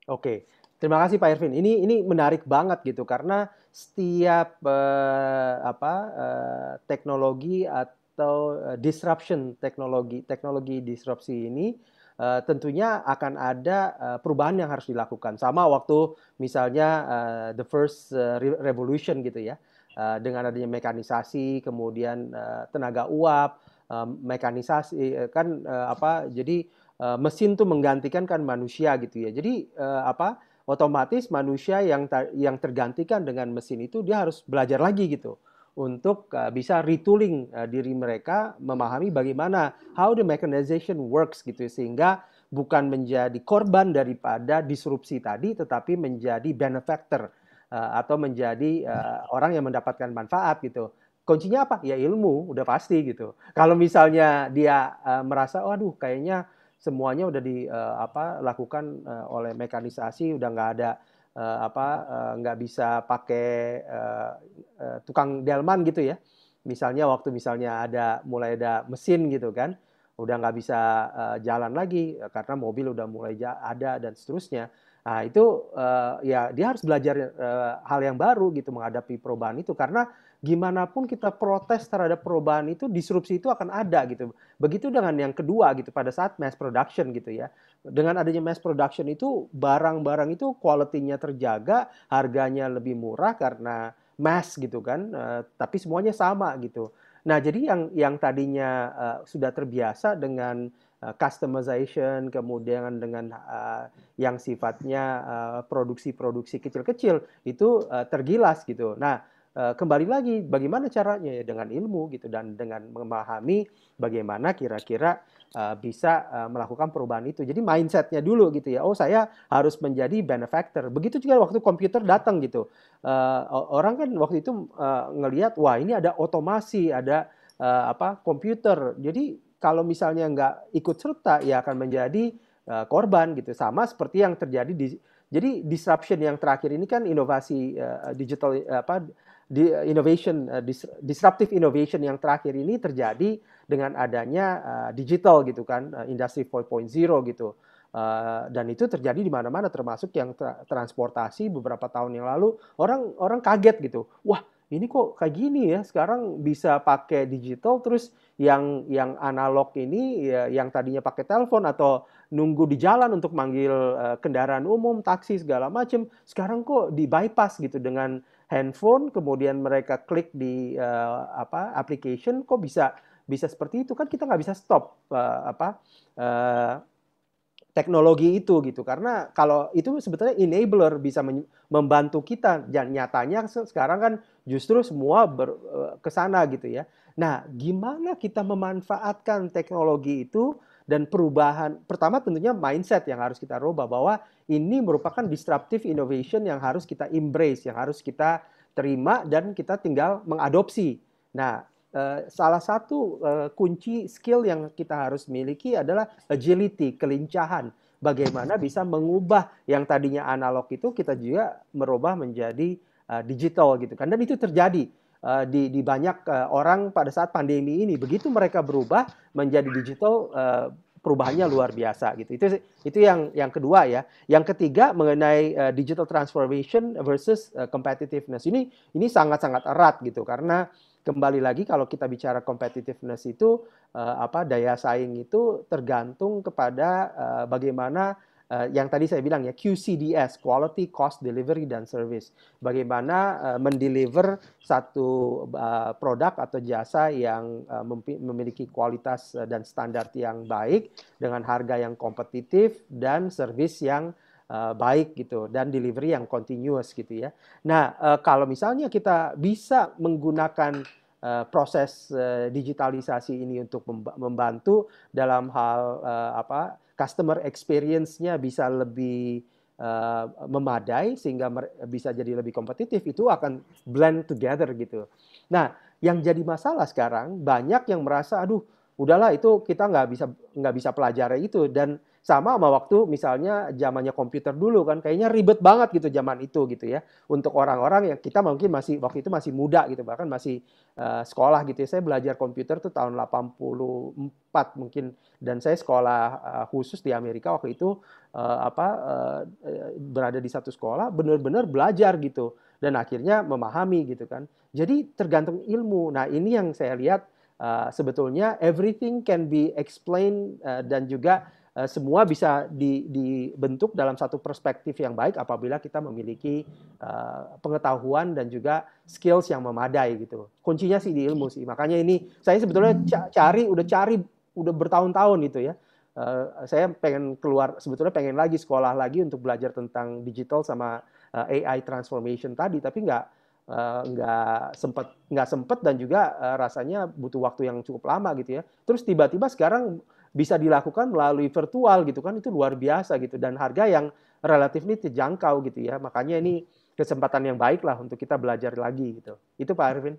Oke. Terima kasih Pak Irvin. Ini ini menarik banget gitu karena setiap uh, apa uh, teknologi atau uh, disruption teknologi teknologi disrupsi ini uh, tentunya akan ada uh, perubahan yang harus dilakukan. Sama waktu misalnya uh, the first uh, revolution gitu ya, uh, dengan adanya mekanisasi, kemudian uh, tenaga uap, uh, mekanisasi kan uh, apa? Jadi uh, mesin tuh menggantikan kan manusia gitu ya. Jadi uh, apa? Otomatis manusia yang yang tergantikan dengan mesin itu dia harus belajar lagi gitu untuk uh, bisa retooling uh, diri mereka memahami bagaimana how the mechanization works gitu sehingga bukan menjadi korban daripada disrupsi tadi tetapi menjadi benefactor uh, atau menjadi uh, orang yang mendapatkan manfaat gitu. Kuncinya apa? Ya ilmu, udah pasti gitu. Kalau misalnya dia uh, merasa waduh kayaknya semuanya udah di uh, apa lakukan uh, oleh mekanisasi udah nggak ada uh, apa uh, nggak bisa pakai uh, uh, tukang delman gitu ya. Misalnya waktu misalnya ada mulai ada mesin gitu kan, udah nggak bisa uh, jalan lagi karena mobil udah mulai ada dan seterusnya. Nah itu uh, ya dia harus belajar uh, hal yang baru gitu menghadapi perubahan itu karena gimana pun kita protes terhadap perubahan itu disrupsi itu akan ada gitu. Begitu dengan yang kedua gitu pada saat mass production gitu ya. Dengan adanya mass production itu barang-barang itu kualitinya terjaga, harganya lebih murah karena mass gitu kan. Uh, tapi semuanya sama gitu. Nah, jadi yang yang tadinya uh, sudah terbiasa dengan uh, customization, kemudian dengan uh, yang sifatnya produksi-produksi kecil-kecil itu tergilas gitu. Nah, kembali lagi bagaimana caranya ya dengan ilmu gitu dan dengan memahami bagaimana kira-kira uh, bisa uh, melakukan perubahan itu. Jadi mindsetnya dulu gitu ya. Oh saya harus menjadi benefactor. Begitu juga waktu komputer datang gitu. Uh, orang kan waktu itu uh, ngelihat wah ini ada otomasi, ada uh, apa komputer. Jadi kalau misalnya nggak ikut serta ya akan menjadi uh, korban gitu. Sama seperti yang terjadi di jadi disruption yang terakhir ini kan inovasi uh, digital apa di innovation uh, disruptive innovation yang terakhir ini terjadi dengan adanya uh, digital gitu kan, uh, industri 4.0 gitu. Uh, dan itu terjadi di mana-mana termasuk yang tra transportasi beberapa tahun yang lalu orang orang kaget gitu. Wah, ini kok kayak gini ya sekarang bisa pakai digital terus yang yang analog ini ya, yang tadinya pakai telepon atau nunggu di jalan untuk manggil uh, kendaraan umum taksi segala macam sekarang kok di bypass gitu dengan handphone kemudian mereka klik di uh, apa application kok bisa bisa seperti itu? Kan kita nggak bisa stop uh, apa uh, teknologi itu gitu. Karena kalau itu sebetulnya enabler bisa membantu kita. Dan nyatanya sekarang kan justru semua ber, ke sana gitu ya. Nah, gimana kita memanfaatkan teknologi itu dan perubahan pertama tentunya mindset yang harus kita rubah bahwa ini merupakan disruptive innovation yang harus kita embrace, yang harus kita terima dan kita tinggal mengadopsi. Nah, Eh, salah satu uh, kunci skill yang kita harus miliki adalah agility, kelincahan. Bagaimana bisa mengubah yang tadinya analog itu kita juga merubah menjadi uh, digital gitu kan. Dan itu terjadi uh, di, di banyak uh, orang pada saat pandemi ini. Begitu mereka berubah menjadi digital, uh, perubahannya luar biasa gitu. Itu itu yang yang kedua ya. Yang ketiga mengenai uh, digital transformation versus uh, competitiveness. Ini ini sangat-sangat erat gitu karena kembali lagi kalau kita bicara competitiveness itu uh, apa daya saing itu tergantung kepada uh, bagaimana uh, yang tadi saya bilang ya QCDS quality cost delivery dan service bagaimana uh, mendeliver satu uh, produk atau jasa yang uh, memiliki kualitas dan standar yang baik dengan harga yang kompetitif dan service yang uh, baik gitu dan delivery yang continuous gitu ya. Nah, uh, kalau misalnya kita bisa menggunakan uh, proses uh, digitalisasi ini untuk membantu dalam hal uh, apa customer experience-nya bisa lebih uh, memadai sehingga bisa jadi lebih kompetitif itu akan blend together gitu. Nah, yang jadi masalah sekarang banyak yang merasa aduh udahlah itu kita nggak bisa nggak bisa pelajari itu dan sama sama waktu misalnya zamannya komputer dulu kan kayaknya ribet banget gitu zaman itu gitu ya. Untuk orang-orang yang kita mungkin masih waktu itu masih muda gitu bahkan masih uh, sekolah gitu ya. Saya belajar komputer tuh tahun 84 mungkin. Dan saya sekolah uh, khusus di Amerika waktu itu uh, apa uh, berada di satu sekolah benar-benar belajar gitu. Dan akhirnya memahami gitu kan. Jadi tergantung ilmu. Nah ini yang saya lihat uh, sebetulnya everything can be explained uh, dan juga semua bisa di, dibentuk dalam satu perspektif yang baik apabila kita memiliki uh, pengetahuan dan juga skills yang memadai gitu. Kuncinya sih di ilmu sih. Makanya ini saya sebetulnya cari udah cari udah bertahun-tahun gitu ya. Uh, saya pengen keluar sebetulnya pengen lagi sekolah lagi untuk belajar tentang digital sama AI transformation tadi tapi nggak nggak sempat nggak sempat dan juga rasanya butuh waktu yang cukup lama gitu ya. Terus tiba-tiba sekarang bisa dilakukan melalui virtual gitu kan itu luar biasa gitu. Dan harga yang relatif ini terjangkau gitu ya. Makanya ini kesempatan yang baik lah untuk kita belajar lagi gitu. Itu Pak Arvin.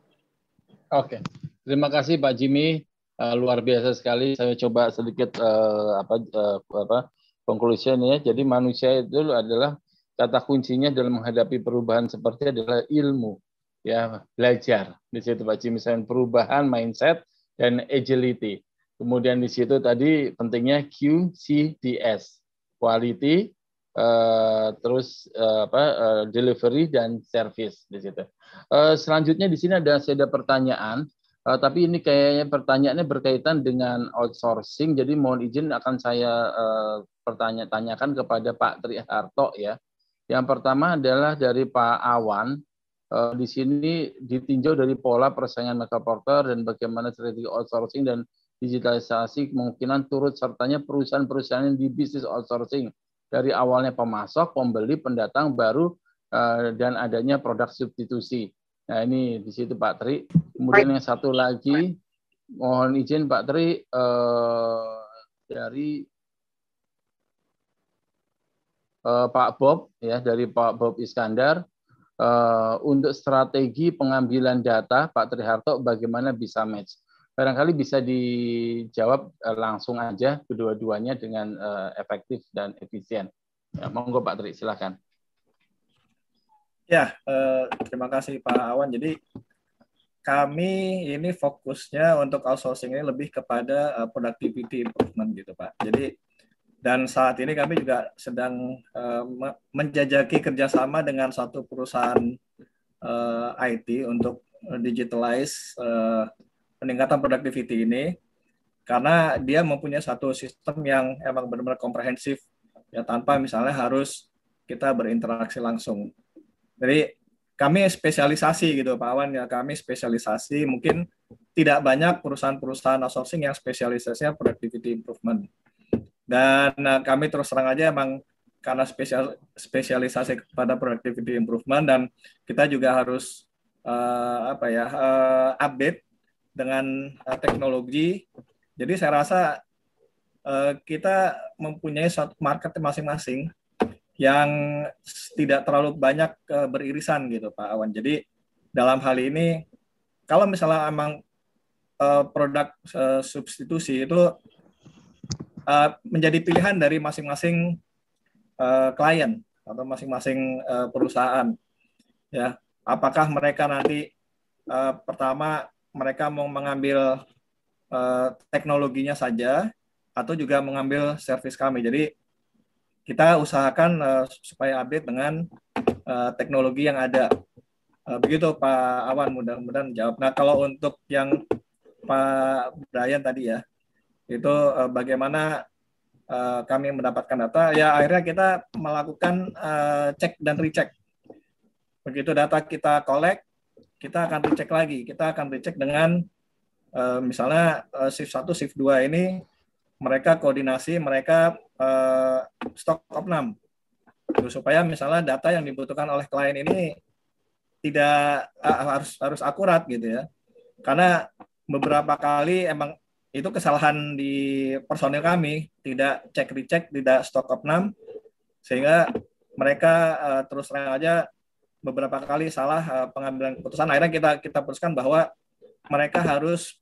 Oke. Terima kasih Pak Jimmy. Uh, luar biasa sekali. Saya coba sedikit uh, apa uh, apa conclusion ya. Jadi manusia itu adalah kata kuncinya dalam menghadapi perubahan seperti adalah ilmu ya. Belajar. Di situ Pak Jimmy saya perubahan mindset dan agility Kemudian di situ tadi pentingnya QCDS, quality, uh, terus uh, apa uh, delivery dan service di situ. Selanjutnya di sini ada saya ada pertanyaan, tapi ini kayaknya pertanyaannya berkaitan dengan outsourcing. Jadi mohon izin akan saya pertanya tanyakan kepada Pak Tri Harto ya. Yang pertama adalah dari Pak Awan. Di sini ditinjau dari pola persaingan megaporter dan bagaimana strategi outsourcing dan digitalisasi kemungkinan turut sertanya perusahaan-perusahaan yang di bisnis outsourcing dari awalnya pemasok, pembeli, pendatang baru eh, dan adanya produk substitusi. Nah ini di situ Pak Tri. Kemudian yang satu lagi, mohon izin Pak Tri eh, dari eh, Pak Bob ya dari Pak Bob Iskandar untuk strategi pengambilan data Pak Tri Harto bagaimana bisa match barangkali bisa dijawab uh, langsung aja kedua-duanya dengan uh, efektif dan efisien. Ya, monggo Pak Tri, silakan. Ya, uh, terima kasih Pak Awan. Jadi kami ini fokusnya untuk outsourcing ini lebih kepada productivity improvement gitu Pak. Jadi dan saat ini kami juga sedang menjajaki kerjasama dengan satu perusahaan IT untuk digitalize peningkatan productivity ini karena dia mempunyai satu sistem yang emang benar-benar komprehensif ya tanpa misalnya harus kita berinteraksi langsung. Jadi kami spesialisasi gitu Pak Awan ya kami spesialisasi mungkin tidak banyak perusahaan-perusahaan outsourcing yang spesialisasinya productivity improvement. Dan uh, kami terus terang aja emang karena spesial spesialisasi kepada productivity improvement dan kita juga harus uh, apa ya uh, update dengan uh, teknologi. Jadi saya rasa uh, kita mempunyai suatu market masing-masing yang tidak terlalu banyak uh, beririsan gitu Pak Awan. Jadi dalam hal ini kalau misalnya emang uh, produk uh, substitusi itu uh, menjadi pilihan dari masing-masing uh, klien atau masing-masing uh, perusahaan ya apakah mereka nanti uh, pertama mereka mau mengambil uh, teknologinya saja atau juga mengambil servis kami. Jadi kita usahakan uh, supaya update dengan uh, teknologi yang ada. begitu Pak Awan mudah-mudahan jawab. Nah kalau untuk yang Pak Brian tadi ya, itu bagaimana kami mendapatkan data? Ya akhirnya kita melakukan cek dan recheck. Begitu data kita collect, kita akan recheck lagi. Kita akan recheck dengan misalnya shift 1, shift 2 ini mereka koordinasi, mereka stok opnam supaya misalnya data yang dibutuhkan oleh klien ini tidak harus harus akurat gitu ya karena beberapa kali emang itu kesalahan di personil kami tidak cek recheck tidak stok opnam sehingga mereka uh, terus terang aja beberapa kali salah uh, pengambilan keputusan akhirnya kita kita putuskan bahwa mereka harus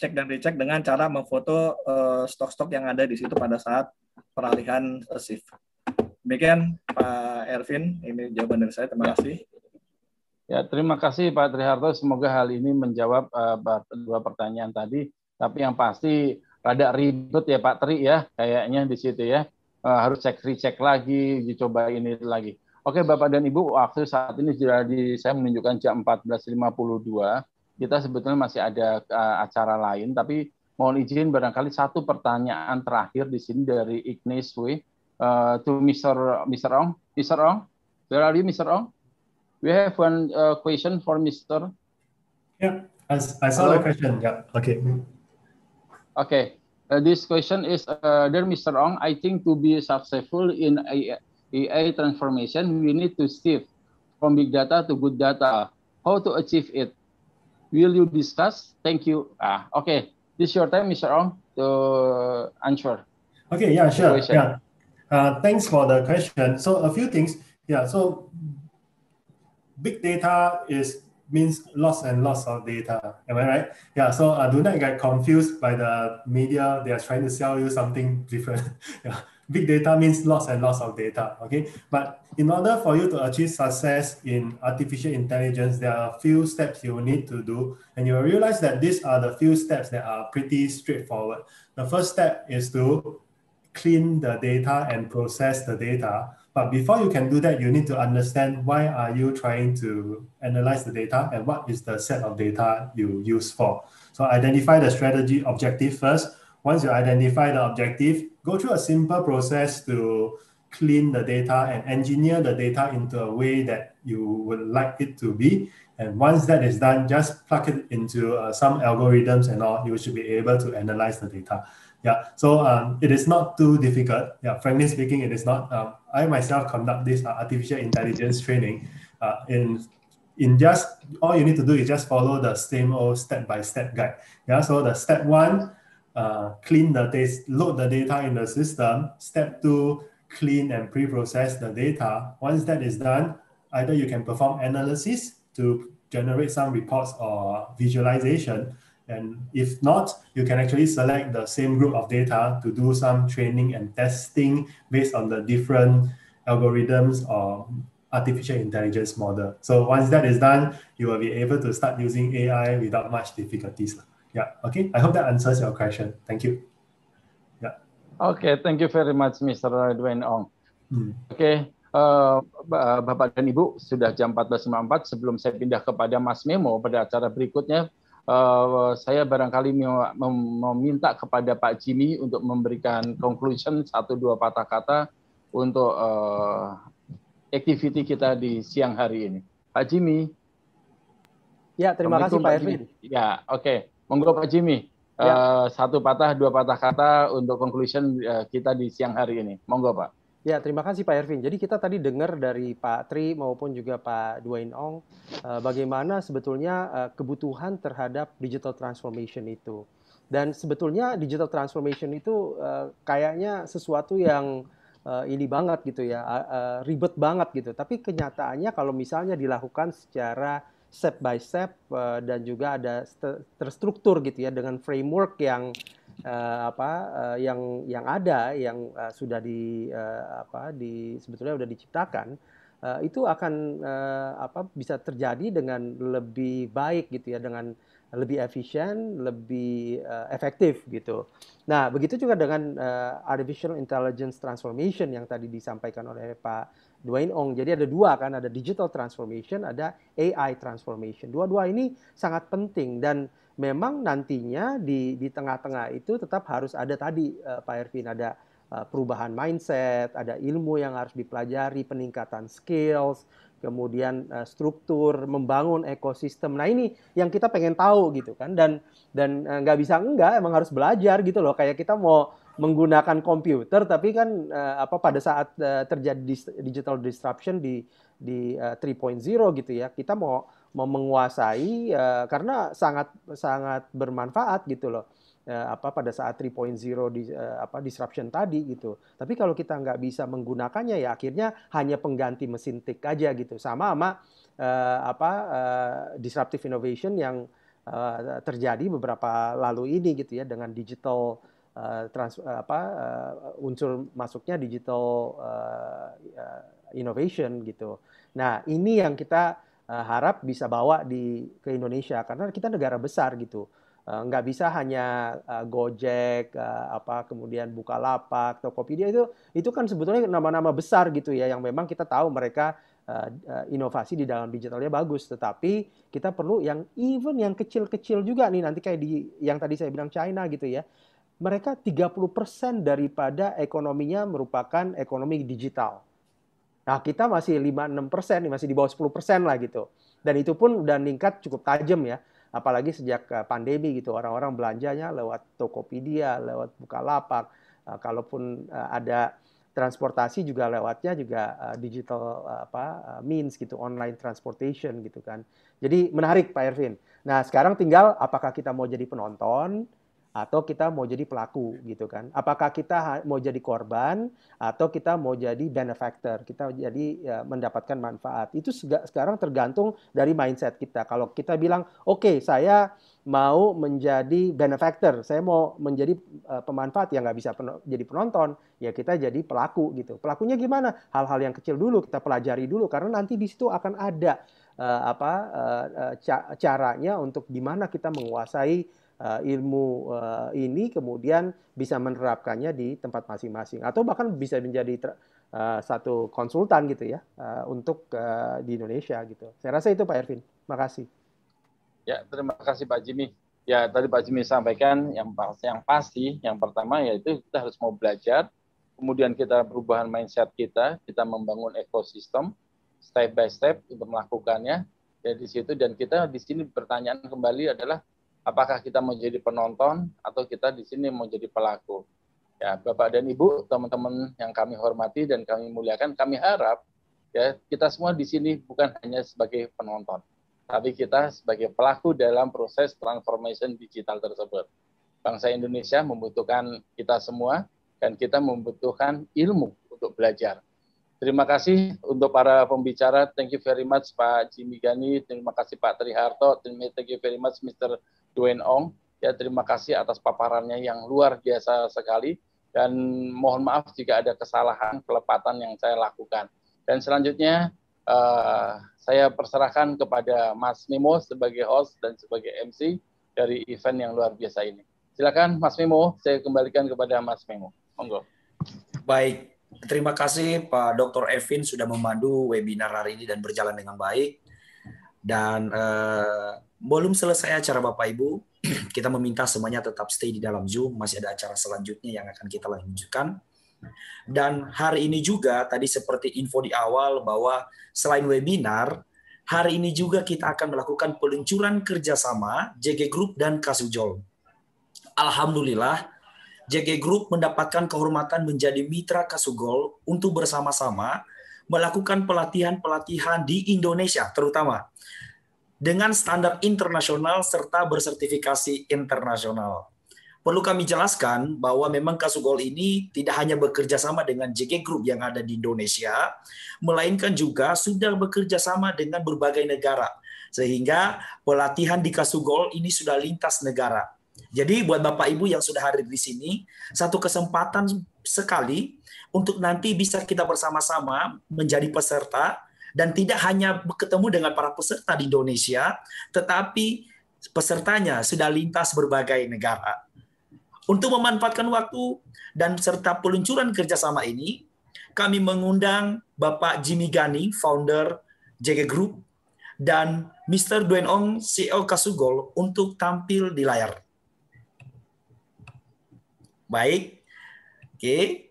cek dan recheck dengan cara memfoto eh, stok-stok uh, yang ada di situ pada saat peralihan shift. Demikian Pak Ervin, ini jawaban dari saya. Terima kasih. Ya, terima kasih Pak Triharto. Semoga hal ini menjawab uh, dua pertanyaan tadi. Tapi yang pasti rada ribet ya Pak Tri ya, kayaknya di situ ya. Uh, harus cek recheck lagi, dicoba ini lagi. Oke Bapak dan Ibu, waktu saat ini sudah di saya menunjukkan jam 14.52. Kita sebetulnya masih ada uh, acara lain, tapi mohon izin barangkali satu pertanyaan terakhir di sini dari Ignis W uh, to Mr. Mr. Ong. Mr. Ong, where are you, Mr. Ong? We have one uh, question for Mr. Yeah, I, I saw Hello? the question. Yeah, okay. Okay, uh, this question is, uh, dear Mr. Ong, I think to be successful in AI transformation, we need to shift from big data to good data. How to achieve it? Will you discuss? Thank you. Ah, okay. This is your time, Mr. Ong, to answer. Okay, yeah, sure. Yeah. Uh, thanks for the question. So a few things. Yeah, so big data is means lots and lots of data. Am I right? Yeah. So uh, do not get confused by the media. They are trying to sell you something different. yeah. Big data means lots and lots of data. Okay. But in order for you to achieve success in artificial intelligence, there are a few steps you need to do, and you will realize that these are the few steps that are pretty straightforward. The first step is to clean the data and process the data. But before you can do that, you need to understand why are you trying to analyze the data and what is the set of data you use for. So identify the strategy objective first. Once you identify the objective, go through a simple process to clean the data and engineer the data into a way that you would like it to be. And once that is done, just plug it into uh, some algorithms and all, you should be able to analyze the data. Yeah, so um, it is not too difficult. Yeah, frankly speaking, it is not. Um, I myself conduct this uh, artificial intelligence training. Uh, in in just all you need to do is just follow the same old step by step guide. Yeah, so the step one, uh, clean the data, load the data in the system. Step two, clean and pre-process the data. Once that is done, either you can perform analysis to generate some reports or visualization and if not, you can actually select the same group of data to do some training and testing based on the different algorithms or artificial intelligence model. So once that is done, you will be able to start using AI without much difficulties. Yeah, okay. I hope that answers your question. Thank you. Yeah. Okay, thank you very much, Mr. Dwayne Ong. Hmm. Oke, okay. Uh, Bapak dan Ibu, sudah jam 14.54. Sebelum saya pindah kepada Mas Memo pada acara berikutnya, uh, saya barangkali meminta kepada Pak Jimmy untuk memberikan conclusion satu dua patah kata untuk uh, activity kita di siang hari ini. Pak Jimmy. Ya, terima kasih Pak Erwin. Ya, oke. Okay. Monggo Pak Jimmy. Ya. Uh, satu patah, dua patah kata untuk conclusion uh, kita di siang hari ini. Monggo Pak. Ya, terima kasih Pak Ervin. Jadi kita tadi dengar dari Pak Tri maupun juga Pak Dwayne Ong uh, bagaimana sebetulnya uh, kebutuhan terhadap digital transformation itu. Dan sebetulnya digital transformation itu uh, kayaknya sesuatu yang uh, ini banget gitu ya, uh, uh, ribet banget gitu. Tapi kenyataannya kalau misalnya dilakukan secara step by step uh, dan juga ada terstruktur gitu ya dengan framework yang uh, apa uh, yang yang ada yang uh, sudah di uh, apa di sebetulnya sudah diciptakan uh, itu akan uh, apa bisa terjadi dengan lebih baik gitu ya dengan lebih efisien, lebih uh, efektif gitu. Nah, begitu juga dengan uh, artificial intelligence transformation yang tadi disampaikan oleh Pak Dwayne Ong. Jadi ada dua kan, ada digital transformation, ada AI transformation. Dua-dua ini sangat penting dan memang nantinya di di tengah-tengah itu tetap harus ada tadi uh, Pak Ervin ada uh, perubahan mindset, ada ilmu yang harus dipelajari, peningkatan skills, kemudian uh, struktur, membangun ekosistem. Nah ini yang kita pengen tahu gitu kan dan dan nggak uh, bisa enggak emang harus belajar gitu loh kayak kita mau menggunakan komputer tapi kan uh, apa pada saat uh, terjadi digital disruption di di uh, 3.0 gitu ya kita mau mau menguasai uh, karena sangat sangat bermanfaat gitu loh uh, apa pada saat 3.0 di uh, apa disruption tadi gitu. Tapi kalau kita nggak bisa menggunakannya ya akhirnya hanya pengganti mesin tik aja gitu. Sama sama uh, apa uh, disruptive innovation yang uh, terjadi beberapa lalu ini gitu ya dengan digital uh, trans uh, apa uh, unsur masuknya digital uh, uh, innovation gitu. Nah, ini yang kita uh, harap bisa bawa di ke Indonesia. Karena kita negara besar gitu. Eh, nggak bisa hanya uh, Gojek uh, apa kemudian Bukalapak Tokopedia itu itu kan sebetulnya nama-nama besar gitu ya yang memang kita tahu mereka uh, uh, inovasi di dalam digitalnya bagus. Tetapi kita perlu yang even yang kecil-kecil juga nih nanti kayak di yang tadi saya bilang China gitu ya mereka 30% daripada ekonominya merupakan ekonomi digital. Nah, kita masih 5-6 persen, masih di bawah 10 persen lah gitu. Dan itu pun udah meningkat cukup tajam ya apalagi sejak eh, pandemi gitu orang-orang belanjanya lewat Tokopedia, lewat Bukalapak, uh, kalaupun uh, ada transportasi juga lewatnya juga digital apa means gitu, online transportation gitu kan. Jadi menarik Pak Ervin. Nah, sekarang tinggal apakah kita mau jadi penonton atau kita mau jadi pelaku gitu kan. Apakah kita mau jadi korban atau kita mau jadi benefactor, kita jadi ya, mendapatkan manfaat. Itu sekarang tergantung dari mindset kita. Kalau kita bilang, "Oke, okay, saya mau menjadi benefactor, saya mau menjadi uh, pemanfaat yang nggak bisa pen jadi penonton, ya kita jadi pelaku gitu. Pelakunya gimana? Hal-hal yang kecil dulu kita pelajari dulu karena nanti di situ akan ada uh, apa uh, ca caranya untuk gimana kita menguasai uh, ilmu uh, ini kemudian bisa menerapkannya di tempat masing-masing atau bahkan bisa menjadi uh, satu konsultan gitu ya uh, untuk uh, di Indonesia gitu. Saya rasa itu Pak Ervin. Makasih. Ya, terima kasih Pak Jimmy. Ya, tadi Pak Jimmy sampaikan yang pasti, yang pasti, yang pertama yaitu kita harus mau belajar, kemudian kita perubahan mindset kita, kita membangun ekosistem step by step untuk melakukannya. Ya di situ dan kita di sini pertanyaan kembali adalah apakah kita mau jadi penonton atau kita di sini mau jadi pelaku. Ya, Bapak dan Ibu, teman-teman yang kami hormati dan kami muliakan, kami harap ya kita semua di sini bukan hanya sebagai penonton, tapi kita sebagai pelaku dalam proses transformation digital tersebut. Bangsa Indonesia membutuhkan kita semua dan kita membutuhkan ilmu untuk belajar. Terima kasih untuk para pembicara. Thank you very much Pak Jimmy Gani. Terima kasih Pak Triharto. Thank you very much Mr. Dwayne Ong. Ya, terima kasih atas paparannya yang luar biasa sekali. Dan mohon maaf jika ada kesalahan, kelepatan yang saya lakukan. Dan selanjutnya, uh, saya perserahkan kepada Mas Mimo sebagai host dan sebagai MC dari event yang luar biasa ini. Silakan Mas Mimo, saya kembalikan kepada Mas Mimo. Monggo. Baik, Terima kasih Pak Dr. Evin sudah memandu webinar hari ini dan berjalan dengan baik. Dan uh, belum selesai acara Bapak Ibu, kita meminta semuanya tetap stay di dalam Zoom. Masih ada acara selanjutnya yang akan kita lanjutkan. Dan hari ini juga tadi seperti info di awal bahwa selain webinar, hari ini juga kita akan melakukan peluncuran kerjasama JG Group dan Kasujol. Alhamdulillah, JG Group mendapatkan kehormatan menjadi mitra Kasugol untuk bersama-sama melakukan pelatihan-pelatihan di Indonesia terutama dengan standar internasional serta bersertifikasi internasional. Perlu kami jelaskan bahwa memang Kasugol ini tidak hanya bekerja sama dengan JG Group yang ada di Indonesia, melainkan juga sudah bekerja sama dengan berbagai negara. Sehingga pelatihan di Kasugol ini sudah lintas negara jadi buat Bapak Ibu yang sudah hadir di sini, satu kesempatan sekali untuk nanti bisa kita bersama-sama menjadi peserta dan tidak hanya ketemu dengan para peserta di Indonesia, tetapi pesertanya sudah lintas berbagai negara. Untuk memanfaatkan waktu dan serta peluncuran kerjasama ini, kami mengundang Bapak Jimmy Gani, founder JG Group, dan Mr. Duen Ong, CEO Kasugol, untuk tampil di layar. Baik, oke.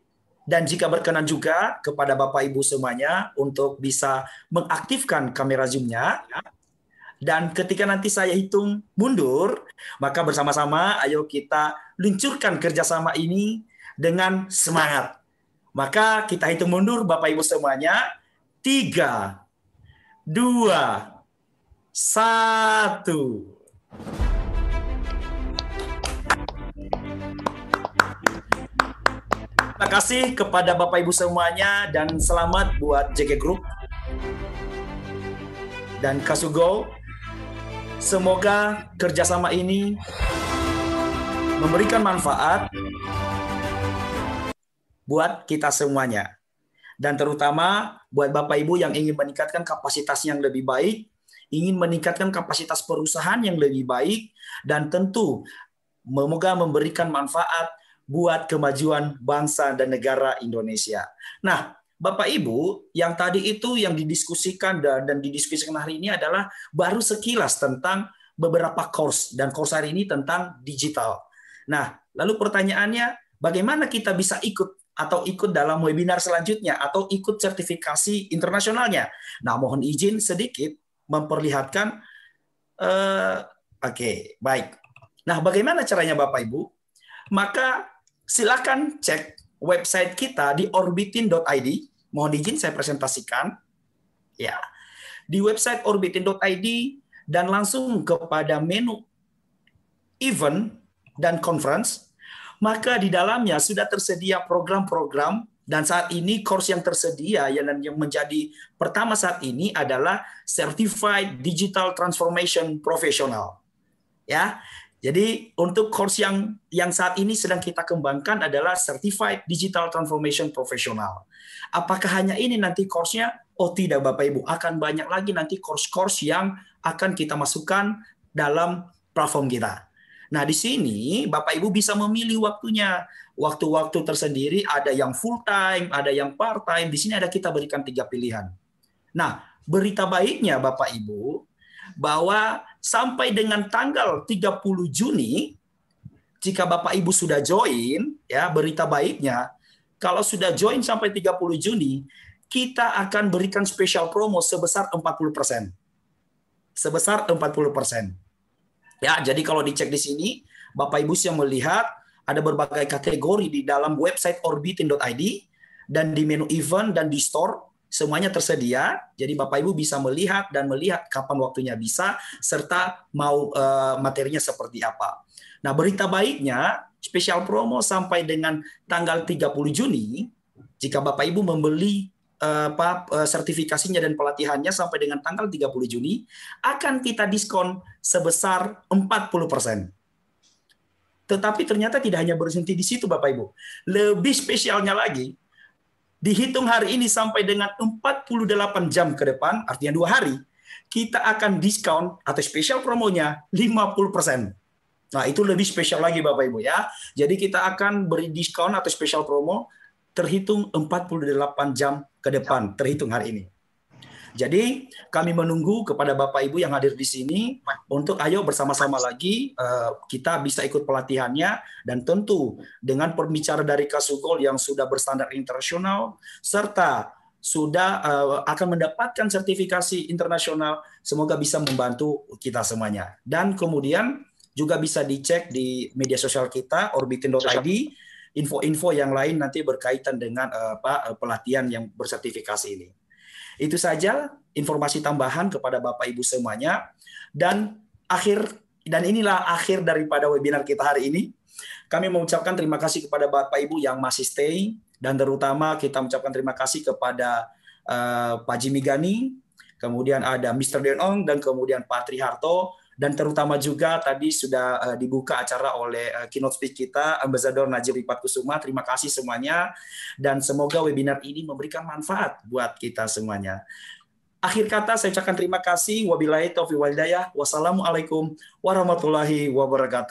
Dan jika berkenan juga kepada Bapak Ibu semuanya untuk bisa mengaktifkan kamera Zoom-nya, dan ketika nanti saya hitung mundur, maka bersama-sama ayo kita luncurkan kerjasama ini dengan semangat. Maka kita hitung mundur Bapak Ibu semuanya. Tiga, dua, satu. Terima kasih kepada Bapak Ibu semuanya dan selamat buat JG Group dan Kasugo Semoga kerjasama ini memberikan manfaat buat kita semuanya. Dan terutama buat Bapak Ibu yang ingin meningkatkan kapasitas yang lebih baik, ingin meningkatkan kapasitas perusahaan yang lebih baik, dan tentu semoga memberikan manfaat buat kemajuan bangsa dan negara Indonesia. Nah, Bapak Ibu, yang tadi itu yang didiskusikan dan, dan didiskusikan hari ini adalah baru sekilas tentang beberapa course dan course hari ini tentang digital. Nah, lalu pertanyaannya bagaimana kita bisa ikut atau ikut dalam webinar selanjutnya atau ikut sertifikasi internasionalnya. Nah, mohon izin sedikit memperlihatkan uh, oke, okay, baik. Nah, bagaimana caranya Bapak Ibu? Maka silakan cek website kita di orbitin.id. Mohon izin saya presentasikan. Ya. Di website orbitin.id dan langsung kepada menu event dan conference, maka di dalamnya sudah tersedia program-program dan saat ini course yang tersedia yang menjadi pertama saat ini adalah Certified Digital Transformation Professional. Ya. Jadi untuk course yang yang saat ini sedang kita kembangkan adalah Certified Digital Transformation Professional. Apakah hanya ini nanti course-nya? Oh tidak Bapak Ibu, akan banyak lagi nanti course-course yang akan kita masukkan dalam platform kita. Nah, di sini Bapak Ibu bisa memilih waktunya. Waktu-waktu tersendiri ada yang full time, ada yang part time. Di sini ada kita berikan tiga pilihan. Nah, berita baiknya Bapak Ibu bahwa sampai dengan tanggal 30 Juni jika Bapak Ibu sudah join, ya berita baiknya, kalau sudah join sampai 30 Juni, kita akan berikan special promo sebesar 40%. Sebesar 40%. Ya, jadi kalau dicek di sini, Bapak Ibu yang melihat ada berbagai kategori di dalam website orbitin.id dan di menu event dan di store semuanya tersedia. Jadi Bapak Ibu bisa melihat dan melihat kapan waktunya bisa serta mau uh, materinya seperti apa. Nah, berita baiknya spesial promo sampai dengan tanggal 30 Juni jika Bapak Ibu membeli uh, apa uh, sertifikasinya dan pelatihannya sampai dengan tanggal 30 Juni akan kita diskon sebesar 40%. Tetapi ternyata tidak hanya berhenti di situ Bapak Ibu. Lebih spesialnya lagi, dihitung hari ini sampai dengan 48 jam ke depan, artinya dua hari, kita akan diskon atau spesial promonya 50%. Nah, itu lebih spesial lagi Bapak Ibu ya. Jadi kita akan beri diskon atau spesial promo terhitung 48 jam ke depan, terhitung hari ini. Jadi kami menunggu kepada Bapak Ibu yang hadir di sini untuk ayo bersama-sama lagi uh, kita bisa ikut pelatihannya dan tentu dengan perbicara dari Kasugol yang sudah berstandar internasional serta sudah uh, akan mendapatkan sertifikasi internasional semoga bisa membantu kita semuanya. Dan kemudian juga bisa dicek di media sosial kita orbitin.id info-info yang lain nanti berkaitan dengan uh, apa pelatihan yang bersertifikasi ini. Itu saja informasi tambahan kepada Bapak Ibu semuanya. Dan akhir dan inilah akhir daripada webinar kita hari ini. Kami mengucapkan terima kasih kepada Bapak Ibu yang masih stay dan terutama kita mengucapkan terima kasih kepada uh, Pak Jimmy Gani, kemudian ada Mr. Denong dan kemudian Pak Triharto dan terutama juga tadi sudah uh, dibuka acara oleh uh, keynote speaker kita Ambassador Najib Ripat Kusuma. Terima kasih semuanya dan semoga webinar ini memberikan manfaat buat kita semuanya. Akhir kata saya ucapkan terima kasih. Wabillahi taufiq walhidayah. Wassalamualaikum warahmatullahi wabarakatuh.